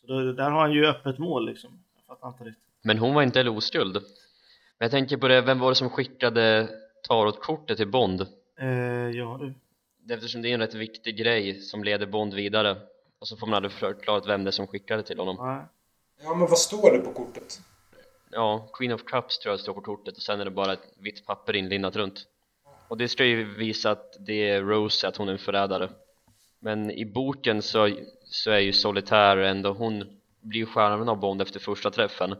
Så då, där har han ju öppet mål liksom. Jag fattar inte riktigt. Men hon var inte heller oskuld. Men jag tänker på det, vem var det som skickade tarotkortet till Bond? Eh, ja du. Eftersom det är en rätt viktig grej som leder Bond vidare. Och så får man aldrig förklarat vem det är som skickade till honom. Nej. Ja, men vad står det på kortet? Ja, Queen of Cups tror jag står på kortet och sen är det bara ett vitt papper inlindat runt. Och det ska ju visa att det är Rose, att hon är en förrädare. Men i boken så, så är ju Solitär ändå, hon blir ju stjärnan av Bond efter första träffen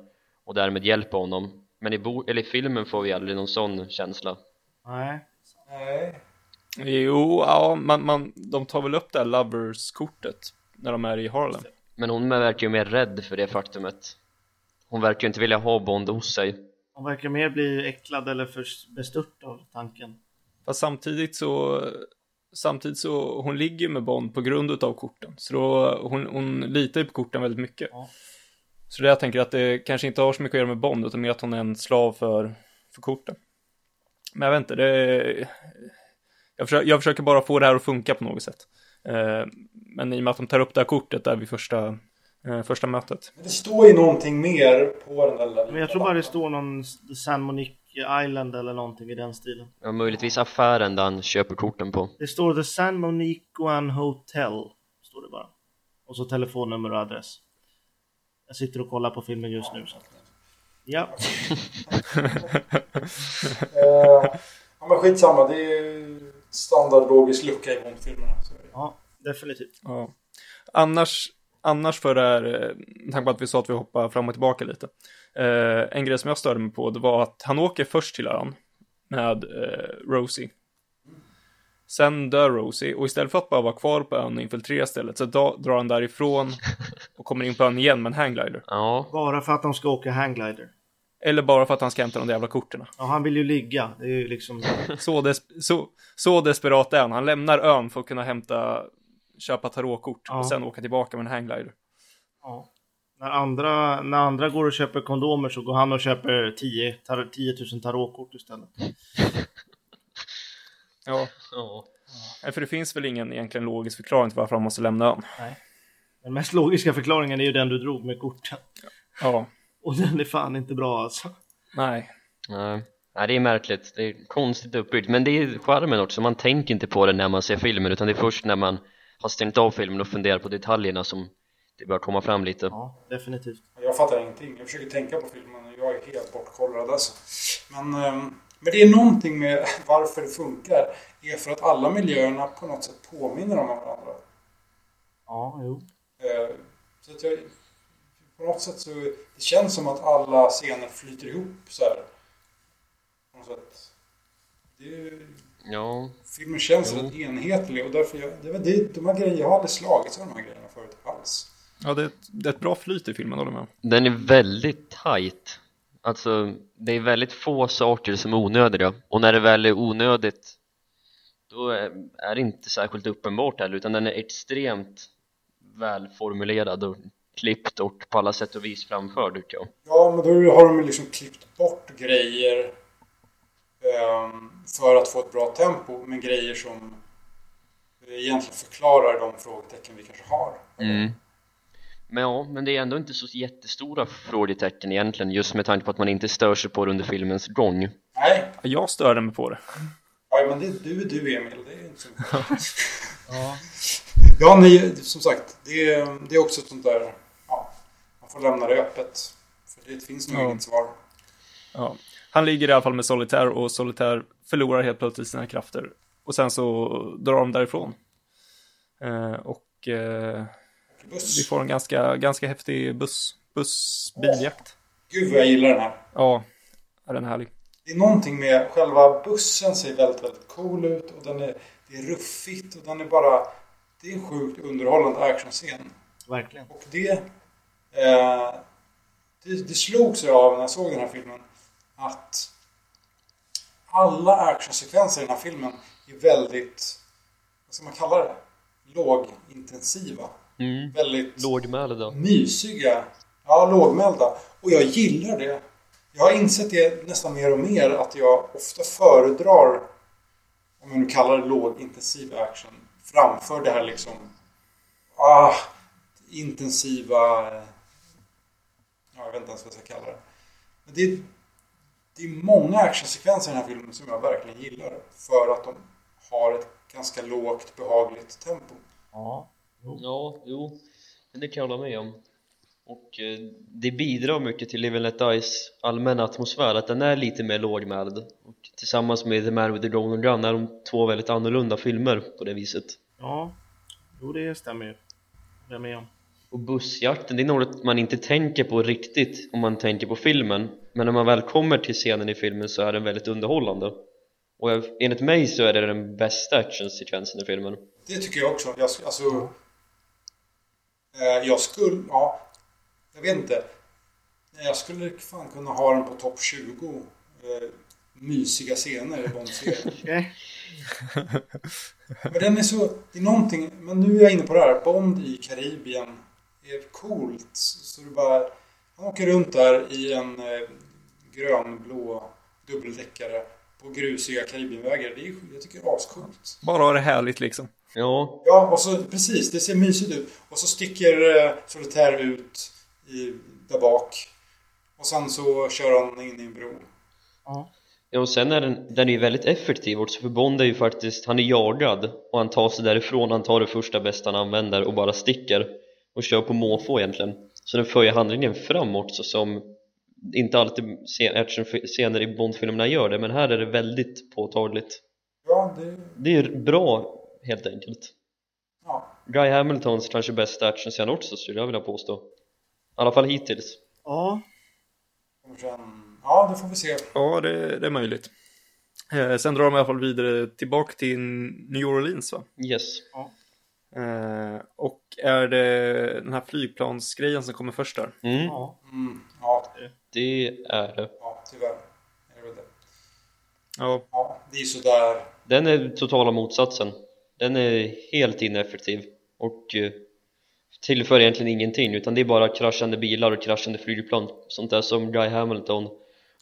och därmed hjälper honom. Men i, bo, eller i filmen får vi aldrig någon sån känsla. Nej. Nej. Jo, ja, man, man, de tar väl upp det här Lovers-kortet när de är i Harlem. Men hon verkar ju mer rädd för det faktumet Hon verkar ju inte vilja ha Bond hos sig Hon verkar mer bli äcklad eller för bestört av tanken. Fast samtidigt så, samtidigt så, hon ligger med Bond på grund utav korten. Så då, hon, hon litar ju på korten väldigt mycket. Ja. Så det jag tänker att det kanske inte har så mycket att göra med Bond, utan mer att hon är en slav för, för korten. Men jag vet inte, det jag försöker, jag försöker bara få det här att funka på något sätt. Eh, Men i och med att de tar upp det här kortet där vid första, första mötet. Men det står ju någonting mer på den där Men jag tror bara det står någon San Monique Island eller någonting i den stilen. Ja, möjligtvis affären där han köper korten på Det står The San Moniquan Hotel. Står det bara. Och så telefonnummer och adress. Jag sitter och kollar på filmen just nu. Så. Ja, Eh, ja men skitsamma, det är ju standardlogisk lucka i Bond-filmerna. ja definitivt. Ja. Annars, annars för det här, eh, med tanke på att vi sa att vi hoppar fram och tillbaka lite. Eh, en grej som jag störde mig på, det var att han åker först till ön med eh, Rosie. Sen dör Rosie och istället för att bara vara kvar på ön och infiltrera stället så drar han därifrån och kommer in på ön igen med en hangglider. Ja, Bara för att de ska åka hangglider. Eller bara för att han ska hämta de där jävla korten. Ja, han vill ju ligga. Det är ju liksom... Så, des- så, så desperat är han. Han lämnar ön för att kunna hämta, köpa tarotkort Ja. och sen åka tillbaka med en hangglider. Ja. När andra, när andra går och köper kondomer så går han och köper 10, tar, 10 000 tarotkort istället. Ja, ja. Nej, för det finns väl ingen egentligen logisk förklaring till varför han måste lämna ön. Den mest logiska förklaringen är ju den du drog med korten. Ja, Och den är fan inte bra alltså. nej. Nej, Nej, det är märkligt, det är konstigt uppbyggt Men det är charmen också, man tänker inte på det när man ser filmen Utan det är först när man har stängt av filmen och funderar på detaljerna som det börjar komma fram lite Ja, definitivt. Jag fattar ingenting. Jag försöker tänka på filmen och jag är helt bortkollrad alltså. Men, ehm, men det är någonting med varför det funkar. är för att alla miljöerna på något sätt påminner om varandra. Ja, jo. Eh, Så att jag, på något sätt så det känns som att alla scener flyter ihop så här. På något sätt. Det är, ju- Ja, filmen känns rätt enhetlig och därför jag, det, var det, de här grejerna, jag har aldrig slagits av de här grejerna förut alls. Ja, det är, ett, det är ett bra flyt i filmen, håller med den är väldigt tight. Alltså, det är väldigt få saker som är onödiga. Och när det väl är onödigt Då är det inte särskilt uppenbart heller Utan den är extremt välformulerad och klippt och på alla sätt och vis framförd tycker jag. Ja, men då har de ju liksom klippt bort grejer för att få ett bra tempo med grejer som egentligen förklarar de frågetecken vi kanske har. Mm. Men ja, men det är ändå inte så jättestora frågetecken egentligen just med tanke på att man inte stör sig på det under filmens gång. Nej, Ja, Jag störde mig på det. ja, men det är du, du Emil. Det är inte så Ja. ja, nej, som sagt. Det är, det är också ett sånt där... Ja, man får lämna det öppet. För det finns nog Ja. inget svar. Ja. Han ligger i alla fall med Solitär och Solitär förlorar helt plötsligt sina krafter. Och sen så drar de därifrån. Eh, och eh, vi får en ganska, ganska häftig buss, bussbiljakt. Gud vad jag gillar den här. Ja, är den härlig. Det är någonting med själva bussen ser väldigt, väldigt cool ut och den är, det är ruffigt och den är bara... Det är en sjukt underhållande actionscen. Verkligen. Och det, eh, det... Det slogs jag av när jag såg den här filmen. Att alla actionsekvenser i den här filmen är väldigt... Vad ska man kalla det? Lågintensiva. Mm. Väldigt Lågmälda. mysiga. Ja, lågmälda. Och jag gillar det. Jag har insett det nästan mer och mer att jag ofta föredrar, om jag nu kallar det lågintensiv action, framför det här liksom ah, intensiva... Ja, jag vet inte ens vad jag ska kalla det. Men det är, det är många actionsekvenser i den här filmen som jag verkligen gillar. För att de har ett ganska lågt, behagligt tempo. Ja. Ja, jo, men det kan jag hålla med om. Och eh, det bidrar mycket till Live Let Dies allmänna atmosfär, att den är lite mer lågmäld. Och tillsammans med The Man with the Golden Gun är de två väldigt annorlunda filmer på det viset. Ja. Jo, det stämmer ju. Det är med om. Och bussjakten, det är något man inte tänker på riktigt om man tänker på filmen Men när man väl kommer till scenen i filmen så är den väldigt underhållande Och jag- enligt mig så är det den bästa actionsekvensen i filmen Det tycker jag också. Jag, alltså, Eh, jag skulle, ja, jag vet inte. Jag skulle fan kunna ha den på topp 20 eh, mysiga scener i Bond-serien. Men den är så, det är någonting, men nu är jag inne på det här, Bond i Karibien är coolt. Så det bara, han åker runt där i en eh, grönblå dubbeldäckare på grusiga Karibienvägar. Det är, jag tycker det är ascoolt. Bara ha det härligt liksom. Ja, Ja, och så precis, det ser mysigt ut. Och så sticker eh, Solitaire ut i, där bak. Och sen så kör han in i en bro. Ja. Ja, och sen är den, den är ju väldigt effektiv också för Bond är ju faktiskt, han är jagad och han tar sig därifrån, han tar det första bästa han använder och bara sticker och kör på måfå egentligen så den för ju handlingen framåt så som inte alltid scen- actionscener i Bond-filmerna gör det men här är det väldigt påtagligt Ja, det... det är bra helt enkelt Ja. Guy Hamiltons kanske bästa actionscen också skulle jag vilja påstå i alla fall hittills Ja. Ja, det får vi se. Ja, det, det är möjligt. Eh, sen drar de i alla fall vidare tillbaka till New Orleans va? yes Eh, och är det den här flygplansgrejen som kommer först där? mm, ja. Mm, ja, det är det ja, tyvärr. Är det det. Ja, Ja, det är sådär. Den är totala motsatsen Den är helt ineffektiv och eh, tillför egentligen ingenting utan det är bara kraschande bilar och kraschande flygplan sånt där som Guy Hamilton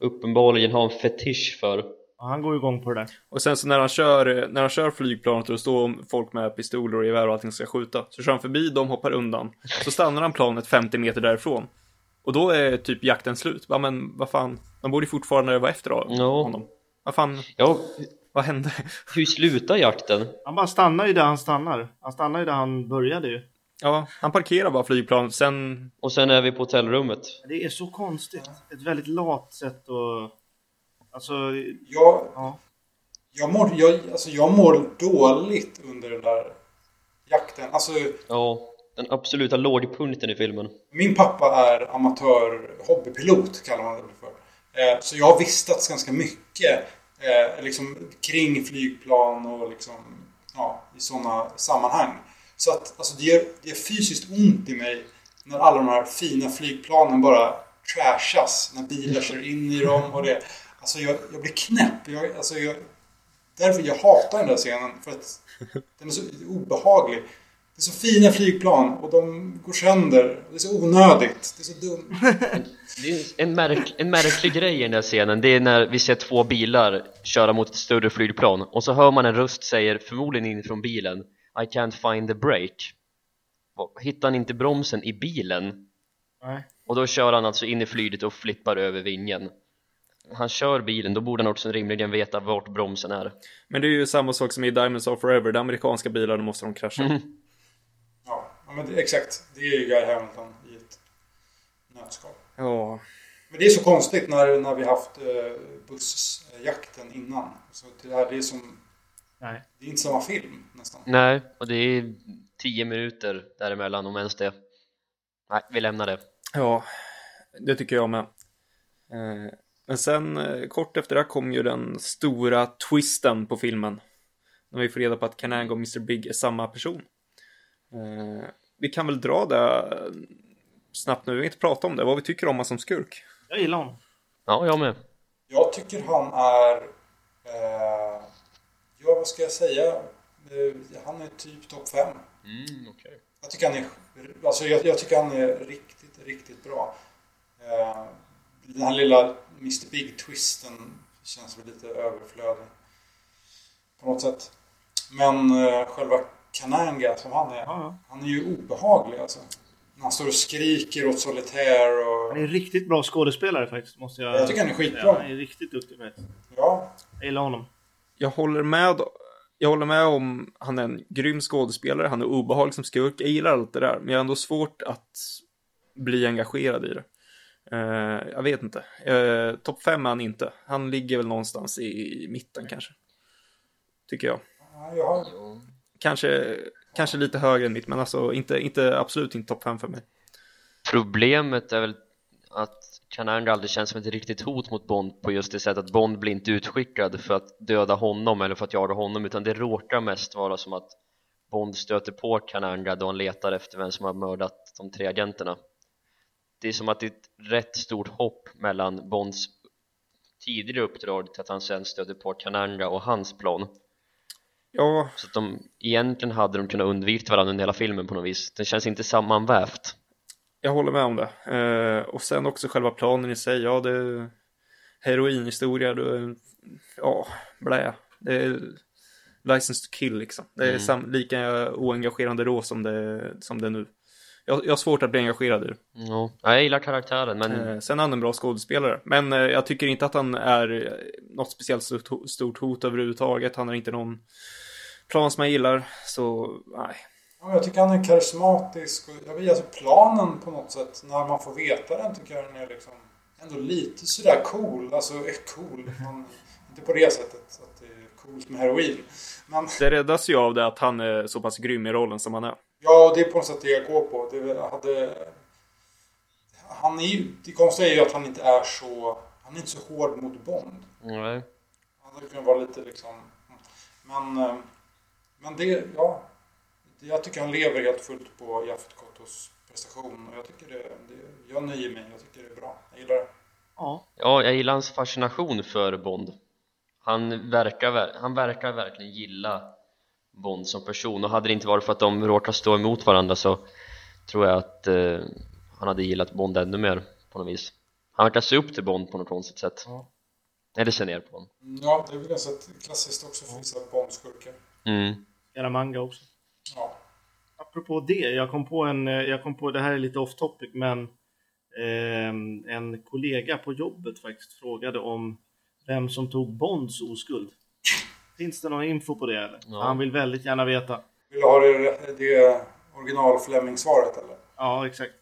uppenbarligen har en fetisch för Han går igång på det där. och sen så när han kör, när han kör flygplanet och det står folk med pistoler och gevär och allting ska skjuta. Så kör han förbi, de hoppar undan. Så stannar han planet 50 meter därifrån. Och då är typ jakten slut. Ja men vad fan, de borde ju fortfarande vara efter Ja. honom. Vad fan, Ja, vad hände? hur slutar jakten? Han bara stannar ju där han stannar. Han stannar ju där han började ju. Ja, han parkerar bara flygplanet, sen... Och sen är vi på hotellrummet Det är så konstigt. Ett väldigt lat sätt att... Alltså, Jag, ja. jag, mår, jag, alltså jag mår dåligt under den där jakten. Alltså, Ja, den absoluta lågpunkten i filmen min pappa är amatör hobbypilot, kallar man det för. Eh, så jag har vistats ganska mycket eh, liksom, kring flygplan och liksom, ja, i sådana sammanhang. Så att alltså, det, gör, det gör fysiskt ont i mig när alla de här fina flygplanen bara trashas. När bilar kör in i dem och det. Alltså jag, jag blir knäpp. Jag, alltså jag, därför jag hatar den där scenen. För att den är så obehaglig. Det är så fina flygplan och de går sönder. Det är så onödigt. Det är så dumt. Det är en, märk, en märklig grej i den där scenen Det är när vi ser två bilar köra mot ett större flygplan Och så hör man en röst säger, förmodligen inifrån bilen I can't find the brake Hittar han inte bromsen i bilen? Nej. Och då kör han alltså in i flyget och flippar över vingen Han kör bilen, då borde han också rimligen veta vart bromsen är Men det är ju samma sak som i Diamonds of Forever, de amerikanska bilarna måste de krascha. Mm. Ja, men det, exakt. Det är ju Guy Hamilton i ett nötskal. Ja, Men det är så konstigt när, när vi haft eh, bussjakten innan. Så det, här, det är som... Nej. Det är inte samma film nästan. Nej, och det är tio minuter däremellan om ens det Nej, vi lämnar det ja, det tycker jag med. Eh, men sen eh, kort efter det kom ju den stora twisten på filmen. När vi får reda på att Kananga och Mr. Big är samma person. Eh, vi kan väl dra det eh, snabbt nu, vi har inte pratat om det, vad vi tycker om honom som skurk. Jag gillar honom. Ja, jag med Jag tycker han är... Eh, ja, vad ska jag säga? Eh, han är typ topp 5. mm, okay. Jag tycker han är... Alltså jag, jag tycker han är riktigt, riktigt bra. Eh, den här lilla Mr. Big-twisten känns väl lite överflödig. På något sätt. Men eh, själva Kananga som han är, Ja, ja. han är ju obehaglig alltså. När han står och skriker åt Solitaire och... Han är en riktigt bra skådespelare faktiskt. Måste jag, Jag tycker han är skitbra. säga. Han är riktigt duktig faktiskt. Ja, Jag gillar honom. Jag håller med, jag håller med om han är en grym skådespelare, han är obehaglig som skurk, jag gillar allt det där, men jag har ändå svårt att bli engagerad i det. Eh, jag vet inte. Uh, Topp 5 är han inte. Han ligger väl någonstans i mitten kanske. Tycker jag. Kanske, kanske lite högre än mitt, men alltså inte, inte absolut inte topp 5 för mig. Problemet är väl att Kananga aldrig känns som ett riktigt hot mot Bond på just det sättet att Bond blir inte utskickad för att döda honom eller för att jaga honom utan det råkar mest vara som att Bond stöter på Kananga då han letar efter vem som har mördat de tre agenterna det är som att det är ett rätt stort hopp mellan Bonds tidigare uppdrag till att han sen stöter på Kananga och hans plan Ja, så att de egentligen hade de kunnat undvika varandra under hela filmen på något vis det känns inte sammanvävt jag håller med om det. Eh, och sen också själva planen i sig. Ja, det är heroinhistoria. Det är, ja, blä. Det är license to kill liksom. Det är Mm. lika oengagerande då som det, som det är nu. Jag, jag har svårt att bli engagerad i det. ja, jag gillar karaktären men Eh, sen är han en bra skådespelare. Men eh, jag tycker inte att han är eh, något speciellt stort, stort hot överhuvudtaget. Han har inte någon plan som jag gillar. Så nej. Ja, jag tycker han är karismatisk. Och jag vet, alltså planen på något sätt, när man får veta den, tycker jag den är liksom ändå lite sådär cool. Alltså, är cool. Man, inte på det sättet att det är coolt med heroin. Men Det räddas ju av det att han är så pass grym i rollen som han är. Ja, det är på något sätt det jag går på. Det hade... Han är ju, det konstiga är ju att han inte är så... Han är inte så hård mot Bond. nej Han hade kunnat vara lite liksom... Men... eh, Men det, ja. Det- Jag tycker han lever helt fullt på Jaffet Kottos prestation. Och jag tycker det, det... Jag nöjer mig. Jag tycker det är bra. Jag gillar det. Ja, Ja, jag gillar hans fascination för Bond han verkar, ver- han verkar verkligen gilla Bond som person och hade det inte varit för att de råkar stå emot varandra så tror jag att eh, han hade gillat Bond ännu mer på något vis han verkar se upp till Bond på något konstigt sätt Ja. eller se ner på honom Ja, det är väl ganska klassiskt också för vissa Bond-skurkar. mm. gärna manga också. Ja. Apropå det, jag kom på en, eh, jag kom på, det här är lite off topic, men ehm, en kollega på jobbet faktiskt frågade om vem som tog Bonds oskuld. Finns det någon info på det eller? Ja. Han vill väldigt gärna veta. Vill du ha det, det original Fleming-svaret eller? Ja, exakt.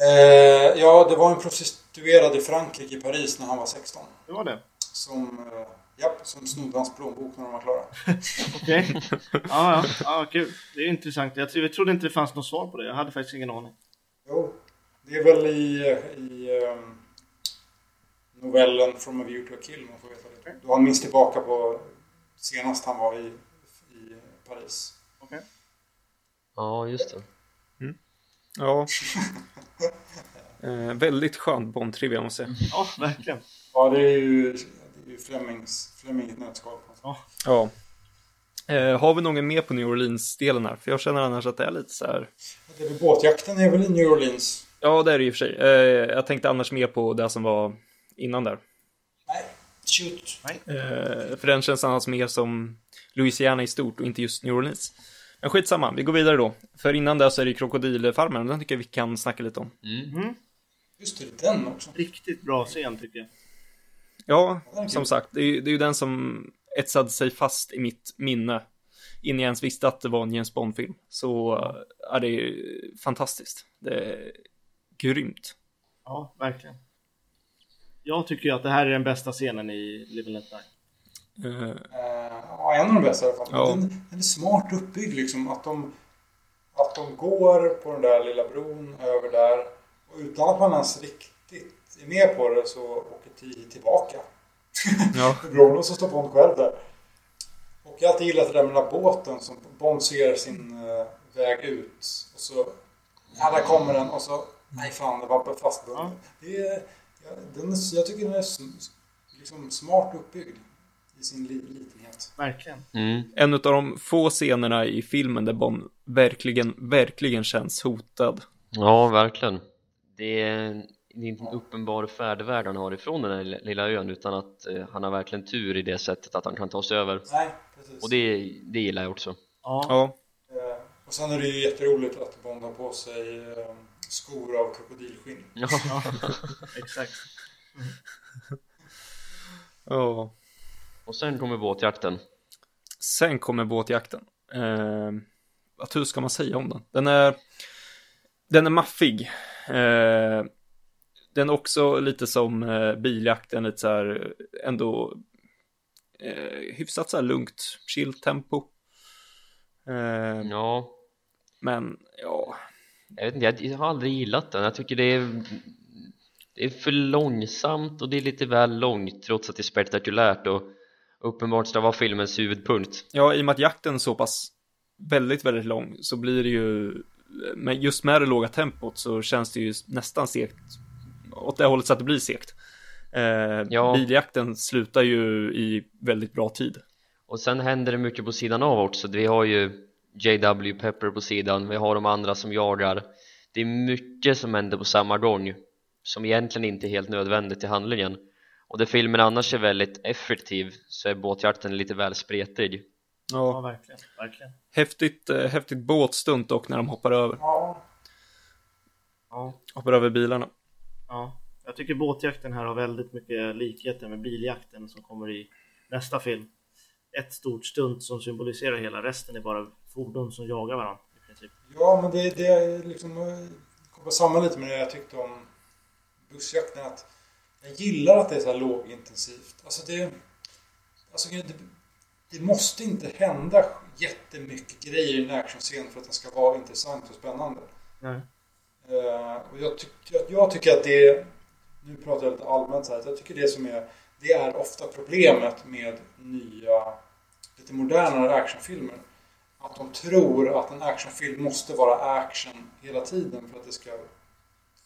Eh, ja, det var en prostituerad i Frankrike, i Paris, när han var 16. Det var det. Som, eh, japp, som snodde hans plånbok när de var klara. Okej. Ja, ja, ja, kul. Det är intressant. Jag, jag trodde inte det fanns något svar på det. Jag hade faktiskt ingen aning. Jo, det är väl i, i ehm, novellen From a View to a Kill man får veta det. Då han minns tillbaka på senast han var i, i Paris. Okej. ja just det Ja. Eh, väldigt skön Bond-trivia måste jag säga. Ja, verkligen. Ja, det är ju, det är ju Flemings, Fleming i ett nötskal. Ja. Eh, har vi någon mer på New Orleans-delen här? För jag känner annars att det är lite så här. Det är väl båtjakten är väl i New Orleans? Ja, det är det i och för sig. Eh, jag tänkte annars mer på det som var innan där. Shoot. Eh, för den känns annars mer som Louisiana i stort och inte just New Orleans. Men skitsamma, vi går vidare då. För innan det så är det krokodilfarmen, den tycker jag vi kan snacka lite om. mm. Just det, den också. Riktigt bra scen tycker jag. Ja, är som sagt, det är, ju- det är ju den som etsade sig fast i mitt minne. Innan jag ens visste att det var en James Bond-film. Så eh, är det ju fantastiskt. Det är grymt. Ja, verkligen. Jag tycker ju att det här är den bästa scenen i Live and Let Die. Eh, Eh, ja, en av de bästa i alla fall. Ja. Den, den är smart uppbyggd liksom. Att de, att de går på den där lilla bron över där. Och utan att man ens riktigt är med på det så åker T tillbaka. ja, bron och så står Bond själv där. Och jag har alltid gillat det där med den där båten som Bond ser sin eh, väg ut. Och så, ja där kommer den och så, nej fan det var fastbunden. Det är, ja, den är, jag tycker den är liksom smart uppbyggd. I sin li, litenhet. Verkligen. Mm. en av de få scenerna i filmen där Bond verkligen, verkligen känns hotad. Ja, verkligen. Det är det är inte en uppenbar färdväg han har ifrån den här lilla- ön utan att eh, han har verkligen tur i det sättet att han kan ta sig över. Nej, precis. Och det, det gillar jag också. Ja, Ja, Eh, och sen är det ju jätteroligt att Bond har på sig eh, skor av krokodilskinn. Ja, exakt. ja. och sen kommer båtjakten. Sen kommer båtjakten. Eh, vad hur ska man säga om den? Den är, den är maffig. Eh, den är också lite som eh, biljakten, lite så här ändå eh, hyfsat så här lugnt, chill tempo. Eh, Ja, men ja, jag vet inte, jag, har aldrig gillat den. Jag tycker det är, det är för långsamt och det är lite väl långt trots att det är spektakulärt och uppenbart ska vara filmens huvudpunkt. ja, i och med att jakten är så pass väldigt, väldigt lång så blir det ju, men just med det låga tempot så känns det ju nästan segt åt det hållet så att det blir segt. Eh, Ja. Biljakten slutar ju i väldigt bra tid. Och sen händer det mycket på sidan av också. Vi har ju JW Pepper på sidan, vi har de andra som jagar. Det är mycket som händer på samma gång som egentligen inte är helt nödvändigt i handlingen. Och där filmen annars är väldigt effektiv så är båtjakten lite väl spretig. Ja, Ja, verkligen. verkligen. häftigt, eh, häftigt båtstunt dock när de hoppar över, Ja, Ja, hoppar över bilarna. ja. Jag tycker båtjakten här har väldigt mycket likheter med biljakten som kommer i nästa film. Ett stort stunt som symboliserar hela, resten är bara fordon som jagar varandra i princip. ja men det, det är liksom eh, kommer samman lite med det jag tyckte om bussjakten. Att jag gillar att det är så här lågintensivt. Alltså det, alltså det, det måste inte hända jättemycket grejer i en actionscen för att den ska vara intressant och spännande. Nej. Eh, och jag, tyck, jag, jag tycker att det, nu pratar jag lite allmänt så här, jag tycker det som är, det är ofta problemet med nya, lite modernare actionfilmer. Att de tror att en actionfilm måste vara action hela tiden för att det ska,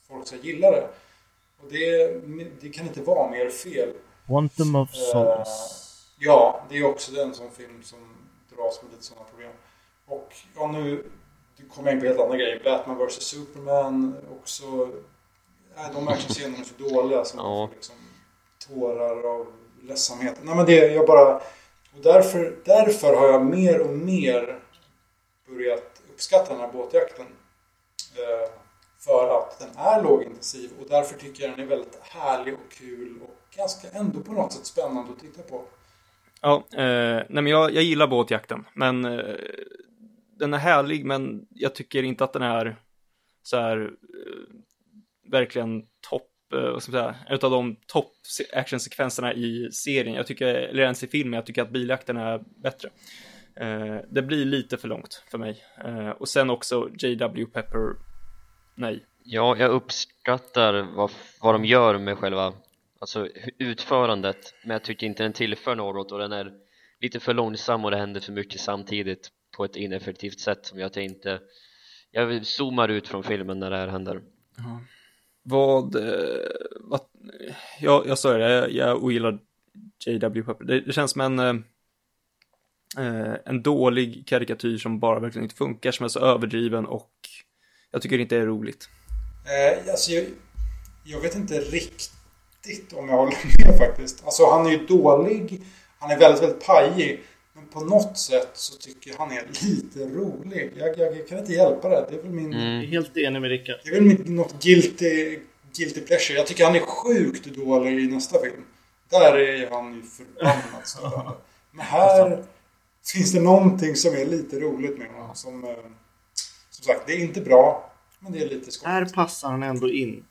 folk ska gilla det. Och det, det kan inte vara mer fel. Quantum of Eh, Solace. Ja, det är också en sån film som dras med lite sådana problem. Och ja, nu kommer jag in på helt andra grejer. Batman vs Superman också. Nej, de actionscenerna är så dåliga så Ja. liksom tårar av ledsamhet. Nej men det, jag bara... Och därför, därför har jag mer och mer börjat uppskatta den här båtjakten. Eh, för att den är lågintensiv och därför tycker jag den är väldigt härlig och kul och ganska ändå på något sätt spännande att titta på. Ja, eh, nej men jag, jag gillar båtjakten, men eh, den är härlig, men jag tycker inte att den är så här eh, verkligen topp, vad ska man säga, utav de topp actionsekvenserna i serien. Jag tycker, eller ens i filmen, jag tycker att biljakten är bättre. Eh, det blir lite för långt för mig. Eh, och sen också JW Pepper, nej. Ja, jag uppskattar vad, vad de gör med själva alltså, utförandet men jag tycker inte den tillför något och den är lite för långsam och det händer för mycket samtidigt på ett ineffektivt sätt som jag inte jag zoomar ut från filmen när det här händer vad, eh, vad jag, jag sa det, jag, jag ogillar JW Pepper. Det, det känns som en, eh, eh, en dålig karikatyr som bara verkligen inte funkar, som är så överdriven och jag tycker det inte är roligt. Eh, alltså jag, jag vet inte riktigt om jag håller med faktiskt. Alltså han är ju dålig. Han är väldigt, väldigt pajig. Men på något sätt så tycker jag han är lite rolig. Jag, jag, jag kan inte hjälpa det. Det är väl min... Mm. helt enig med Rickard. Det är väl min, något guilty, guilty pleasure. Jag tycker han är sjukt dålig i nästa film. Där är han ju förbannat störande. Men här finns det någonting som är lite roligt med honom. Som, eh, som sagt, det är inte bra. Men det är lite skoj. Här passar han ändå in.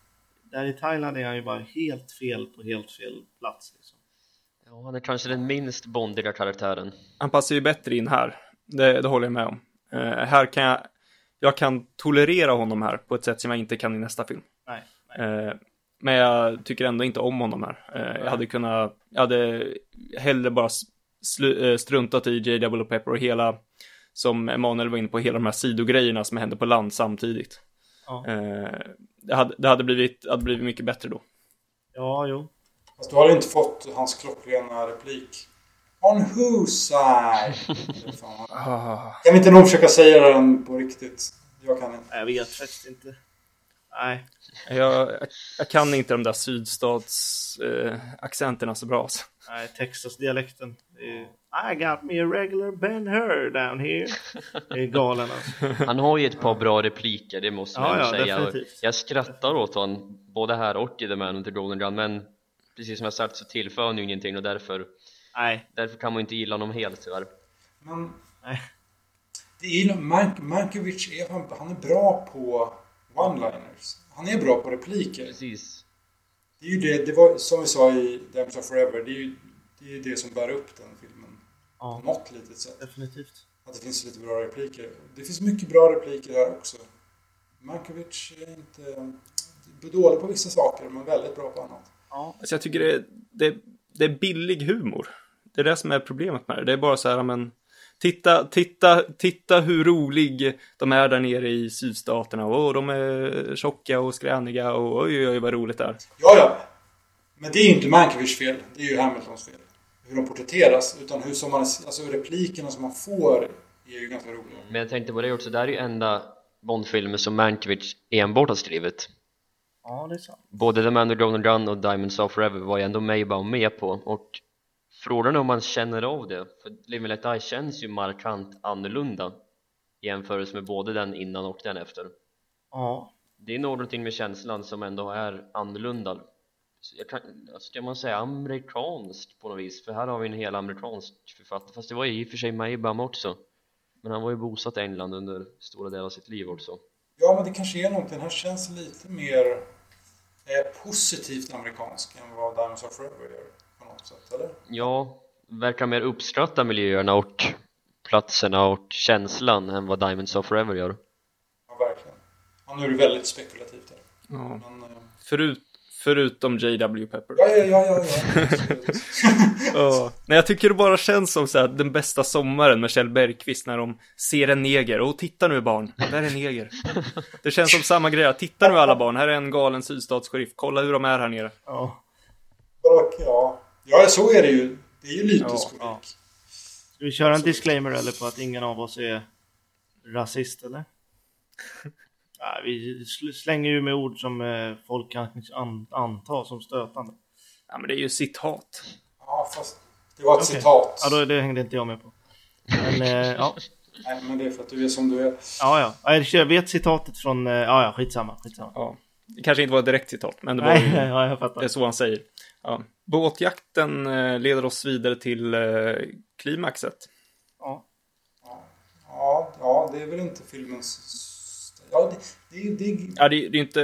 Där i Thailand är han ju bara helt fel på helt fel plats. Ja, han är kanske den minst bondiga karaktären Han passar ju bättre in här, det, det håller jag med om. Eh, här kan jag, jag kan tolerera honom här på ett sätt som jag inte kan i nästa film. Nej, nej. Eh, men jag tycker ändå inte om honom här. Eh, jag hade kunnat, jag hade hellre bara slu, struntat i JW Pepper och hela, som Emanuel var inne på, hela de här sidogrejerna som hände på land samtidigt. Ja. Det, hade, det hade, blivit, hade blivit mycket bättre då. ja, jo. Fast du har inte fått hans klockrena replik. On whose side? Kan vi inte nog försöka säga den på riktigt? Jag kan inte. Jag vet faktiskt inte. Nej. Jag, jag, kan inte de där sydstatsaccenterna eh, accenterna så bra. Alltså. Nej, Texas-dialekten. I got me a regular Ben Hur down here. Det är galen alltså. Han har ju ett par bra repliker, det måste man Ja, ja, säga. Definitivt. Jag skrattar åt honom, både här och i The Man with the Golden Gun, men precis som jag sagt så tillför han ju ingenting och därför, Nej, därför kan man ju inte gilla honom helt tyvärr. Men nej. det är Mank, Mankiewicz är, han, han är bra på one-liners. Han är bra på repliker. Precis. Det är ju det, det var som vi sa i Dams of Forever, det är ju det, är det som bär upp den filmen. Ja, På något litet sätt. definitivt. Att det finns lite bra repliker. Det finns mycket bra repliker här också. Mankiewicz är inte dålig på vissa saker, men väldigt bra på annat. Ja, Alltså jag tycker det, det, det är billig humor. Det är det som är problemet med det. Det är bara så här, men Titta, titta, titta hur rolig de är där nere i sydstaterna. Och de är tjocka och skräniga och oj, oj, oj vad roligt det är. Ja, ja. Men det är ju inte Mankiewicz fel. Det är ju Hamiltons fel. Hur de porträtteras. Utan hur som man, alltså replikerna som man får är ju ganska roliga. Men jag tänkte på det också, det här är ju enda Bondfilmen som Mankiewicz enbart har skrivit Ja, det är sant. Både The Man Who Drove the Gun och Diamonds Are Forever var ju ändå Maybaum med på. Och frågan är om man känner av det för Live Me Let Die känns ju markant annorlunda i jämförelse med både den innan och den efter. Ja. det är någonting med känslan som ändå är annorlunda. Kan, ska man säga amerikanskt på något vis? För här har vi en hel amerikansk författare. Fast det var ju i och för sig Maybaum också. Men han var ju bosatt i England under stora delar av sitt liv också. Ja, men det kanske är någonting. Den här känns lite mer positivt amerikansk än vad Diamonds Are Forever gör. På något sätt, eller? Ja, verkar mer uppskatta miljöerna och platserna och känslan än vad Diamonds of Forever gör Ja, verkligen. Ja, nu är det väldigt spekulativt här. Ja. Men, eh, Förut, förutom J.W. Pepper. ja, ja, ja, ja. ja. Ja. Nej, jag tycker det bara känns som så här, den bästa sommaren med Kjell Bergqvist när de ser en neger. Och titta nu barn, där är en neger. Det känns som samma grej. Titta nu alla barn, här är en galen sydstatssheriff. Kolla hur de är här nere. ja. Ja. ja, så är det ju. Det är ju lyteskolik. Ja, Ska vi köra en disclaimer eller på att ingen av oss är rasist eller? Vi sl- slänger ju med ord som eh, folk kan an- anta som stötande. Ja, men det är ju citat. Ja, fast det var ett Okej. citat. Ja, då, det hängde inte jag med på. Men eh, ja, Nej, men det är för att du är som du är. ja, ja. Ja, Jag vet citatet från, eh, ja, ja, skitsamma, skitsamma. Ja. Det kanske inte var ett direkt citat, men det var Nej, ju, ja, jag det är fattar. så han säger. Ja. Båtjakten eh, leder oss vidare till klimaxet. Ja. Ja, ja, det är väl inte filmens... Ja, det, det, det, Ja, det, det, är inte,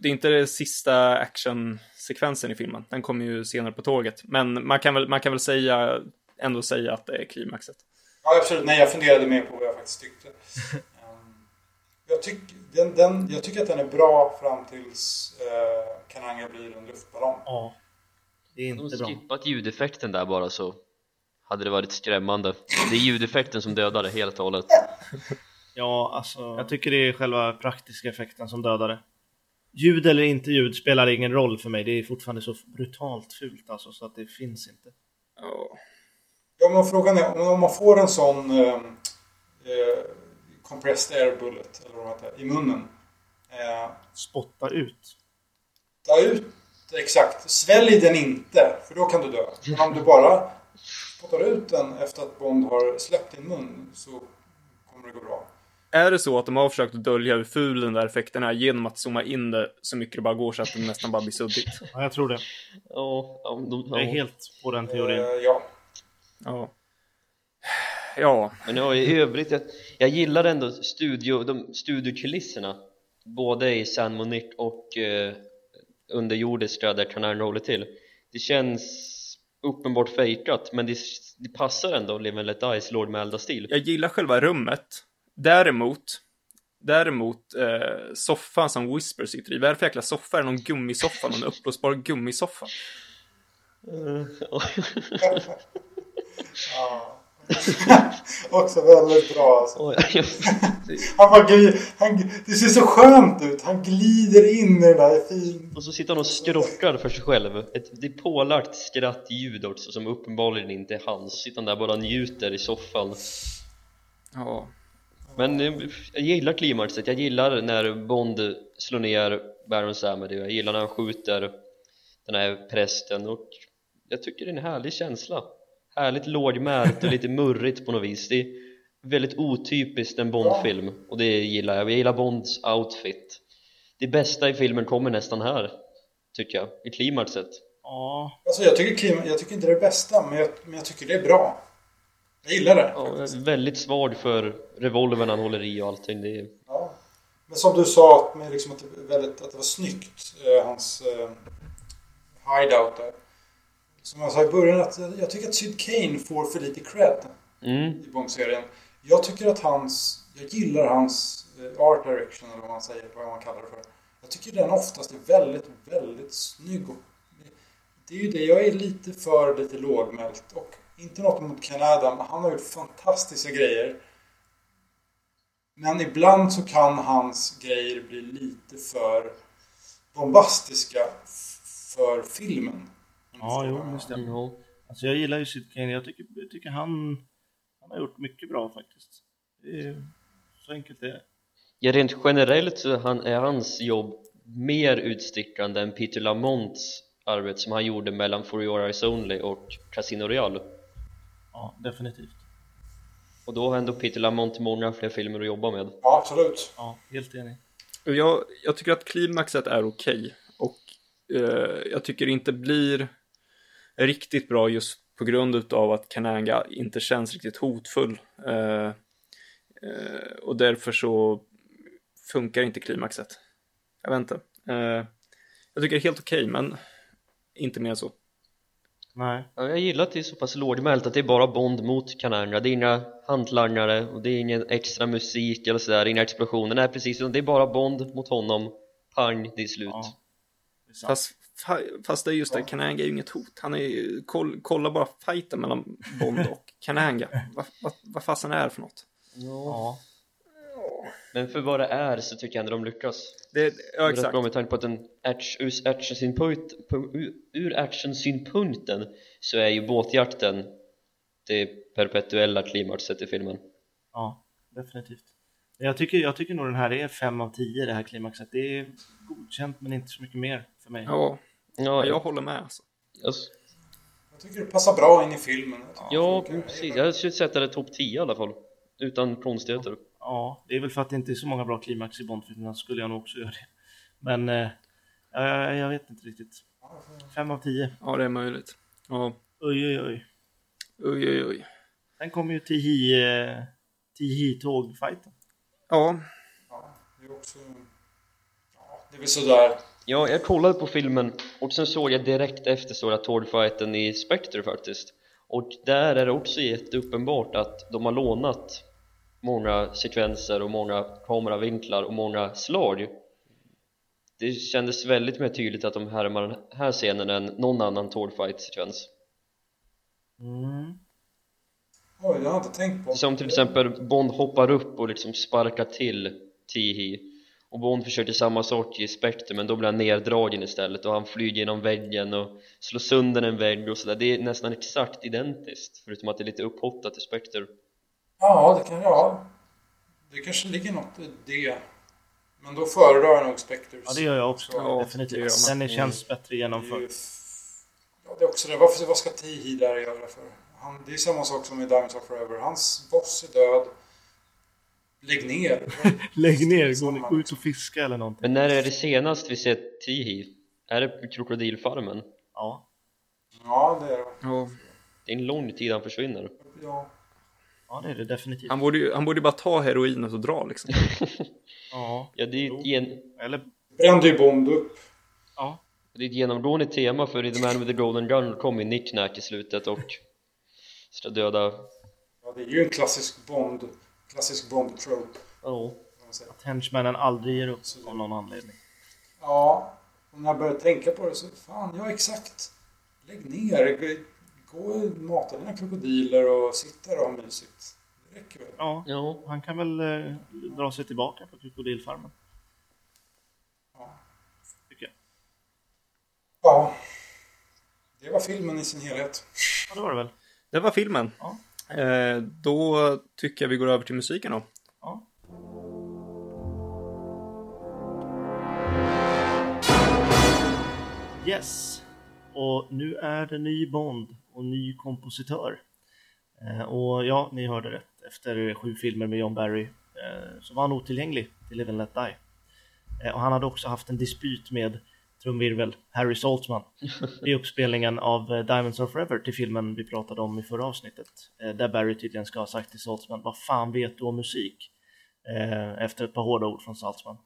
det är inte det sista actionsekvensen i filmen. Den kommer ju senare på tåget. Men man kan väl, man kan väl säga, ändå säga att det är klimaxet. Ja, absolut. Nej, jag funderade mer på vad jag faktiskt tyckte. Ehm, jag, tyck, den, den, jag tycker att den är bra fram tills uh, Kananga blir en luftballong. ja. Det är inte de bra. skippat ljudeffekten där bara så hade det varit skrämmande Det är ljudeffekten som dödar det helt och hållet Ja, alltså. Jag tycker det är själva praktiska effekten som dödar det. Ljud eller inte ljud spelar ingen roll för mig. Det är fortfarande så brutalt fult alltså så att det finns inte. Ja. Ja, men frågan är om, man får en sån uh, uh, compressed air bullet, eller vad det heter, i munnen. Uh, Spotta ut. ta ut, exakt. Svälj den inte, för då kan du dö. Men om du bara spottar ut den efter att Bond har släppt din mun så kommer det gå bra. Är det så att de har försökt att dölja hur ful den där effekten är genom att zooma in det så mycket det bara går så att det nästan bara blir suddigt? Ja, jag tror det. Ja, ja, de, Jag är helt på den teorin. Eh, ja. Ja. Ja, Men ja, i övrigt, jag, jag gillar ändå studio, de studiokulisserna Både i San Monique och eh, underjordiska där kanalen håller till Det känns uppenbart fejkat men det, det passar ändå Live and Let Dies Lord Melda-stil jag gillar själva rummet. Däremot, däremot eh, soffan som Whisper sitter i. Vad är det för jäkla soffa? Är det någon gummisoffa? Någon uppblåsbar gummisoffa? ja. Också väldigt bra alltså. Han bara gli- han, Det ser så skönt ut. Han glider in i den där fin... Och så sitter han och skrockar för sig själv Ett det är pålagt skrattljud också som uppenbarligen inte är hans Sitter han där bara njuter i soffan Ja. Men eh, jag gillar klimaxet, jag gillar när Bond slår ner Baron Samedi Jag gillar när han skjuter den här prästen och jag tycker det är en härlig känsla. Härligt lågmält och lite murrigt på något vis. Det är väldigt otypiskt en Bond-film och det gillar jag, jag gillar Bonds outfit. Det bästa i filmen kommer nästan här Tycker jag, i klimaxet Ja, Alltså jag tycker, klima, jag tycker inte det är det bästa, men jag, men jag tycker det är bra. Jag gillar det. ja, Väldigt svag för revolvern han håller i och allting det är, Ja. Men som du sa, att, med liksom att, det, var väldigt, att det var snyggt, eh, hans eh, hideout där. Som jag sa i början, att jag, tycker att Sid Kane får för lite cred mm, i Bond-serien. Jag tycker att hans, jag gillar hans eh, art direction, eller vad man säger, vad man kallar det för. Jag tycker den oftast är väldigt, väldigt snygg. Det är ju det, jag är lite för lite lågmält. Och inte något mot Ken Adam. Han har gjort fantastiska grejer. Men ibland så kan hans grejer bli lite för bombastiska för filmen. Ja, jo, det stämmer. Ja. Alltså jag gillar ju Sid Kane. Jag tycker, jag tycker han, han har gjort mycket bra faktiskt. Det är så enkelt det är. Ja, rent generellt så han, är hans jobb mer utstickande än Peter Lamonts arbete som han gjorde mellan For Your Eyes Only och Casino Royale Ja, definitivt. och då har ändå Peter Lamont många fler filmer att jobba med Ja, absolut. Ja, helt enig. Jag, jag tycker att klimaxet är okej och eh, jag tycker det inte blir riktigt bra just på grund av att Kananga inte känns riktigt hotfull. Eh, eh, och därför så funkar inte klimaxet. Jag vet inte. Eh, jag tycker det är helt okej, men inte mer än så. Nej. ja, Jag gillar att det är så pass lågmält att det är bara Bond mot Kananga det är inga hantlangare och det är ingen extra musik eller sådär, inga explosioner, nej precis det är bara Bond mot honom pang, det är slut Ja. Det är sant. Fast, fa- fast det är just det, Kananga är ju inget hot. Han är ju, koll, kolla bara fighten mellan Bond och Kananga. Vad va, vad fasen är det för något? Ja. Men för vad det är så tycker jag ändå de lyckas Det, ja, är rätt exakt. bra med tanke på att den act- ur actionsynpunkt, ur- actionsynpunkten så är ju båtjakten det perpetuella klimaxet i filmen Ja, definitivt. Jag tycker, jag tycker nog den här är 5 av 10 det här klimaxet. Det är godkänt men inte så mycket mer för mig. Ja, Ja, jag håller med. Alltså. alltså, Jag tycker det passar bra in i filmen. Ja funkar. precis, jag skulle sätta det topp 10 i alla fall utan konstigheter Ja, det är väl för att det inte är så många bra klimax i Bondfilmerna skulle jag nog också göra det. Men eh, jag, jag vet inte riktigt. 5 av 10. Ja, det är möjligt. Ja, Oj, oj, oj. oj, oj, oj. Sen kommer ju Tihi, eh. Ja, Ja, det är också... Ja, det är väl sådär. Ja, jag kollade på filmen och sen såg jag direkt efter stora tårfighten i Spectre faktiskt och där är det också jätteuppenbart att de har lånat många sekvenser och många kameravinklar och många slag. Det kändes väldigt mer tydligt att de härmar den här scenen än någon annan tårfight-sekvens Mm. Oj, det har jag inte tänkt på. som till exempel Bond hoppar upp och liksom sparkar till Tihi och Bond försöker samma sak i Spectre men då blir han neddragen istället. Och han flyger genom väggen och slår sönder en vägg och sådär. Det är nästan exakt identiskt förutom att det är lite upphottat i Spectre Ja, det kan jag. Det kanske ligger något i det. Men då föredrar jag nog Spectres. Ja, det gör jag också. Ja, definitivt. är, känns bättre Det är ju genomförd. Ja, det är också det. Varför, vad ska Tihi där göra för? Han, det är samma sak som i Diamonds of Forever. Hans boss är död. Lägg ner. Lägg ner, gå, gå ut och fiska eller någonting. men när är det senast vi ser Tihi? Är det på krokodilfarmen? Ja, Ja, det är det. ja. Det är en lång tid han försvinner Ja. Ja det är det definitivt. Han, borde ju, han borde ju bara ta heroinet och dra liksom. Ja, ja, det är ju ett, gen, eller Brände ju Bond upp. ja. det är ett genomgående tema för i The Man with the Golden Gun kom ju Nick Nack i slutet och ska döda Ja, det är ju en klassisk Bond. Klassisk Bond-trope. Ja, säga. Att henchmannen aldrig ger upp av någon anledning. Ja, och när jag började tänka på det så, fan, ja exakt. Lägg ner. Gå- och mata dina krokodiler och sitta där och ha mysigt. Det räcker väl? Ja, ja. han kan väl eh, dra sig tillbaka på krokodilfarmen. Ja. Tycker jag. ja. Det var filmen i sin helhet. Ja, det var det väl. Det var filmen. Ja. Eh, då tycker jag vi går över till musiken då. Ja. Yes. Och nu är det ny Bond och ny kompositör. Eh, och ja, ni hörde rätt. Efter sju filmer med John Barry eh, så var han otillgänglig till Live and Let Die. Eh, och han hade också haft en dispyt med trumvirvel Harry Saltzman i uppspelningen av Diamonds of Forever till filmen vi pratade om i förra avsnittet. Där Barry tydligen ska ha sagt till Saltzman, vad fan vet du om musik? Efter ett par hårda ord från Saltzman.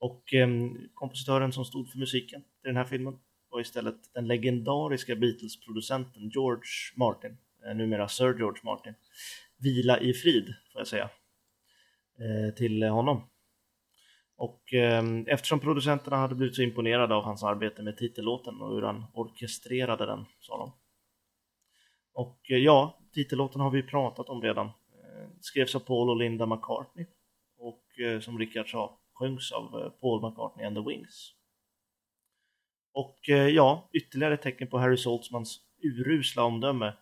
Och eh, kompositören som stod för musiken till den här filmen var istället den legendariska Beatles-producenten George Martin, eh, numera Sir George Martin. Vila i frid, får jag säga, eh, till honom. Och eh, eftersom producenterna hade blivit så imponerade av hans arbete med titellåten och hur han orkestrerade den, sa de. Och eh, ja, titellåten har vi pratat om redan. Eh, Skrevs av Paul och Linda McCartney och eh, som Rickard sa sjöngs av Paul McCartney and the Wings. Och eh, ja, ytterligare ett tecken på Harry Saltzmans urusla omdöme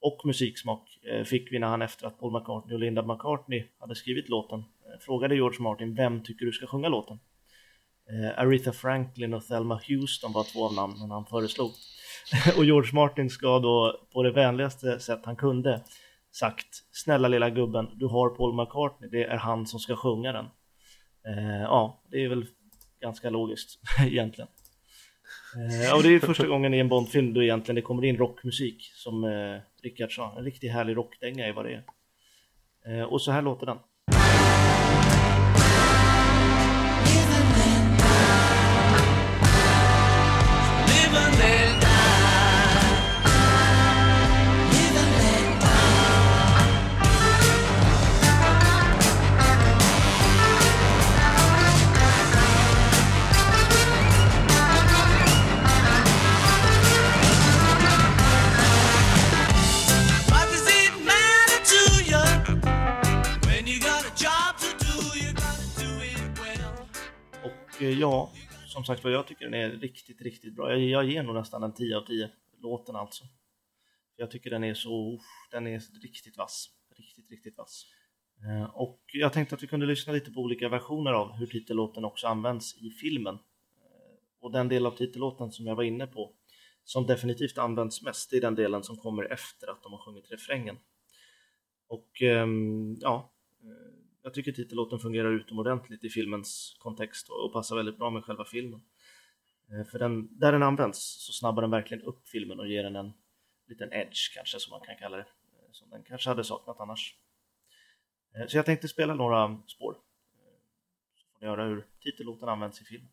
och musiksmak eh, fick vi när han efter att Paul McCartney och Linda McCartney hade skrivit låten eh, frågade George Martin vem tycker du ska sjunga låten? Aretha Franklin och Thelma Houston var två av namnen han föreslog. och George Martin ska då på det vänligaste sätt han kunde sagt Snälla lilla gubben, du har Paul McCartney, det är han som ska sjunga den. Ja, det är väl ganska logiskt egentligen. Eh, och det är första gången i en Bondfilm då egentligen det kommer in rockmusik som eh, Rickard sa. En riktigt härlig rockdänga är vad det är. Eh, och så här låter den. Som sagt vad jag tycker den är riktigt, riktigt bra. Jag, jag ger nog nästan en 10 av 10 låten alltså. Jag tycker den är så, den är riktigt vass. Riktigt, riktigt vass. Eh, och jag tänkte att vi kunde lyssna lite på olika versioner av hur titellåten också används i filmen. Eh, och den del av titellåten som jag var inne på, som definitivt används mest, det är den delen som kommer efter att de har sjungit refrängen. Och ehm, ja, jag tycker titellåten fungerar utomordentligt i filmens kontext och passar väldigt bra med själva filmen. Eh, för den, där den används så snabbar den verkligen upp filmen och ger den en liten edge kanske som man kan kalla det. Eh, som den kanske hade saknat annars. Eh, så jag tänkte spela några spår. Så får ni höra hur titellåten används i filmen.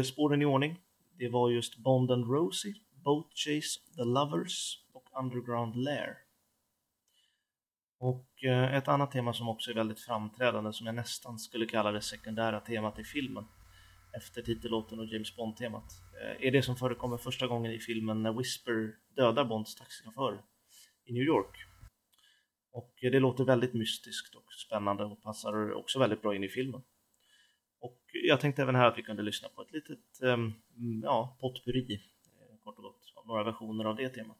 Eh, spåren i ordning, det var just Bond and Rosie, Boat Chase, The Lovers och Underground Lair. Och eh, ett annat tema som också är väldigt framträdande som jag nästan skulle kalla det sekundära temat i filmen efter titellåten och James Bond-temat eh, är det som förekommer första gången i filmen när Whisper dödar Bonds taxichaufför i New York. Och eh, det låter väldigt mystiskt och spännande och passar också väldigt bra in i filmen. Och jag tänkte även här att vi kunde lyssna på ett litet um, ja, potpurri, eh, kort och gott, av några versioner av det temat.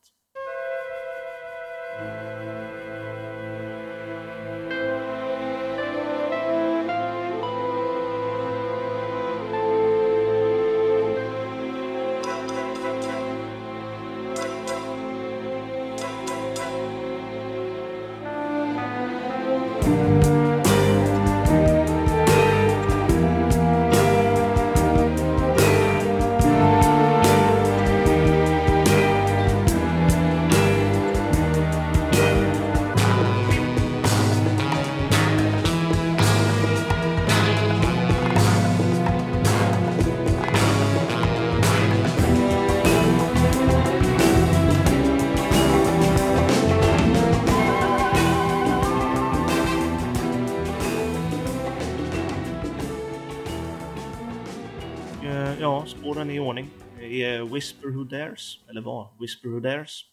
Dares, eller var, Whisper Who Dares,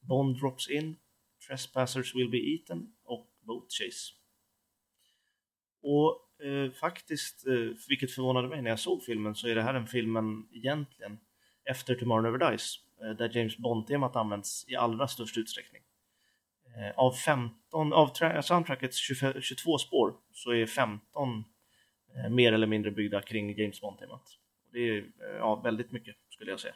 Bond Drops In, Trespassers Will Be Eaten och Boat Chase. Och eh, faktiskt, eh, vilket förvånade mig när jag såg filmen, så är det här en filmen egentligen efter Tomorrow Never Dies, eh, där James Bond-temat används i allra störst utsträckning. Eh, Av 15, av soundtrackets 25, 22 spår så är 15 eh, mer eller mindre byggda kring James Bond-temat. Det är eh, ja, väldigt mycket skulle jag säga.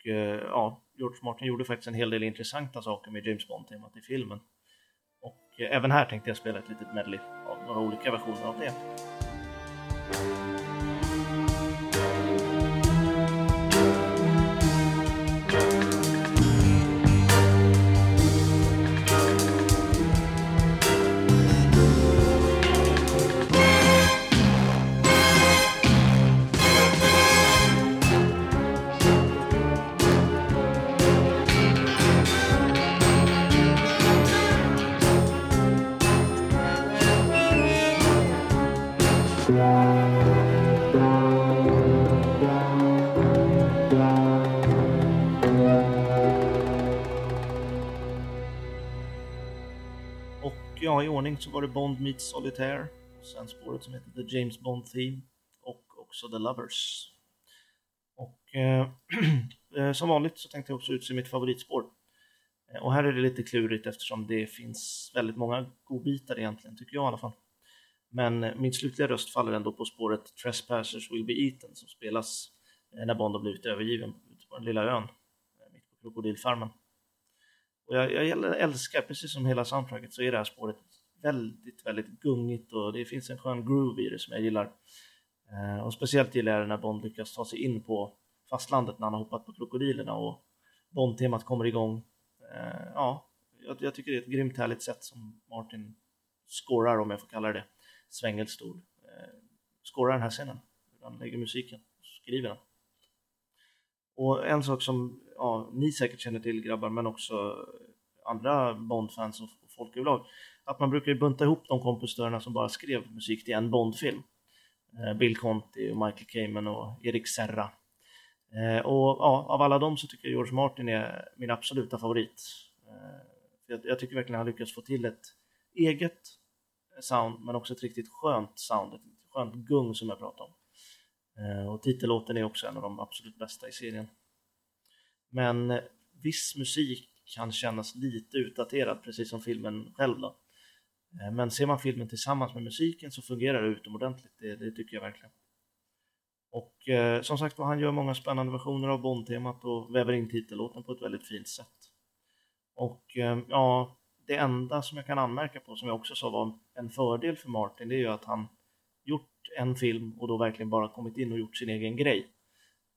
Och eh, ja, George Martin gjorde faktiskt en hel del intressanta saker med James Bond-temat i filmen. Och eh, även här tänkte jag spela ett litet medley av några olika versioner av det. Ja, i ordning så var det Bond meets Solitaire. Och sen spåret som heter The James Bond Theme. Och också The Lovers. Och eh, eh som vanligt så tänkte jag också utse mitt favoritspår. Eh, och här är det lite klurigt eftersom det finns väldigt många godbitar egentligen, tycker jag i alla fall. Men min slutliga röst faller ändå på spåret Trespassers Will Be Eaten som spelas eh, när Bond har blivit övergiven ute på den lilla ön eh, mitt på krokodilfarmen. Och jag, jag älskar, precis som hela soundtracket, så är det här spåret väldigt, väldigt gungigt och det finns en skön groove i det som jag gillar. Eh, och speciellt gillar jag det när Bond lyckas ta sig in på fastlandet när han har hoppat på krokodilerna och Bond-temat kommer igång. Ja, jag, jag tycker det är ett grymt härligt sätt som Martin scorar, om jag får kalla det svängelstor. Eh, scorar den här scenen, han lägger musiken och skriver den. Och en sak som ja, ni säkert känner till grabbar, men också andra Bond-fans och folk överlag, att man brukar ju bunta ihop de kompositörerna som bara skrev musik till en Bond-film. Eh, Bill Conti och Michael Kamen och Erik Serra. Eh, och ja, av alla dem så tycker jag George Martin är min absoluta favorit. Eh, jag, jag tycker verkligen han lyckas få till ett eget sound, men också ett riktigt skönt sound, ett skönt gung som jag pratade om. Eh, och titellåten är också en av de absolut bästa i serien. Men eh, viss musik kan kännas lite utdaterad, precis som filmen själv då. Eh, men ser man filmen tillsammans med musiken så fungerar det utomordentligt, det, det tycker jag verkligen. Och eh, som sagt var, han gör många spännande versioner av Bond-temat och väver in titellåten på ett väldigt fint sätt. Och eh, ja, det enda som jag kan anmärka på, som jag också sa var en fördel för Martin, det är ju att han gjort en film och då verkligen bara kommit in och gjort sin egen grej.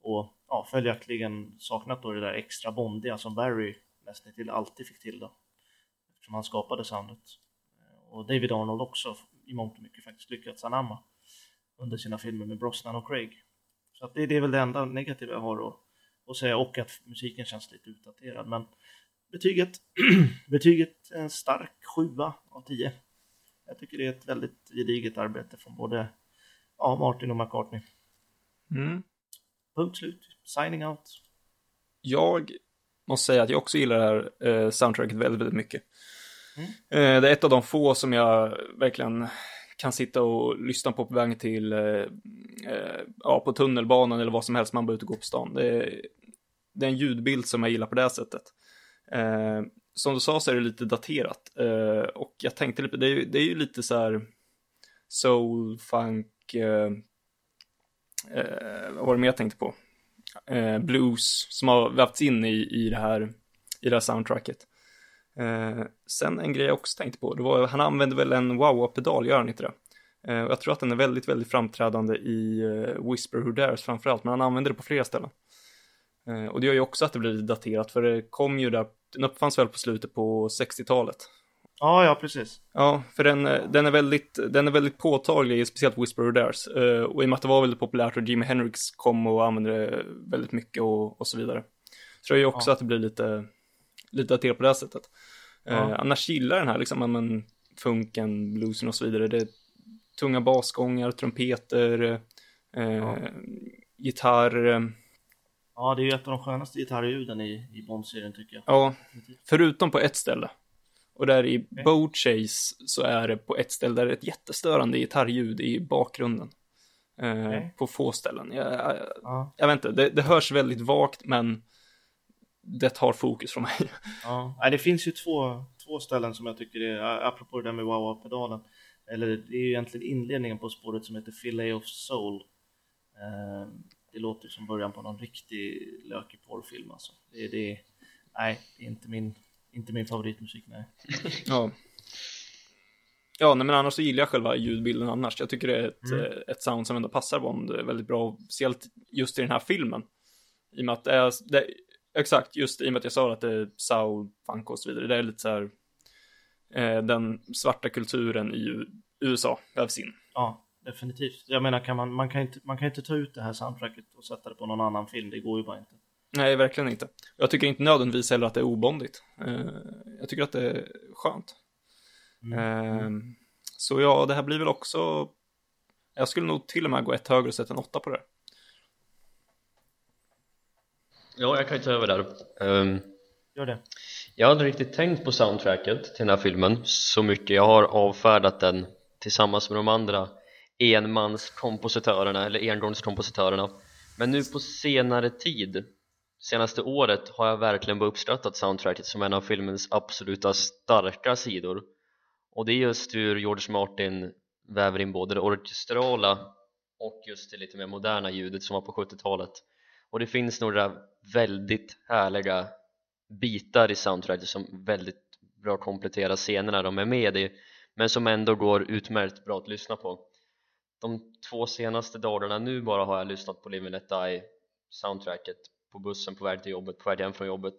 Och ja, följaktligen saknat då det där extra bondiga som Barry nästan till alltid fick till då. Eftersom han skapade soundet. Och David Arnold också i mångt och mycket faktiskt lyckats anamma under sina filmer med Brosnan och Craig. Så att det, det är väl det enda negativa jag har att, att säga och att musiken känns lite utdaterad. Men betyget, betyget är en stark sjua av 10. Jag tycker det är ett väldigt gediget arbete från både ja, Martin och McCartney. Mm. Punkt slut. Signing out. Jag måste säga att jag också gillar det här eh, soundtracket väldigt, väldigt mycket. Mm. Eh, det är ett av de få som jag verkligen kan sitta och lyssna på på vägen till, eh, eh, ja, på tunnelbanan eller vad som helst man bara ute och går på stan. Det är, det är en ljudbild som jag gillar på det här sättet. Eh, som du sa så är det lite daterat eh, och jag tänkte lite, det är, ju- det är ju lite så här soul, funk, eh, eh, vad var det mer jag tänkte på? Eh, blues som har vävts in i, i, det här, i det här soundtracket. Eh, sen en grej jag också tänkte på, det var han använder väl en wow-pedal, gör han inte det? Eh, jag tror att den är väldigt, väldigt framträdande i eh, Whisper Who Dares framförallt, men han använder det på flera ställen. Eh, och det gör ju också att det blir daterat, för det kom ju där, den uppfanns väl på slutet på 60-talet. Ja, ja, precis. Ja, för den, eh, den, är väldigt, den är väldigt påtaglig, speciellt Whisper of Dares. Eh, och i och med att det var väldigt populärt och Jimi Hendrix kom och använde det väldigt mycket och, och så vidare. Så tror jag också Ja. att det blir lite, lite daterat på det här sättet. Ja. annars gillar den här liksom, men, funken, bluesen och så vidare. Det är tunga basgångar, trumpeter, eh, Ja. gitarr. Ja, det är ju ett av de skönaste gitarrljuden i, i Bond-serien tycker jag. Ja, förutom på ett ställe. Och där i Boat Chase så är det på ett ställe där det är ett jättestörande gitarrljud i bakgrunden. Eh, Okej. På få ställen. Jag, jag, Ja, jag vet inte, det, det hörs väldigt vagt men det tar fokus från mig. ja. Det finns ju två, två ställen som jag tycker är, apropå det där med wow-pedalen, eller det är ju egentligen inledningen på spåret som heter Fillet of Soul. Eh, det låter som början på någon riktig lökig porrfilm alltså. Det, det, nej, det är inte min, inte min favoritmusik, nej. Ja. Ja, nej, men annars så gillar jag själva ljudbilden annars. Jag tycker det är ett, Mm. eh, ett sound som ändå passar Bond väldigt bra, speciellt just i den här filmen. I och med att det är, det, exakt, just i och med att jag sa att det är soul, funk och så vidare. Det är lite så här, eh, den svarta kulturen i USA vävs in. Ja, definitivt. Jag menar, kan man, man, kan inte, man kan inte ta ut det här soundtracket och sätta det på någon annan film, det går ju bara inte. Nej, verkligen inte. Jag tycker inte nödvändigtvis heller att det är obondigt. Eh, jag tycker att det är skönt. Mm. Eh, så ja, det här blir väl också... Jag skulle nog till och med gå ett högre och sätta en åtta på det. Ja, jag kan ju ta över där Ehm, Gör det. Jag hade riktigt tänkt på soundtracket till den här filmen så mycket Jag har avfärdat den tillsammans med de andra enmanskompositörerna eller engångskompositörerna. Men nu på senare tid senaste året har jag verkligen börjat uppskattat soundtracket som en av filmens absoluta starka sidor. Och det är just hur George Martin väver in både det orkestrala och just det lite mer moderna ljudet som var på 70-talet och det finns några väldigt härliga bitar i soundtracket som väldigt bra kompletterar scenerna de är med i men som ändå går utmärkt bra att lyssna på de två senaste dagarna nu bara har jag lyssnat på Live and Let Die soundtracket på bussen på väg till jobbet, på väg hem från jobbet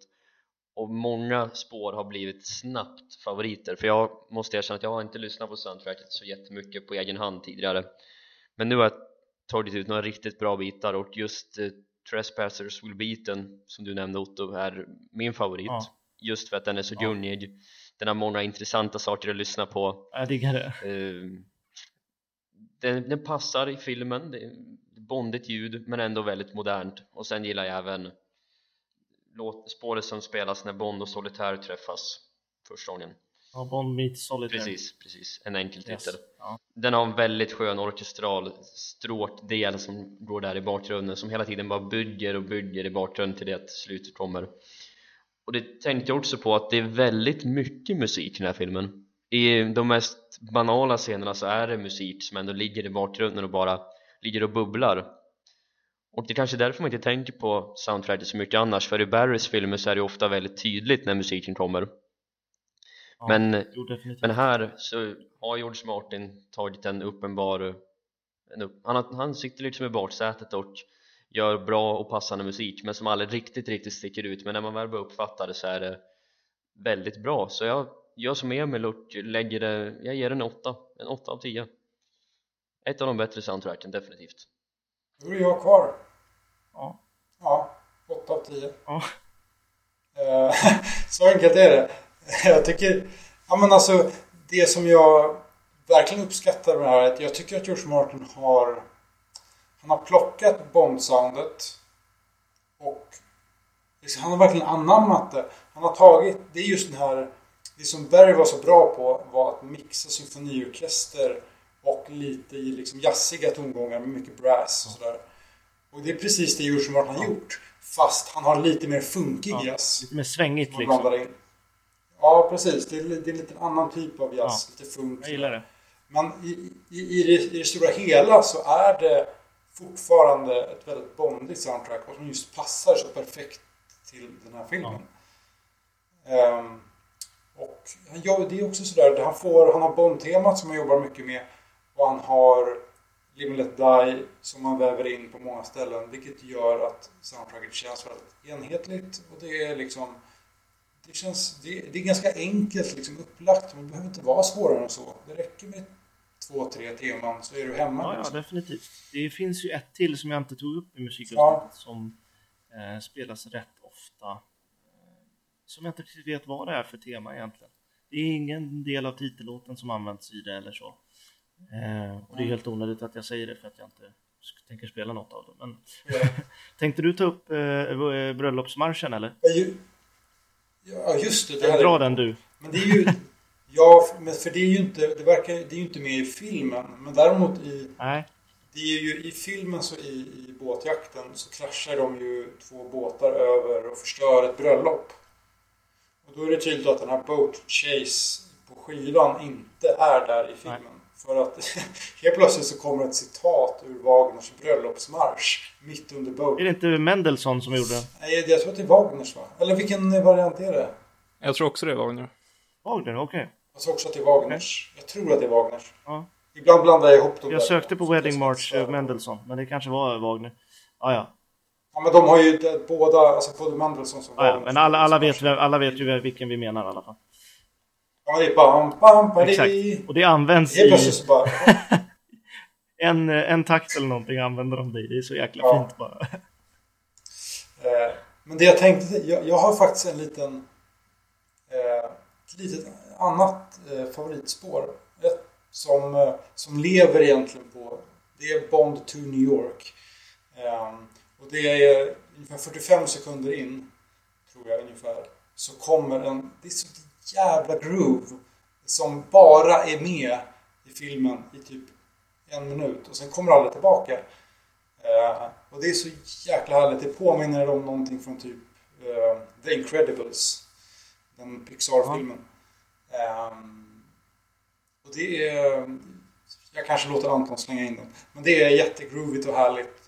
och många spår har blivit snabbt favoriter för jag måste erkänna att jag har inte lyssnat på soundtracket så jättemycket på egen hand tidigare men nu har jag tagit ut några riktigt bra bitar och just eh, Trespassers Will Beaten som du nämnde Otto är min favorit Ja. just för att den är så Ja. gunnig den har många intressanta saker att lyssna på Jag diggar det. Eh, den, den passar i filmen, det är bondigt ljud men ändå väldigt modernt. Och sen gillar jag även låt, spåret som spelas när Bond och Solitaire träffas första gången. Ja, Bond meets Solitaire. precis, precis, en enkel Yes. titel. Ja. den har en väldigt skön orkestral stråkdel som går där i bakgrunden som hela tiden bara bygger och bygger i bakgrunden till det att slutet kommer. Och det tänkte jag också på att det är väldigt mycket musik i den här filmen. I de mest banala scenerna så är det musik som ändå ligger i bakgrunden och bara ligger och bubblar. Och det är kanske är därför man inte tänker på soundtracket så mycket annars för i Barrys filmer så är det ofta väldigt tydligt när musiken kommer. Ja, men Jo, men här så har George Martin tagit en uppenbar en upp, han, han sitter liksom i baksätet och gör bra och passande musik men som aldrig riktigt riktigt sticker ut. Men när man väl börjar uppfatta det så är det väldigt bra. Så jag, jag som Emil och lägger det, jag ger den en 8 en 8 av 10 ett av de bättre soundtracken definitivt Då är jag kvar. Ja. Ja, 8 av 10. Ja. Så enkelt är det. Jag tycker, ja men alltså det som jag verkligen uppskattar med det här är att jag tycker att George Martin har han har plockat Bond-soundet och liksom, han har verkligen anammat det. Han har tagit, det är just den här, det som Barry var så bra på var att mixa symfoniorkester och lite i liksom jazziga tongångar med mycket brass och sådär. Och det är precis det George Martin har gjort. Fast han har lite mer funkig Ja. jazz. Lite mer svängigt liksom. Ja, precis. Det är, det är en lite annan typ av jazz. Lite funk. Jag gillar det. Men i, i, i, det, i det stora hela så är det fortfarande ett väldigt bondigt soundtrack och som just passar så perfekt till den här filmen. Ehm, och han gör, det är också sådär, han, får, han har Bond-temat som han jobbar mycket med och han har Live and Let Die som han väver in på många ställen vilket gör att soundtracket känns väldigt enhetligt och det är liksom det, känns, det, det är ganska enkelt liksom upplagt. Man behöver inte vara svårare än så. Det räcker med två, tre teman så är du hemma. Ja, ja, liksom. definitivt. Det finns ju ett till som jag inte tog upp i musikavsnittet som eh, spelas rätt ofta. Eh, som jag inte riktigt vet vad det är för tema egentligen. Det är ingen del av titellåten som används i det eller så. Eh, och det är helt onödigt att jag säger det för att jag inte tänker spela något av det. Men Ja. tänkte du ta upp eh, v- bröllopsmarschen eller? Ja, ju- Ja, just det. det här Dra är, den du. men det är ju... Ja, men för det är ju inte, det verkar, det är ju inte med i filmen. Men däremot i... Nej, det är ju i filmen så i, i båtjakten så kraschar de ju två båtar över och förstör ett bröllop. Och då är det tydligt att den här Boat Chase på skivan inte är där i filmen. För att helt plötsligt så kommer ett citat ur Wagners bröllopsmarsch mitt under Boat. Är det inte Mendelssohn som gjorde? Nej, jag tror att det är Wagners va? Eller vilken variant är det? Jag tror också det Wagner. Wagner, okej. Jag tror också att det är Wagners. Jag tror att det är Wagners. Ja. Ibland blandar jag ihop dem Jag där. sökte på Wedding March eh, Mendelssohn, men det kanske var Wagner. Ah, ja, Ja, men de har ju det- båda, alltså både Mendelssohn som ja. Wagner. Men alla, alla, vet, alla vet ju vilken vi menar i alla fall. Ja, det är bam, bam, bam, Exakt. Och det används Helt i bara... en, en takt eller någonting använder de det i. Det är så jäkla Ja. fint bara. Eh, men det jag tänkte, jag, jag har faktiskt en liten... Eh, ett litet annat eh, favoritspår. Ett som, eh, som lever egentligen på... Det är Bond to New York. Eh, och det är ungefär 45 sekunder in, tror jag ungefär, så kommer en... Det är så jävla groove som bara är med i filmen i typ en minut och sen kommer aldrig tillbaka. Eh, och det är så jäkla härligt. Det påminner om någonting från typ eh, The Incredibles. Den Pixar-filmen. Ehm, och det är... Jag kanske låter Anton slänga in den. Men det är jättegroovigt och härligt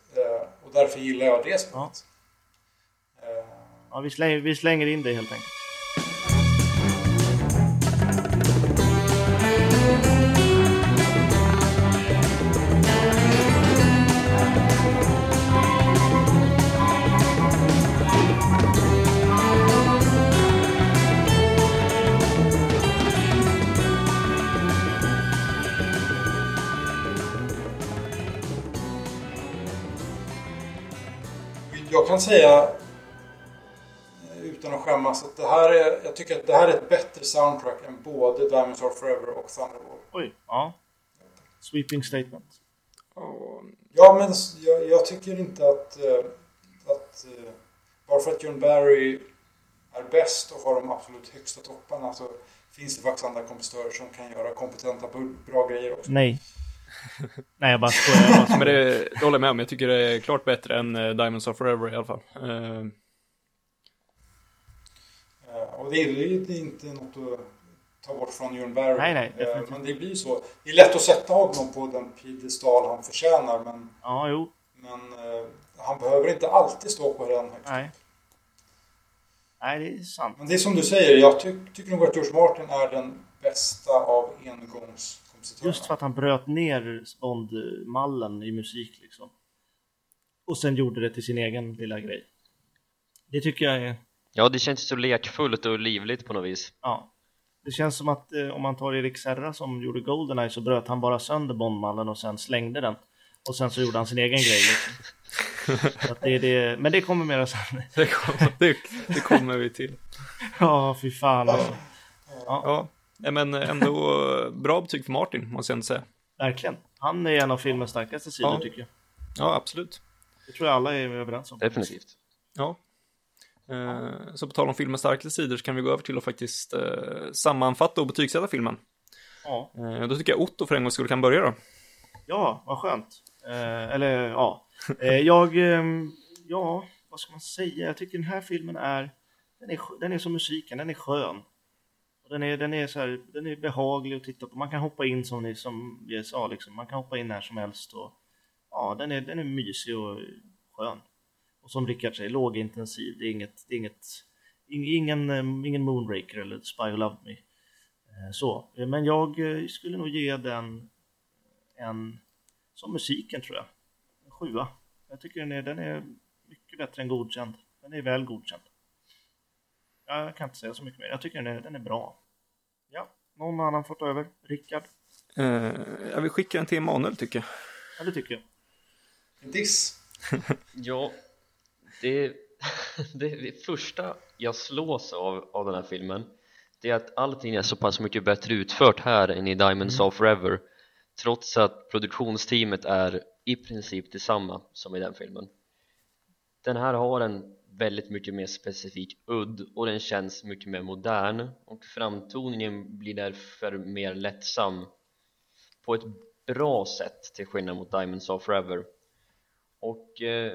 därför gillar jag det spelet. Eh, Ja, vi, slänger, vi slänger in det helt enkelt. Jag kan säga eh, utan att skämmas att det här är, jag tycker att det här är ett bättre soundtrack än både Diamonds Are Forever och Thunderball. Oj, ja. Sweeping statement. Ja, men jag, jag tycker inte att, eh, att eh, bara för att John Barry är bäst och har de absolut högsta topparna så finns det faktiskt andra kompositörer som kan göra kompetenta, bra grejer också. Nej. Nej, jag bara skojar. Jag bara. Men det, det håller jag med om. Jag tycker det är klart bättre än eh, Diamonds Are Forever i alla fall. Eh, Och det är, är inte något att ta bort från John Barry. Nej, nej, Eh, definitivt. Men det blir ju så. Det är lätt att sätta honom på den piedestal han förtjänar men, Ja, jo. men han behöver inte alltid stå på den högst. Nej. Nej, det är sant. Men det är som du säger, jag ty tycker nog att George Martin är den bästa av Just för att han bröt ner Bond-mallen i musik liksom. Och sen gjorde det till sin egen lilla grej. Det tycker jag är... Ja, det känns så lekfullt och livligt på något vis. Ja. Det känns som att eh, om man tar Erik Serra som gjorde Goldeneye så bröt han bara sönder Bondmallen och sen slängde den. Och sen så gjorde han sin egen grej liksom. Så att det är det... Men det kommer mera sen. det, kommer, det, det kommer vi till. Ja, fy fan alltså. Ja, nej, men ändå eh, bra betyg för Martin, måste jag ändå säga. Verkligen. Han är en av filmens starkaste sidor Ja. tycker jag. Ja, absolut. Det tror jag alla är överens om. Definitivt. Ja. Eh, Så på tal om filmens starkaste sidor så kan vi gå över till att faktiskt eh, sammanfatta och betygsätta filmen. Ja. Eh, Då tycker jag Otto för en gång skulle kan börja då. Ja, vad skönt. Eh, eller ja. Eh, jag, ehm, ja, vad ska man säga? Jag tycker den här filmen är, den är, den är som musiken, den är skön. Och den är, den är så här, den är behaglig att titta på. Man kan hoppa in som ni som jag sa liksom. Man kan hoppa in när som helst och ja, den är, den är mysig och skön. Och som Rickard säger, lågintensiv. Det är inget, det är inget, ingen, eh, ingen Moonraker eller Spy Who Loved Me. Eh, så, men jag eh, skulle nog ge den en som musiken tror jag. En sjua. Jag tycker den är, den är mycket bättre än godkänd. Den är väl godkänd. Jag kan inte säga så mycket mer. Jag tycker den är, den är bra. Ja, någon annan får ta över. Rickard? Eh, Jag vill skicka den till Emanuel tycker jag. Ja, det tycker jag. En diss. Ja, det, det, det första jag slås av av den här filmen det är att allting är så pass mycket bättre utfört här än i Diamonds of Forever trots att produktionsteamet är i princip detsamma som i den filmen. Den här har en väldigt mycket mer specifik udd och den känns mycket mer modern. Och framtoningen blir därför mer lättsam på ett bra sätt till skillnad mot Diamonds of Forever. Och eh,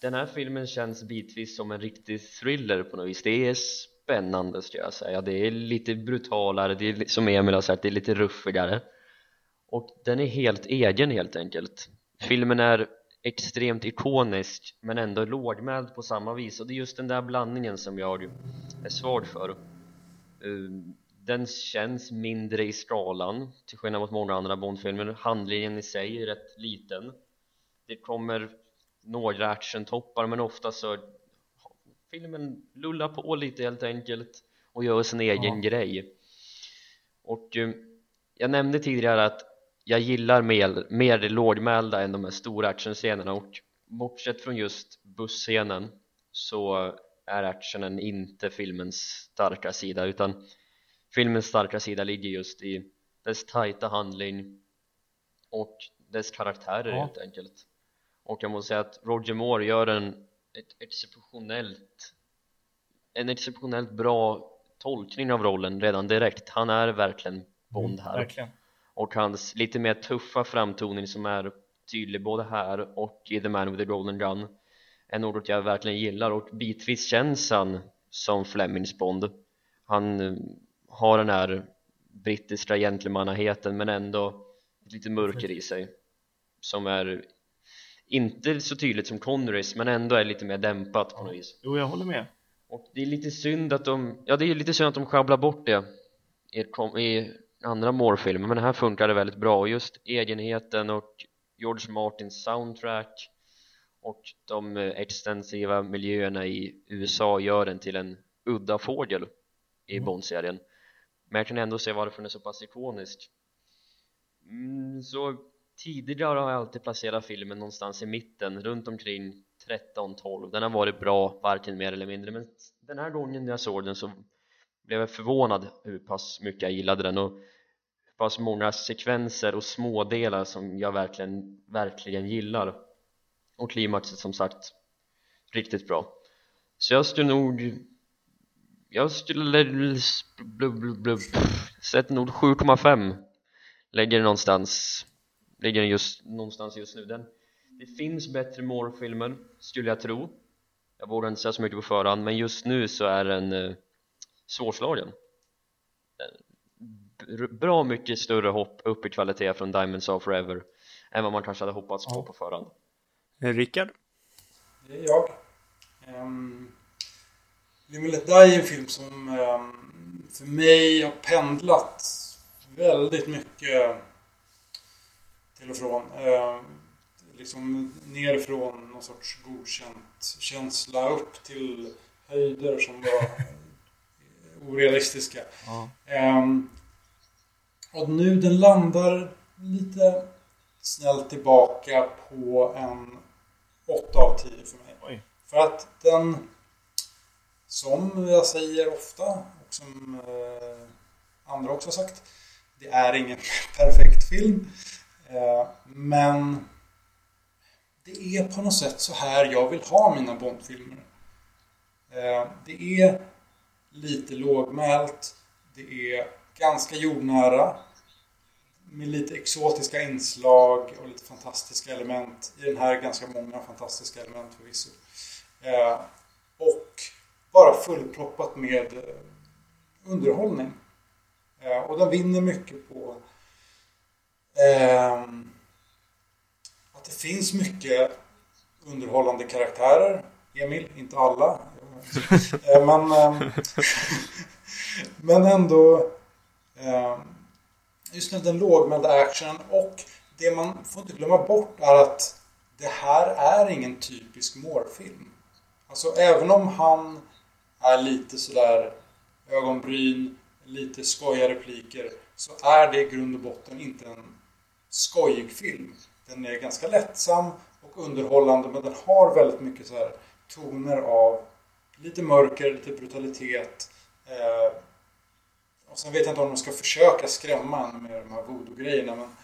den här filmen känns bitvis som en riktig thriller på något vis. Det är spännande ska jag säga. Det är lite brutalare, det är, som Emil har sagt, det är lite ruffigare. Och den är helt egen helt enkelt. Filmen är extremt ikonisk men ändå lågmäld på samma vis. Och det är just den där blandningen som jag är svag för. Eh, den känns mindre i skalan till skillnad mot många andra Bondfilmer. Handlingen i sig är rätt liten. Det kommer några actiontoppar men ofta så filmen lullar på lite helt enkelt och gör sin egen grej. Och eh, jag nämnde tidigare att jag gillar mer, mer det lågmälda än de här stora actionscenerna och bortsett från just busscenen så är actionen inte filmens starka sida utan filmens starka sida ligger just i dess tajta handling och dess karaktärer Ja. helt enkelt och jag måste säga att Roger Moore gör en ett exceptionellt en exceptionellt bra tolkning av rollen redan direkt han är verkligen Bond här Verkligen. Och hans lite mer tuffa framtoning som är tydlig både här och i The Man with the Golden Gun är något jag verkligen gillar och bitvis känns han som Flemings Bond han har den här brittiska gentlemannaheten men ändå lite mörker i sig som är inte så tydligt som Connerys men ändå är lite mer dämpat på något vis Jo, jag håller med. och det är lite synd att de, ja det är lite synd att de sjabblar bort det i andra Moore-filmer men här funkar det väldigt bra. Och just egenheten och George Martins soundtrack och de eh, extensiva miljöerna i USA gör den till en udda fågel i Bond-serien. Men jag kan ändå se varför den är så pass ikonisk. Mm, så tidigare har jag alltid placerat filmen någonstans i mitten runt omkring 13-12 den har varit bra varken mer eller mindre. Men den här gången när jag såg den så blev jag förvånad hur pass mycket jag gillade den. Och pass många sekvenser och smådelar som jag verkligen, verkligen gillar. Och klimaxet som sagt riktigt bra. Så jag skulle nog jag skulle sätta nog 7,5 lägger den någonstans ligger den just någonstans just nu. Den, det finns bättre morfilmer skulle jag tro. Jag vågar inte säga så mycket på förhand men just nu så är den eh, svårslagen. den, bra mycket större hopp upp i kvalitet från Diamonds of Forever än vad man kanske hade hoppats på på förhand Eh, Rickard? Det är jag. Um, Live and Let Die är en film som ehm, för mig har pendlat väldigt mycket till och från. Ehm, liksom nerifrån någon sorts godkänt känsla upp till höjder som var orealistiska. Ja. Ehm, och nu den landar lite snällt tillbaka på en 8 av 10 för mig. Oj. För att den, som jag säger ofta och som eh, andra också har sagt, det är ingen perfekt film. Eh, men det är på något sätt så här jag vill ha mina Bondfilmer. Eh, det är lite lågmält. Det är ganska jordnära. Med lite exotiska inslag och lite fantastiska element. I den här ganska många fantastiska element förvisso. Eh, och bara fullproppat med eh, underhållning. Eh, och den vinner mycket på ehm, att det finns mycket underhållande karaktärer. Emil, inte alla. Eh, men, ehm, men ändå ehm, just den, den lågmälda actionen och det man får inte glömma bort är att det här är ingen typisk Moore-film. Alltså även om han är lite sådär ögonbryn, lite skojiga repliker så är det i grund och botten inte en skojig film. Den är ganska lättsam och underhållande men den har väldigt mycket så här toner av lite mörker, lite brutalitet. Eh, och sen vet jag inte om de ska försöka skrämma en med de här voodoo-grejerna men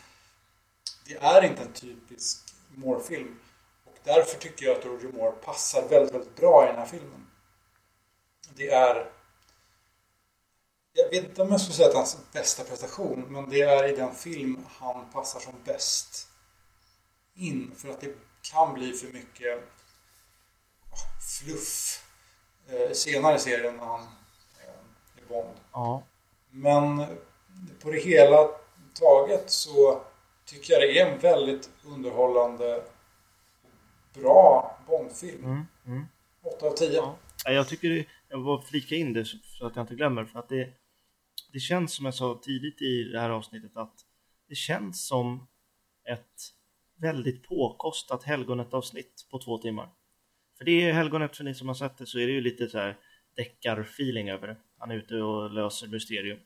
det är inte en typisk Moore-film. Och därför tycker jag att Roger Moore passar väldigt, väldigt bra i den här filmen. Det är Jag vet inte om jag skulle säga att det är hans bästa prestation, men det är i den film han passar som bäst in. För att det kan bli för mycket ah, fluff eh, senare i serien när han eh, är Bond. Ja. Men på det hela taget så tycker jag det är en väldigt underhållande, bra Bondfilm. Mm, mm. 8 av 10. Ja. Ja, Jag tycker jag bara flika in det så så att jag inte glömmer för att det, det känns som jag sa tidigt i det här avsnittet att det känns som ett väldigt påkostat helgonetavsnitt på två timmar. För det är helgonet för ni som har sett det så är det ju lite så här deckar-feeling över det. Han är ute och löser mysterium.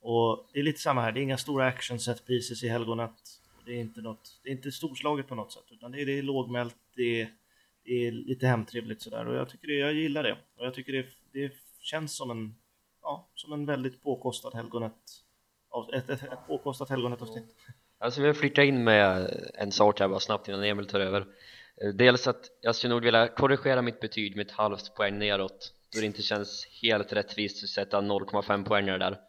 Och det är lite samma här, det är inga stora action set pieces i helgonet. Det är inte något, det är inte storslaget på något sätt utan det är, det är lågmält, det är, det är lite hemtrevligt sådär och jag tycker det, jag gillar det. Och jag tycker det, det känns som en, ja, som en väldigt påkostad helgonet, ett, ett, ett påkostat helgonetavsnitt. Alltså vi vill flytta in med en sak här bara snabbt innan Emil tar över Dels att jag skulle nog vilja korrigera mitt betyg med ett halvt poäng neråt då det inte känns helt rättvist att sätta 0,5 poängare där.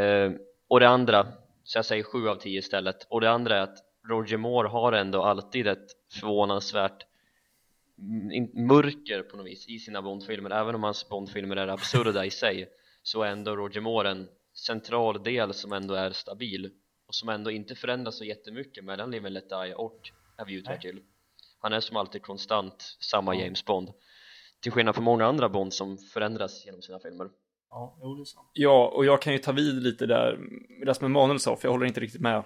Eh, Och det andra, så jag säger 7 av 10 istället. Och det andra är att Roger Moore har ändå alltid ett förvånansvärt mörker på något vis i sina Bondfilmer. Även om hans Bondfilmer är absurda i sig så är ändå Roger Moore en central del som ändå är stabil och som ändå inte förändras så jättemycket mellan Live and Let Die och A View to Kill han är som alltid konstant samma James Bond till skillnad från många andra Bond som förändras genom sina filmer Ja, jo det är sant. Ja, och jag kan ju ta vid lite där, det som Emanuel sa, för jag håller inte riktigt med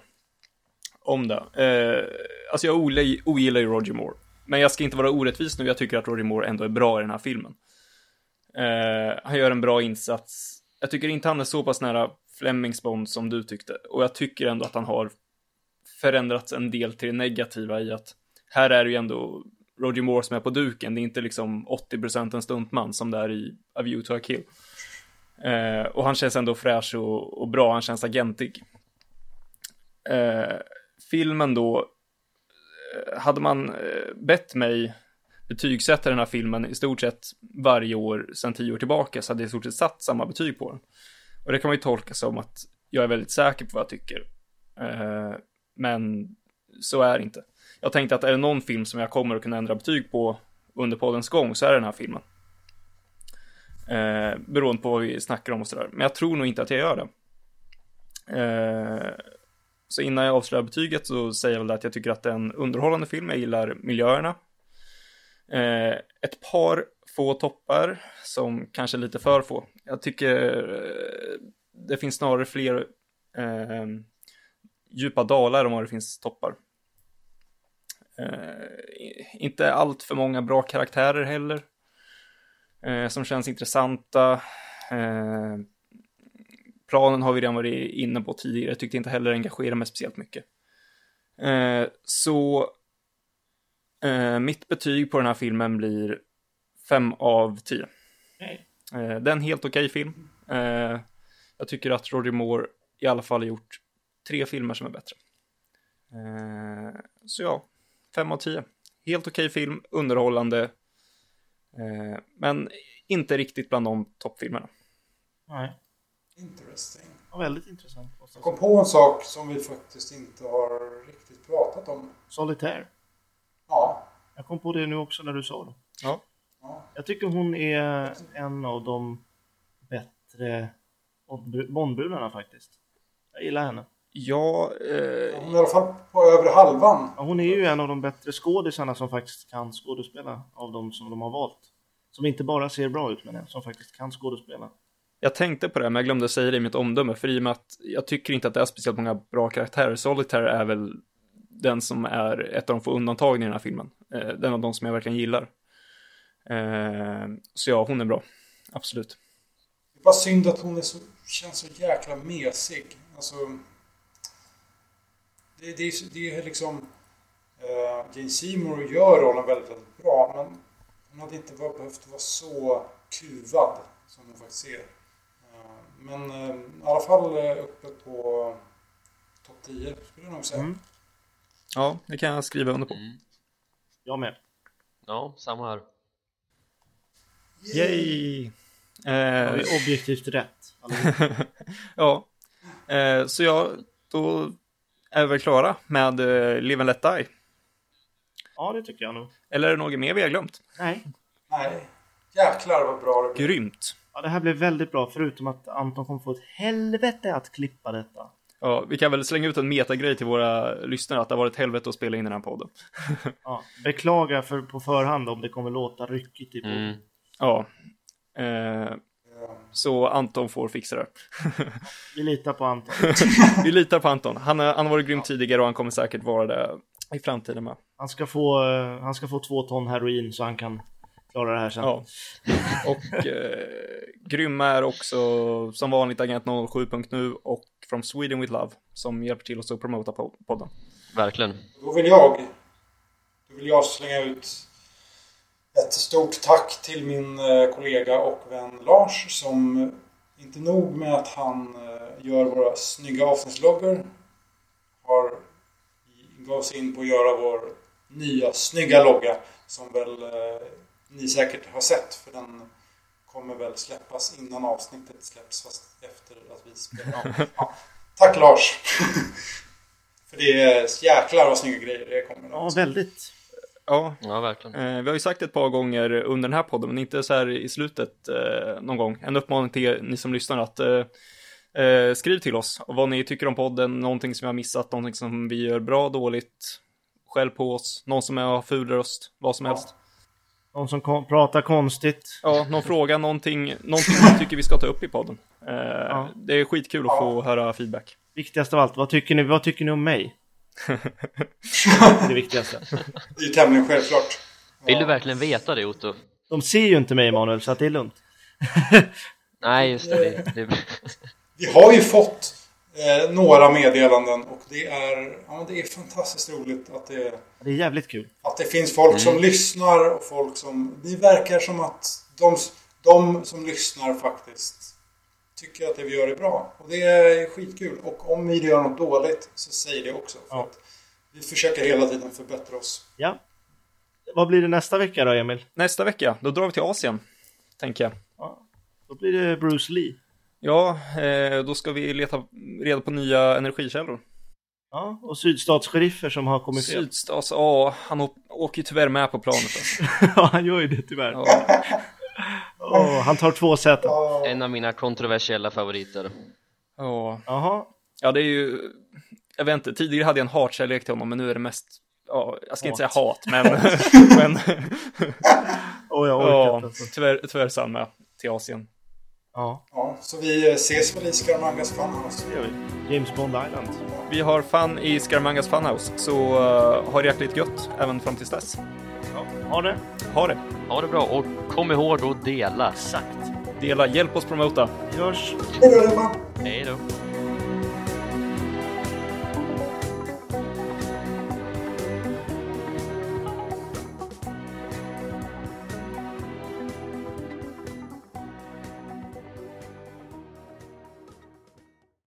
om det. Eh, alltså jag ogillar, ogillar ju Roger Moore, men jag ska inte vara orättvis nu, jag tycker att Roger Moore ändå är bra i den här filmen. Eh, han gör en bra insats. Jag tycker inte han är så pass nära Flemings Bond som du tyckte, och jag tycker ändå att han har förändrats en del till det negativa i att här är det ju ändå Roger Moore som är på duken, det är inte liksom 80% en stuntman som det är i A View to a Kill. Eh, och han känns ändå fräsch och, och bra, han känns agentig. Eh, filmen då, eh, hade man eh, bett mig betygsätta den här filmen i stort sett varje år sedan tio år tillbaka så hade jag i stort sett satt samma betyg på den. Och det kan man ju tolka som att jag är väldigt säker på vad jag tycker. Eh, men så är det inte. Jag tänkte att är det någon film som jag kommer att kunna ändra betyg på under poddens gång så är det den här filmen. Eh, beroende på vad vi snackar om och sådär. Men jag tror nog inte att jag gör det. Eh, så innan jag avslöjar betyget så säger jag väl att jag tycker att det är en underhållande film. Jag gillar miljöerna. Eh, ett par få toppar som kanske är lite för få. Jag tycker eh, det finns snarare fler eh, djupa dalar än vad det finns toppar. Eh, inte allt för många bra karaktärer heller eh, som känns intressanta. Eh, planen har vi redan varit inne på tidigare, jag tyckte inte heller engagerade mig speciellt mycket. Så mitt betyg på den här filmen blir 5 av 10. Okej. Eh, det är en helt okej film. Eh, jag tycker att Roger Moore i alla fall har gjort tre filmer som är bättre. Så ja, 5 av 10. Helt okej film, underhållande, eh, men inte riktigt bland de toppfilmerna. Nej, Interesting. ja, väldigt intressant. Jag kom på en sak som vi faktiskt inte har riktigt pratat om. Solitaire. Ja. Jag kom på det nu också när du sa det. Ja. ja. Jag tycker hon är en av de bättre Bondbru- Bondbrudarna faktiskt. Jag gillar henne. Ja, eh, Hon är i alla fall på övre halvan. Hon är ju en av de bättre skådisarna som faktiskt kan skådespela av de som de har valt. Som inte bara ser bra ut men som faktiskt kan skådespela. jag tänkte på det, men jag glömde säga det i mitt omdöme, för i och med att jag tycker inte att det är speciellt många bra karaktärer. Solitaire är väl den som är ett av de få undantagen i den här filmen. Eh, den av de som jag verkligen gillar. Eh, så ja, hon är bra. Absolut. Det är bara synd att hon är så, känns så jäkla mesig. Alltså... Det, det, är, det är liksom... Uh, Jane Seymour gör rollen väldigt, väldigt bra, men hon hade inte behövt vara så kuvad som hon faktiskt är. Eh, men eh, i alla fall uh, uppe på topp 10, skulle jag nog säga. Mm. Ja, det kan jag skriva under på. mm. Jag med. Ja, samma här Yay! Ja, Eh, objektivt rätt. Ja, eh, så ja, då är vi väl klara med eh, Live and Let Die. Ja, det tycker jag nog. Eller är det något mer vi har glömt? Nej. Nej. Jäklar vad bra det blir. Grymt! Ja, det här blev väldigt bra, förutom att Anton kommer få ett helvete att klippa detta. Ja, vi kan väl slänga ut en metagrej till våra lyssnare att det har varit helvete att spela in den här podden. Ja, beklaga för, på förhand om det kommer låta ryckigt i podden. Mm. Ja. Eh, så Anton får fixa det. Vi litar på Anton. Vi litar på Anton. Han, är, han har varit grym tidigare och han kommer säkert vara det i framtiden med. Han ska få, eh, han ska få två ton heroin så han kan klara det här sen. Ja. Och eh, grymma är också som vanligt Agent 07.nu och From Sweden with Love som hjälper till oss att promota po- podden. Verkligen. Då vill jag, då vill jag slänga ut ett stort tack till min eh, kollega och vän Lars som inte nog med att han eh, gör våra snygga avsnittsloggar har gav sig in på att göra vår nya snygga logga som väl eh, ni säkert har sett för den kommer väl släppas innan avsnittet släpps fast efter att vi spelar. Ja. Ja. Tack Lars! för det är jäklar vad snygga grejer det kommer. Ja, väldigt. Ja, Ja, verkligen. eh, vi har ju sagt ett par gånger under den här podden, men inte så här i slutet eh, någon gång. En uppmaning till er, ni som lyssnar att eh, eh, skriv till oss vad ni tycker om podden, någonting som vi har missat, någonting som vi gör bra, dåligt, skäll på oss, någon som har ful röst, vad som helst. De som kom, pratar konstigt. Ja, någon fråga, någonting, någonting ni tycker vi ska ta upp i podden. Eh, Det är skitkul att få höra feedback. Viktigast av allt, vad tycker ni, vad tycker ni om mig? det viktigaste. Det är ju tämligen självklart. Vill du verkligen veta det Otto? De ser ju inte mig Emanuel, så att det är lugnt. Nej, just det. det, det Vi har ju fått eh, några meddelanden och det är, ja, det är fantastiskt roligt att det, Det är jävligt kul. att det finns folk som lyssnar och folk som... Det verkar som att de, de som lyssnar faktiskt tycker att det vi gör är bra. Och det är skitkul. Och om vi gör något dåligt så säg det också. För Ja. att vi försöker hela tiden förbättra oss. Ja. Vad blir det nästa vecka då, Emil? Nästa vecka, då drar vi till Asien, tänker jag. Då blir det Bruce Lee. Ja, eh, då ska vi leta reda på nya energikällor. Ja, och sydstatsseriffer som har kommit fel. Sydstats, ja, han åker ju tyvärr med på planet. Alltså. ja, han gör ju det tyvärr. Ja, Åh, han tar två säten. en av mina kontroversiella favoriter. ja. Jaha. ja, det är ju, jag vet inte, tidigare hade jag en hatkärlek till honom, men nu är det mest, ja, jag ska inte säga hat, men, men Åh, jag orkar ja, inte. Alltså. tyvärr, tyvärr med till Asien. Ja, Ja, så vi ses väl i Scaramanga Funhouse. det gör vi. James Bond Island. Vi har fun i Scaramanga Funhouse, så uh, ha det jäkligt gött även fram tills dess. Ha det. Ha det! Ha det bra och kom ihåg att dela. Exakt. Dela, hjälp oss promota. Vi hörs. Hej då, Robban! Hej då.